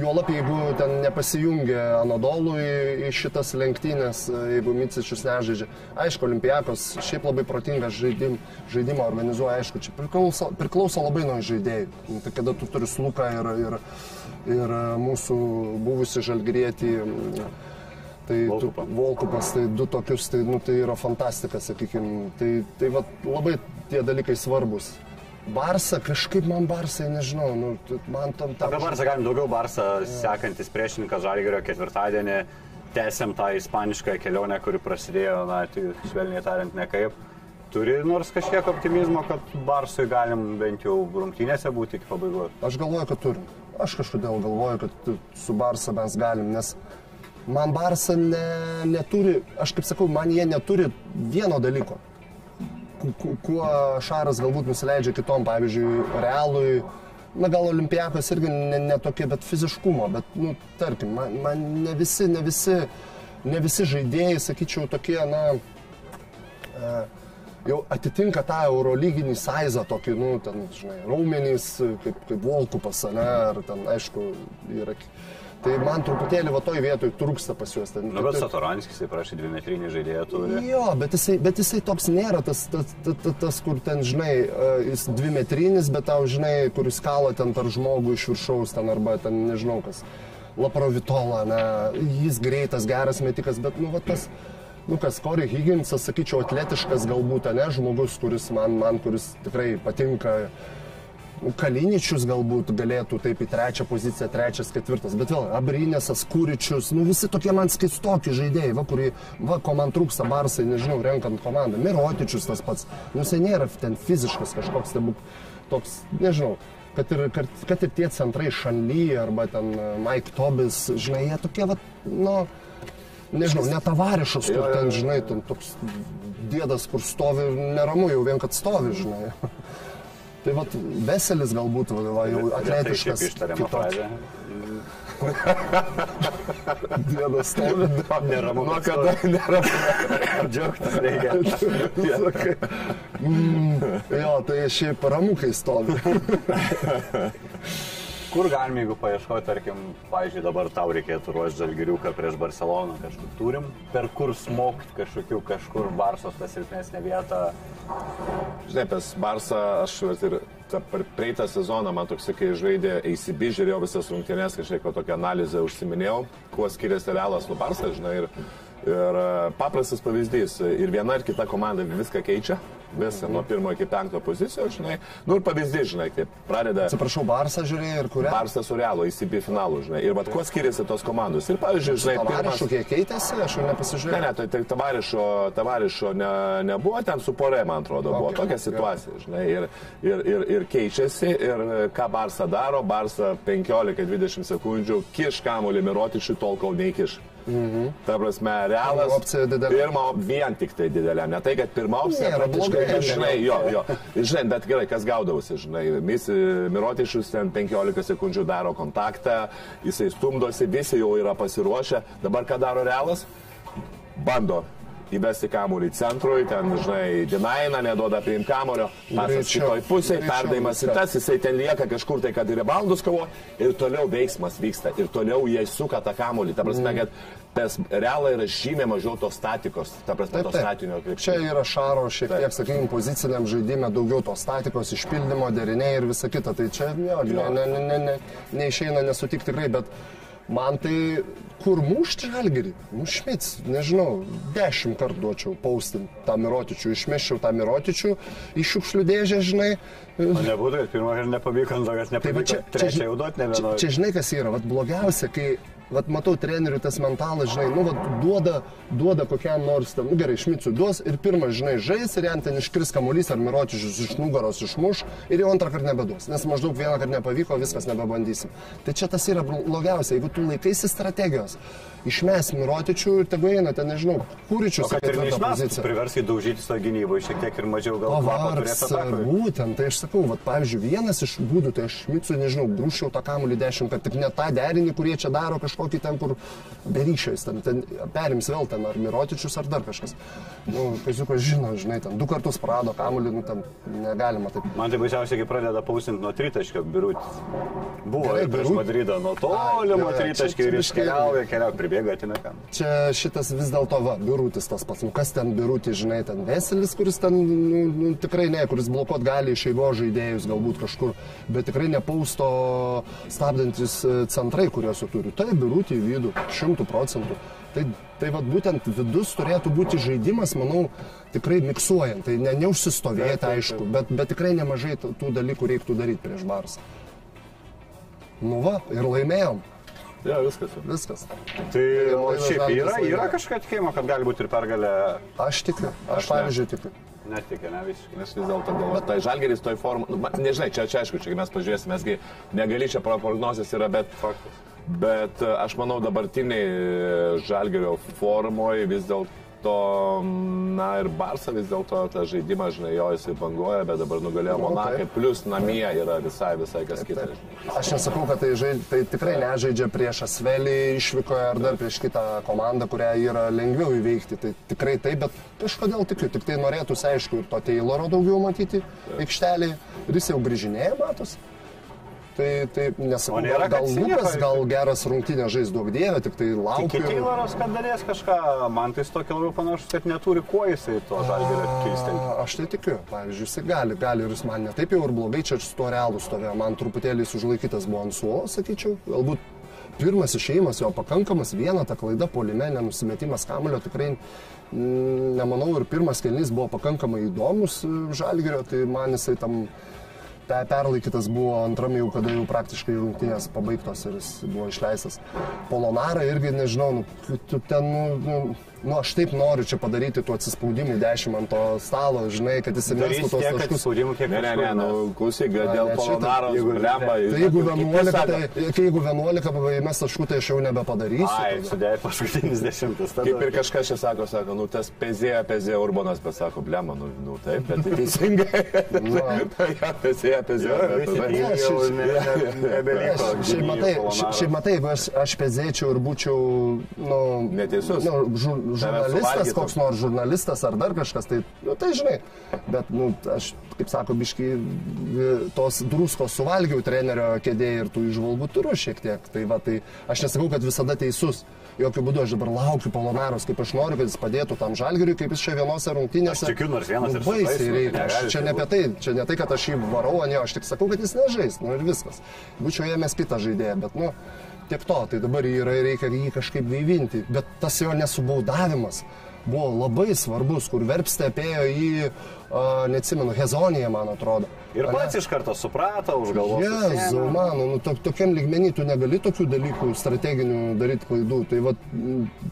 juolap, jeigu ten nepasijungia Anadolų į, į šitas lenktynės, jeigu Micičius nežaidžia. Aišku, Olimpijakos šiaip labai protingas žaidim, žaidimą organizuoja, aišku, čia priklauso, priklauso labai nuo žaidėjų. Nu, Tai kada tu turi sluką ir, ir, ir mūsų buvusi žalgrėti. Tai tu,
Volkupą.
Volkupas, tai du tokius, tai, nu, tai yra fantastika, sakykime. Tai, tai va, labai tie dalykai svarbus. Barsa, kažkaip man Barsai, nežinau, nu, man tam tam...
Apie Barsą galim daugiau. Barsą sekantis priešininkas Žalgirio ketvirtadienį. Tęsiam tą ispanišką kelionę, kuri prasidėjo, na, tai švelniai tariant, nekaip. Turi nors kažkiek optimizmo, kad Barsui galim bent jau rungtynėse būti iki pabaigos.
Aš galvoju, kad turim. Aš kažkodėl galvoju, kad su Barsa mes galim, nes man Barsa ne, neturi, aš kaip sakau, man jie neturi vieno dalyko. Ku- ku- Kuo Šaras galbūt nusileidžia kitom, pavyzdžiui, Realui, na gal Olimpijakos irgi ne, ne tokie, bet fiziškumo, bet, nu, tarkim, man, man ne visi, ne visi, ne visi žaidėjai, sakyčiau, tokie, na, e, jau atitinka tą eurolyginį sizą, tokį, nu, ten, žinai, raumenys, kaip, kaip Volkupas, ne, ar ten, aišku, yra. Tai man truputėlį va toj vietoj trūksta pas juos. Ten,
Nu, bet Satoranskis, jisai prašė dvi metrinį žaidėją turi.
Jo, bet jisai, bet jisai toks nėra, tas, tas, tas, tas, kur ten, žinai, e, jis dvi metrinis, bet tau, žinai, kur jis kala ten per žmogų iš viršaus, ten arba ten, nežinau kas, laprovitola, ne, jis greitas, geras metikas, bet, nu, va tas, nu, kas Corey Higginsas, sakyčiau, atletiškas galbūt, ne, žmogus, kuris man, man, kuris tikrai patinka. Nu, Kaliničius galbūt galėtų taip į trečią poziciją, trečias, ketvirtas, bet vėl Abrinėsas, Kūričius, nu visi tokie man skaistoki žaidėjai, va, kurį, va, ko man trūksta Barsai, nežinau, renkant komandą. Mirotičius tas pats, nu jisai nėra ten fiziškas kažkoks stebuk, toks, nežinau, kad ir, kad, kad ir tie centrai Šanly arba ten e, Mike Tobis, žinai, jie tokie, va, nu, nežinau, netavarišas, kur ten, žinai, ten toks dėdas, kur stovi ir neramu jau vien, kad stovi, žinai. Tai vat Veselis galbūt va, jau atletiškas. Dėdas stovi.
Neramu.
Nuo kada nėra.
Džiaugtis reikia.
Sakai, mm, jo, tai šiaip ramukai stovi.
Kur galime, jeigu paieškoti, tarkim, pavyzdžiui, dabar tau reikėtų ruošti žalgiriuką prieš Barceloną, kažkur turim, per kur smokti kažkokių, kažkur Barsos tą silpnesnę vietą.
Žinai, pas Barsą aš ir tą per praeitą sezoną man toks, kai žaidė ACB, žiūrėjau visas rungtynės, kažkiek tokią analizę užsiminėjau, kuo skiriasi Realas nuo Barsą, žinai, ir, ir paprastas pavyzdys, ir viena ir kita komanda viską keičia, visą nuo pirmo iki penkto pozicijos, žinai, nu ir pavyzdys, žinai, kaip pradeda
Atsiprašau, Barsą žiūrėjai ir kurią?
Barsas su Realu ACB finalu, žinai, ir vad kuo skiriasi tos komandos. Ir pavyzdžiui, žinai,
Tavarišų kiek keitėsi, aš jau
Ne,
nepasižiūrėjau.
ne, tai, tai tavarišo, tavarišo ne, nebuvo, ten su porė, man atrodo, buvo
Okay,
tokia
okay.
situacija, žinai, ir, ir, ir, ir keičiasi, ir ką Barsa daro, Barsa 15-20 sekundžių kiš kamuolį mirotišiui tol, kol neįkiš. Mhm. Ta prasme, realas.
Opcija didelė.
Pirma, op- vien tik tai didelė. Ne tai, kad pirma opcija, praktiškai,
blogai, ne?
žinai, jo, jo. Žinai, bet gerai, kas gaudavosi, žinai, Mis, Mirotišius ten 15 sekundžių daro kontaktą, jisai stumdosi, visi jau yra pasiruošę. Dabar ką daro realas? Bando įvesti kamuolį centrui, ten, žinai, dinaina, neduoda priimti kamulio, pasas kitoj pusėje, perdavimas į tas, jisai ten lieka kažkur tai, kad ir baldus kovo, ir toliau veiksmas vyksta, ir toliau jie suka tą kamuolį. Ta
Mm.
prasme, kad pas realą yra žymiai mažiau tos statikos, ta prasme,
Taip,
to
taip.
statinio krepšinio.
Čia yra šaro šiek tiek, sakykime, poziciniam žaidimui daugiau tos statikos, išpildymo, deriniai ir visa kita. Tai čia jo, ne, ne, ne, ne, ne, neišeina nesutikti tikrai, bet man tai kur mušti žalgerį? Mušmits, nežinau, dešimt kartų duočiau paustinti tą mirotičių, išmeščiau tą mirotičių į šiukšlių dėžę, žinai.
O nebūtų, kad pirmą kartą nepavyko, ant to, kad
Tai
nepavyko.
čia,
Trečią
čia,
jau duoti
čia,
nebenoriu.
čia žinai, kas yra, vat blogiausia, kai, vat matau, trenerių tas mentalas, žinai, nu, vat duoda, duoda kokiam nors, ten, nu gerai, šmicų duos ir pirmas, žinai, žais ir jam ten iškris kamuolys ar miročius iš nugaros išmuš ir jau antrą kartą nebeduos, nes maždaug vieną kartą nepavyko, viskas nebebandysim. Tai čia tas yra blogiausia, jeigu tu laikaisi strategijos Awesome. Išmes Mirotičių ir tegu eina ten, nežinau, Kūričius
kad ir
poziciją.
priversai daužyti savo gynyboje šiek tiek ir mažiau gal atakui.
būtent, tai aš sakau, vat, pavyzdžiui, vienas iš būdų, tai aš Mitsui, nežinau, grūščiau tą kamuolį dešimt, kad tik ne tą derinį, kurie čia daro kažkokį ten, kur beryšiais, ten, ten perims vėl ten, ar Mirotičius, ar dar kažkas. Nu, Kaziukas žino, žinai, ten du kartus prado kamuolį, nu, ten negalima taip.
Man tai baisiausiai, kai pradeda pausinti nuo tritaškio birutis. Buvo
Gerai,
ir prieš Madridą nuo tolimo tritaškio ir iškeliauja, keliauja, pribėga atimekam.
Čia šitas vis dėlto va, birutis tas pats. Nu, kas ten birutis, žinai, ten Veselis, kuris ten nu, nu, tikrai ne, kuris blokuot gali iš eigo žaidėjus galbūt kažkur, bet tikrai nepausto stabdantis e, centrai, kuriuos jau turi. Tai birutį į vidų, šimtų procentų. Tai, tai va būtent vidus turėtų būti žaidimas, manau, tikrai miksuojant. Tai ne, neužsistovėti, aišku, bet, bet tikrai nemažai tų tų dalykų reiktų daryti prieš Barsą. Nu va, ir laimėjom.
Jo, viskas.
Viskas.
Tai o šiaip yra, yra kažkokia tikėjimo, kad gali būti ir pergalė.
Aš tikiu. Aš,
Aš ne.
pavyzdžiui, tikiu.
Netikė, ne visiškai.
Nes vis dėlto galvoju, tai žalgeris toj formų, nu, nežinai, čia, čia aišku, čia mes pažiūrėsime, mesgi negali čia pro- prognozės yra, bet,
Faktas.
bet e, aš manau dabartiniai žalgerio formoje vis dėlto, na ir Barsa vis dėlto tą žaidimą, žinai, jo jisai banguoja, bet dabar nugalėjo
Nu,
Monakai,
taip.
plus namie yra visai, visai kas kita.
Aš nesakau, kad tai, žaid, tai tikrai nežaidžia prieš Asvelį išvykoje ar dar prieš kitą komandą, kurią yra lengviau įveikti. Tai tikrai taip, bet kažkodėl tikiu, tik tai norėtųsi aišku ir to Tayloro daugiau matyti aikštelėje. Ir jis jau grįžinėja, matos. Tai, tai nesakau,
nėra,
gal, Lukas, gal geras rungtynės žais daug dievė, tik tai
Tiki
laukiu.
Tayloras, kad darės kažką, man tai tokia labiau panašus, kad neturi kuo jisai to žalgerio.
A, Aš tai tikiu, pavyzdžiui, jis gali, gali ir jis man netaip jau ir blogai čia su tuo realu stovėjo, man truputėlį užlaikytas buvo ant suolo, sakyčiau, galbūt pirmas išėjimas jo pakankamas, viena ta klaida polime, nenusimetimas kamulio tikrai mm, nemanau ir pirmas kelnys buvo pakankamai įdomus e, žalgerio, tai man jisai tam pe- perlaikytas buvo antram jau, kada jau praktiškai rungtynės pabaigtos ir jis buvo išleistas. Polonara irgi nežinau, nu, ten, nu, nu, nu, aš taip noriu čia padaryti tų atsispaudimų dešimt ant to stalo, žinai, kad jis įmestų tos
tiek
taškus.
atspaudimų, kiek
Ne, ne, ne, nu, klausyk, dėl Polonaro,
jeigu-
lemba.
Tai jeigu 11, tai, jeigu 11 įmes taškų, tai aš jau nebepadarysiu.
Ai, sudėjai paskutinis dešimtas. tada-
Kaip ir kažkas čia sako, sako, nu tas pezėja, pezėja Urbanas, bet sako, blema, nu, nu taip, bet tai teisingai.
Ne- ne- nebeliko.
Aš, šiaip matai, aš, pezėčiau ir būčiau, nu,
Neteisus.
Nu, žurnalistas, koks nors žurnalistas ar dar kažkas, tai, nu, tai žinai. Bet, nu, aš, kaip sako, biškai tos druskos suvalgiau trenerio kėdėje ir tų išvalgų turiu šiek tiek. Tai va, tai aš nesakau, kad visada teisus. Jokių būdų aš dabar laukiu Polonaros, kaip aš noriu, kad jis padėtų tam žalgiriui, kaip jis čia vienose rungtynėse.
Tikiu, nors vienas ir
baisiai
nu,
reikia. Aš Čia ne apie tai, čia ne tai, kad aš jį varau, ne, aš tik sakau, kad jis nežais, nu ir viskas. Būčiau ėmęs kitą žaidėją, bet, nu, tiek to, tai dabar yra, reikia jį kažkaip gaivinti. Bet tas jo nesubaudavimas buvo labai svarbus, kur verpstė apėjo į, uh, neatsimenu, Hezoniją, man atrodo.
Ir
Ane?
pats iš karto suprato, už galvos.
Jezu, mano, nu, to, tokiam lygmenį tu negali tokių dalykų strateginių daryti klaidų. Tai va,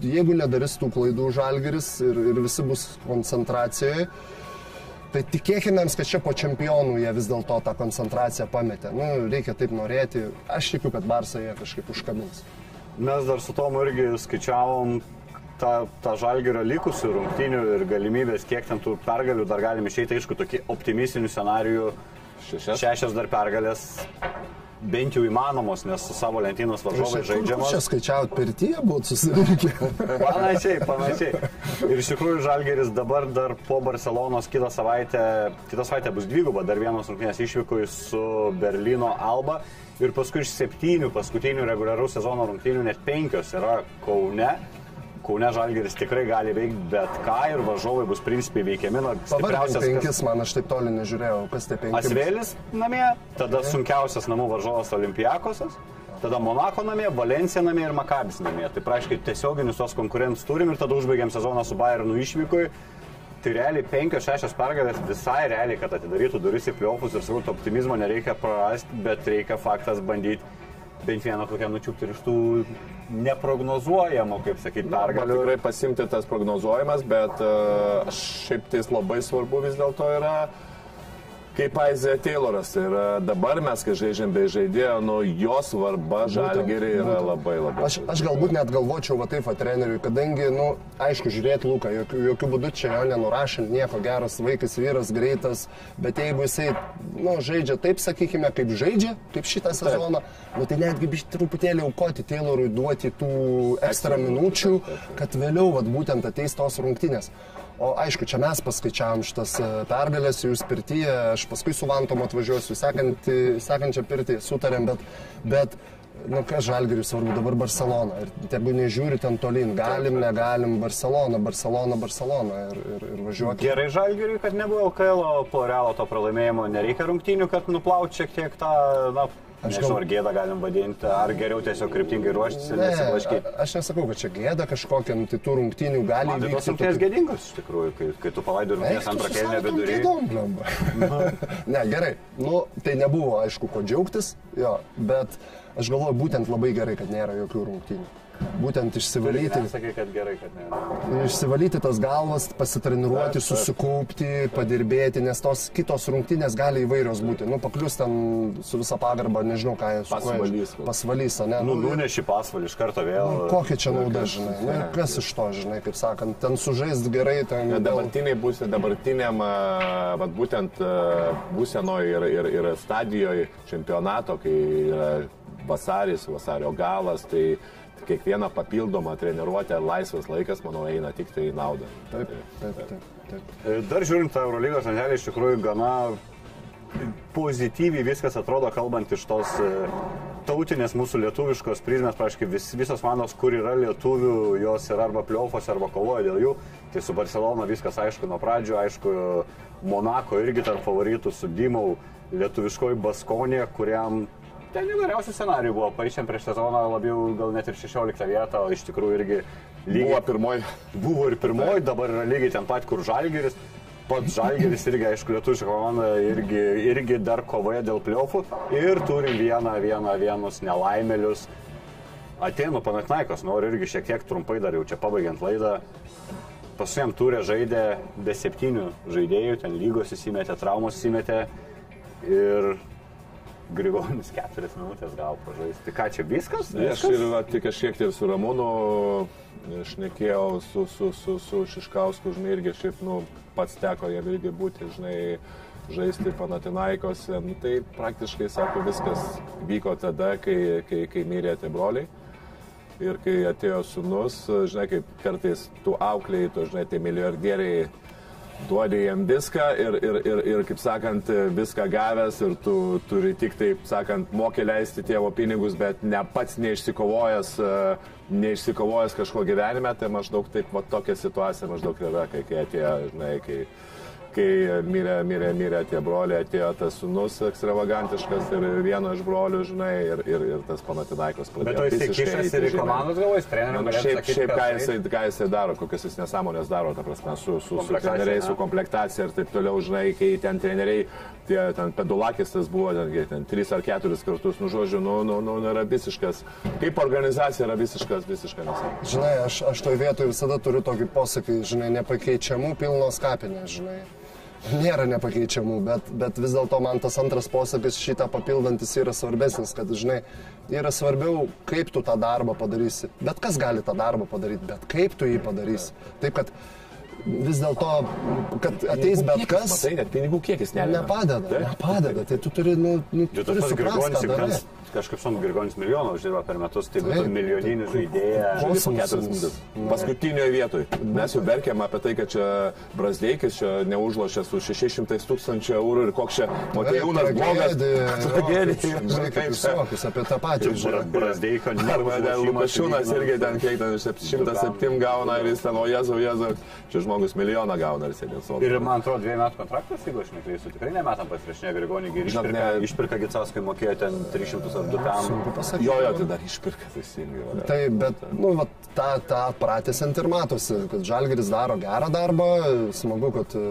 jeigu nedarys tų klaidų žalgeris ir, ir visi bus koncentracijoje, tai tikėkime, kad čia po čempionų jie vis dėlto tą koncentraciją pametė. Nu, reikia taip norėti. Aš tikiu, kad Barsą jie kažkaip užkabins.
Mes dar su Tomu irgi skaičiavom tą, tą žalgerio likusių rungtynių ir galimybės, kiek ten tų pergalių dar galim išeiti, aišku, tokį optimistinių scenarijų.
Šešias.
Šešias dar pergalės bent jau įmanomos, nes su savo lentynos varžovai
Čia
žaidžiamos.
skaičiavot per tie, buvo susirinkę.
Panašiai, panašiai. Ir iš tikrųjų Žalgeris dabar dar po Barcelonos kitą savaitę, kitą savaitę bus dviguba, dar vienos rungtynės išvyko su Berlyno Alba. Ir paskui iš septynių paskutinių reguliaraus sezono rungtynių net penkios yra Kaune. Kaune Žalgeris tikrai gali veikti bet ką ir varžovai bus principiai veikiami. Na, stipriausias,
penkis,
kas-
man aš taip toli nežiūrėjau, kas tie penki.
Asvėlis namie, tada sunkiausias namų varžovas Olimpijakosas, tada Monako namie, Valencija namie ir Makabis namie. Tai praškai tiesioginius tos konkurentus turim ir tada užbaigiam sezoną su Bayernu išvykui. Tai realiai penkios, šešios pergalės visai realiai, kad atidarytų duris į pliopus ir sakau, optimizmo nereikia prarasti, bet reikia faktas bandyti bent vieną kokią nučiupti ir iš tų neprognozuojamų, kaip sakyti,
Galiu
pergalių.
tikrai pasimti tas prognozuojamas, bet uh, šiaip tais labai svarbu vis dėlto yra kaip Aizė Tayloras. Ir e, dabar mes, kai žaidžiam be žaidėjo, nu jo svarba žalgeriai yra labai labai.
Aš, aš galbūt net galvočiau va taip, va treneriui, kadangi, nu, aišku, žiūrėti Luką, jokių, jokių būdų čia jo nenurašant, nieko geras vaikas, vyras, greitas, bet jeigu jisai, nu, žaidžia taip, sakykime, kaip žaidžia, kaip šitą sezoną, nu, tai netgi biškai truputėlį aukoti Taylorui, duoti tų ekstra minučių, kad vėliau, va, būtent ateis tos rungtynės. O aišku, čia mes paskaičiavam šitas e, pergalės, jūs pirtyje, aš paskui su Vantom atvažiuosiu, sekantį, sekančią pirtį sutarėm, bet, bet nu, kas žalgeriui svarbu dabar Barcelona. Ir tegu nežiūri ten tolyn, galim, negalim, Barcelona, Barcelona, Barcelona ir, ir, ir važiuoti.
Gerai žalgiriui, kad nebuvo LKL po realo to pralaimėjimo, nereikia rungtynių, kad nuplaut šiek tiek tą, na, Aš nežinau, ar gėdą galim vadinti, ar geriau tiesiog kryptingai ruoštis ir
Ne,
nesiblaškyti.
aš nesakau, kad čia gėda kažkokia, nu, tai tų rungtynių gali
tai tos rungtynės
tokių-
gėdingos iš tikrųjų, kai, kai tu palaidai rungtynės antrą vidury.
kėdom, blemba. ne, gerai. Nu, tai nebuvo, aišku, ko džiaugtis, jo, bet aš galvoju, būtent labai gerai, kad nėra jokių rungtynių. Būtent išsivalyti,
Sakai, kad gerai, kad ne.
išsivalyti tas galvas, pasitreniruoti, susikaupti, padirbėti, nes tos kitos rungtynės gali įvairios būti. Nu, paklius ten su visa pagarba, nežinau, ką jie
Pasvalys.
Pasvalys, ne?
Nu,
Nu,
nuneši pasvalį iš karto vėl.
Kokia čia nauda, žinai? Nu, ir kas iš to, žinai, kaip sakant, ten sužaist gerai, ten...
Ne, Dabartiniai bus, dabartiniam, a, vat būtent a, būsenoje ir, ir, ir stadijoje čempionato, kai yra vasaris, vasario galas, tai kiekviena papildoma treniruotė laisvas laikas, manau, eina tik tai į naudą.
Taip, taip, taip. taip.
E, Dar žiūrint tą Eurolygos žanelį, iš tikrųjų gana pozityviai viskas atrodo, kalbant iš tos e, tautinės mūsų lietuviškos prizmės, paaiškiai, vis, visos manos, kur yra lietuvių, jos yra arba pliaufos, arba kovoja dėl jų. Tai su Barcelona viskas aišku nuo pradžių, aišku, Monako irgi tarp favoritų su Dimau, lietuviškoji Baskonė, kuriam ten įvairiausių scenarijų buvo, paaiškiai prieš sezoną labiau gal net ir 16 vietą, o iš tikrųjų irgi lygiai
Buvo pirmoji.
Buvo ir pirmoji, dabar yra lygiai ten pat, kur Žalgeris. Pats Žalgeris irgi, aišku, lietuviška komanda irgi, irgi dar kovoja dėl pliofų. Ir turim vieną, vieną, vienus nelaimėlius. Atėnų Panatnaikos, noriu irgi šiek tiek trumpai dar jau čia pabaigiant laidą. Pasiem turė žaidė be septynių žaidėjų, ten lygos įsimetė, traumos įsimetė. Ir Grigonis keturias minutės gal pažaisti. Tai ką čia viskas?
Aš ir va, tik kažkiek ir su Ramūnu šnekėjau, su, su, su, su Šiškausku, žinai, irgi šiaip, nu, pats teko jam irgi būti, žinai, žaisti Panatinaikose. Nu, tai praktiškai, sako, viskas vyko tada, kai, kai, kai mirė tie broliai. Ir kai atėjo sunus, žinai, kaip kartais tu auklėjai, tu, žinai, tie milijardieriai duodi jam viską ir, ir, ir, ir, kaip sakant, viską gavęs ir tu turi tik, taip sakant, mokė leisti tėvo pinigus, bet ne pats neišsikovojęs, e, neišsikovojęs kažko gyvenime, tai maždaug taip, va tokia situacija maždaug yra, kai, kai atėjo, žinai, kai, kai mirė, mirė, mirė tie broliai, atėjo tas sunus ekstravagantiškas ir vieno iš brolių, žinai, ir, ir, ir tas panatinaikos pradėjo.
Bet o jis
visiškai
kišasi ir į komandos galvojus, trenerių.
Nu, šiaip, šiaip ką, jisai, ką jisai daro, kokias jis nesąmonės daro, ta prasme, su, su, su
Komplektacija,
treneriais,
ne?
su komplektacija ir taip toliau, žinai, kai ten treneriai, tie, ten pedulakis tas buvo, ten, ten tris ar keturis kartus, nu, žodžiu, nu, nu, nu, yra visiškas, kaip organizacija yra visiškas, visiška nesąmonė.
Žinai, aš, aš toj vietoj visada turiu tokį posakį, žinai, nepakeičiamų pilnos kapinės, žinai. Nėra nepakeičiamų, bet, bet vis dėlto man tas antras posakis šitą papildantis yra svarbesnis, kad, žinai, yra svarbiau, kaip tu tą darbą padarysi. Bet kas gali tą darbą padaryti, bet kaip tu jį padarysi. Taip, kad vis dėlto, kad ateis bet kas,
Matai, net pinigų kiekis
nepadeda,
Taip.
nepadeda. Tai tu turi, nu, nu tu turi suprasti, ką darai.
Kažkaip som Grigonis milijoną uždirba per metus, tai būtų milijoninį žaidėją.
Minutės. Paskutinioje vietoje. Mes jau verkėm apie tai, kad čia Brasdeikis čia neužlošė su 600 tūkstančių eurų ir koks čia Motejūnas blogas. Tragedija.
Žinai, kaip visokius apie tą patį.
Arba ten Lukašiūnas irgi ten kiek ten 107 gauna ir jis ten, o Jezu, Jezu, čia žmogus milijoną gauna ir sėdė savo.
Ir man atrodo, dviejų metų kontraktas, jeigu aš neklysiu, tikrai nemetam pasirašinė Grigonį
Žinok,
išpirka, Gicaskui mokėjo ten 300 ar 2 tam.
Sunku pasakyti.
Jo, jo, tai dar išpirka teisingai.
Tai, bet, nu, va, tą, tą pratęsiant ir matosi, kad Žalgeris daro gerą darbą, smagu, kad e,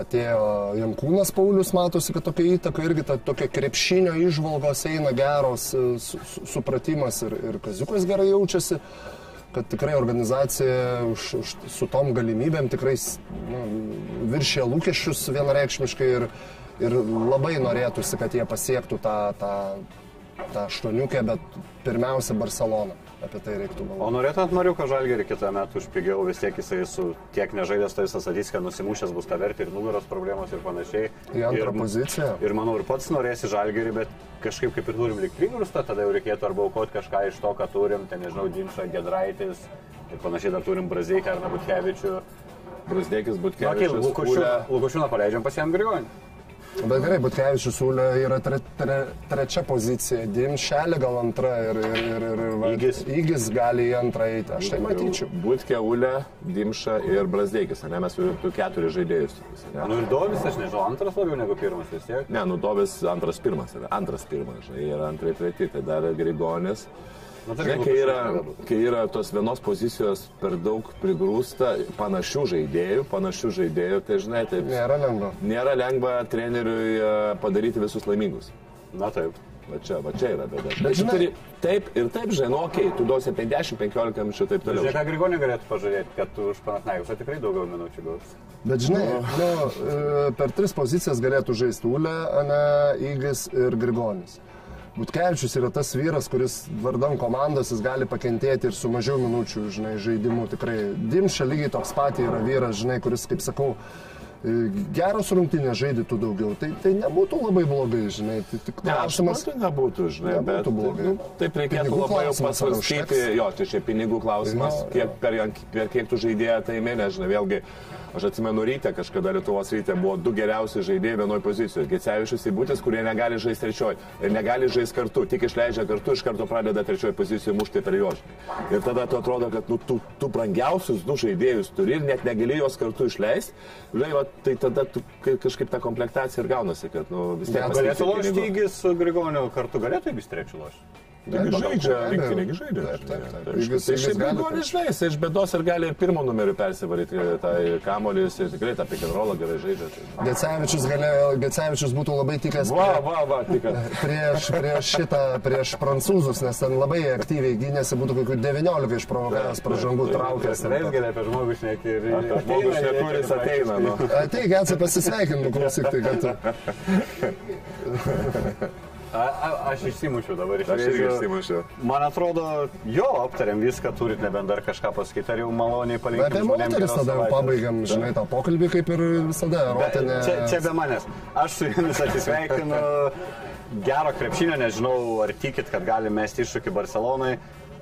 atėjo Jankūnas Paulius, matosi, kad tokia įtaka irgi ta, tokia krepšinio išvalgos eina geros, e, su, su, supratimas ir, ir Kaziukas gerai jaučiasi, kad tikrai organizacija už, už, su tom galimybėm tikrai nu, viršė lūkesčius vienareikšmiškai ir, Ir labai norėtųsi, kad jie pasiektų tą, tą, tą aštuoniukę, bet pirmiausia Barcelona. Apie tai reiktų
O
galvoti.
norėtumėt Mariuką Žalgerį kitą metą už pigiau, vis tiek jisai su tiek nežaidęs, tai visas atyskę nusimušęs bus tą vertį ir nugaros problemos ir panašiai.
Į antrą
ir,
poziciją.
Ir manau, ir pats norėsi Žalgerį, bet kažkaip kaip ir turim likti prigrūstą, tada jau reikėtų arba aukoti kažką iš to, ką turim, ten nežinau, Dimša, Gedraitis ir panašiai dar turim Brazeiką ar Nabutkevičių.
Brasdėkis
Na, kaip
Butkevičius.
Lukušiūną paleidžiam pasiam Grigonį.
Bet gerai, Butkevičius siūlė yra tre, tre, trečia pozicija, Dimšelė gal antra ir, ir, ir, ir va,
Įgis.
Įgis gali į antrą eiti. Aš tai matyčiau.
Butkė, Ulė, Dimša ir Brasdėkis, ne, mes turim tu keturi žaidėjus. ane?
Nu ir Dovis, aš nežinau, antras labiau negu pirmas vis tiek.
Ne, nu Dovis antras pirmas yra, antras pirmas, žinai, ir antrai treti, tai dar Grigonis.
Na,
Žinai,
tarkim,
kai yra, kai yra tos vienos pozicijos per daug prigrūsta panašių žaidėjų, panašių žaidėjų, tai žinai, tai
Nėra lengva.
nėra lengva treneriui e, padaryti visus laimingus.
Na taip.
Va čia, va čia yra bėda.
Bet žinai-
žinai, taip ir taip, žinai, nu, okei, okay, tu duosi 50-15 minučių taip toliau.
Žiūrėk, ką Grigonį galėtų pažadėti, kad tu už Panatnaikos tikrai daugiau minučių gaus.
Bet žinai, nu, e, per tris pozicijas galėtų žaisti Ulė, Ane, Įgis ir Grigonis. Butkevičius yra tas vyras, kuris vardan komandos jis gali pakentėti ir su mažiau minučių, žinai, žaidimų tikrai. Dimša lygiai toks pat yra vyras, žinai, kuris, kaip sakau, e, geros rungtynės žaidytų daugiau. Tai, tai nebūtų labai blogai, žinai. Tai tik
Ne,
klausimas.
suprantu, nebūtų, žinai,
Nebūtų
bet
blogai.
nu, taip reikėtų
Pinigų
labai jau pasvarstyti, jo, tai čia pinigų klausimas,
Jo, jo.
kiek per, per kiek tu žaidėjai tai mėnesį, žinai, vėlgi, aš atsimenu ryte, kažkada Lietuvos ryte buvo du geriausi žaidėjai vienoje pozicijoje, Gecevičius ir Būtis, kurie negali žaisti trečioje ir negali žaisti kartu, tik išleidžia kartu, iš karto pradeda trečioje pozicijoje mušti per juos. Ir tada tu atrodo, kad nu, tu, tu brangiausius du žaidėjus turi ir net negali juos kartu išleisti, žinai, va, tai tada tu, kai- kažkaip ta komplektacija ir gaunasi, kad nu, vis tiek
Gal
Galėtų lošti įgis su Grigoniu kartu, galėtų įgis trečių lošti.
Taigi
Taip,
žaidžia, rinktinėgi žaidžia.
Taip, taip, taip.
tai
Jeigu jis-
Tai šiaip
jis gali, tai-
jis iš bėdos ir gali ir pirmo numeriu persivaryti tą kamuolį, ir tikrai tą rollą gerai žaidžia. Tai...
Gecevičius, galėjo, Gecevičius būtų labai tikęs
Va, va, va, tik kad.
prieš, prieš šitą, prieš prancūzus, nes ten labai aktyviai gynėsi, būtų kokių 19 išprovokavęs pražangų traukęs.
Leisgelė apie žmogų šneki ir...
Žmogus šneturis ateina, nu.
Ateik, Gece, pasisveikinu, klausyk, tai kad tu.
A, a, aš išsimušiu dabar iš
Aš irgi išsimušiu.
Man atrodo, jo, aptarėm viską, turit nebent dar kažką pasakyti, ar jau maloniai palinkėti.
apie moteris tada jau pabaigiam, žinai, tą pokalbį kaip ir visada, erotinė.
Čia, čia be manęs. Aš su jumis atsisveikinu. Gero krepšinio, nežinau, ar tikit, kad gali mesti iššūkį Barcelonai.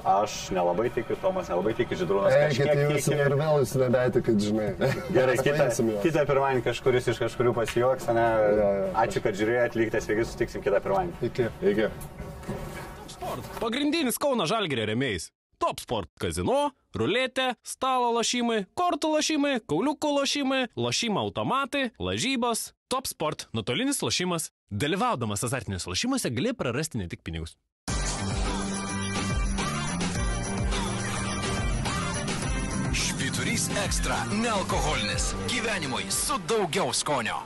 Aš nelabai tikiu, Tomas nelabai tiki, Židrūnas
Eikit jūs ir vėl jūs nebetikit, žinai.
Gerai, kitą, kitą pirmadienį kažkuris iš kažkurių pasijuoks, ne?
Jo, jo.
Ačiū, kad žiūrėjote, likite sveiki, sutiksim kitą pirmadienį.
Iki.
Iki.
Sport. Pagrindinis Kauno Žalgirio remėjais. Top Sport kazino, ruletė, stalo lošimai, kortų lošimai, kauliukų lošimai, lošimo automatai, lažybos. Top Sport - nuotolinis lošimas. Dalyvaudamas azartiniuose lošimuose gali prarasti ne tik pinigus.
Ryšys ekstra - nealkoholinis. Gyvenimui su daugiau skonio.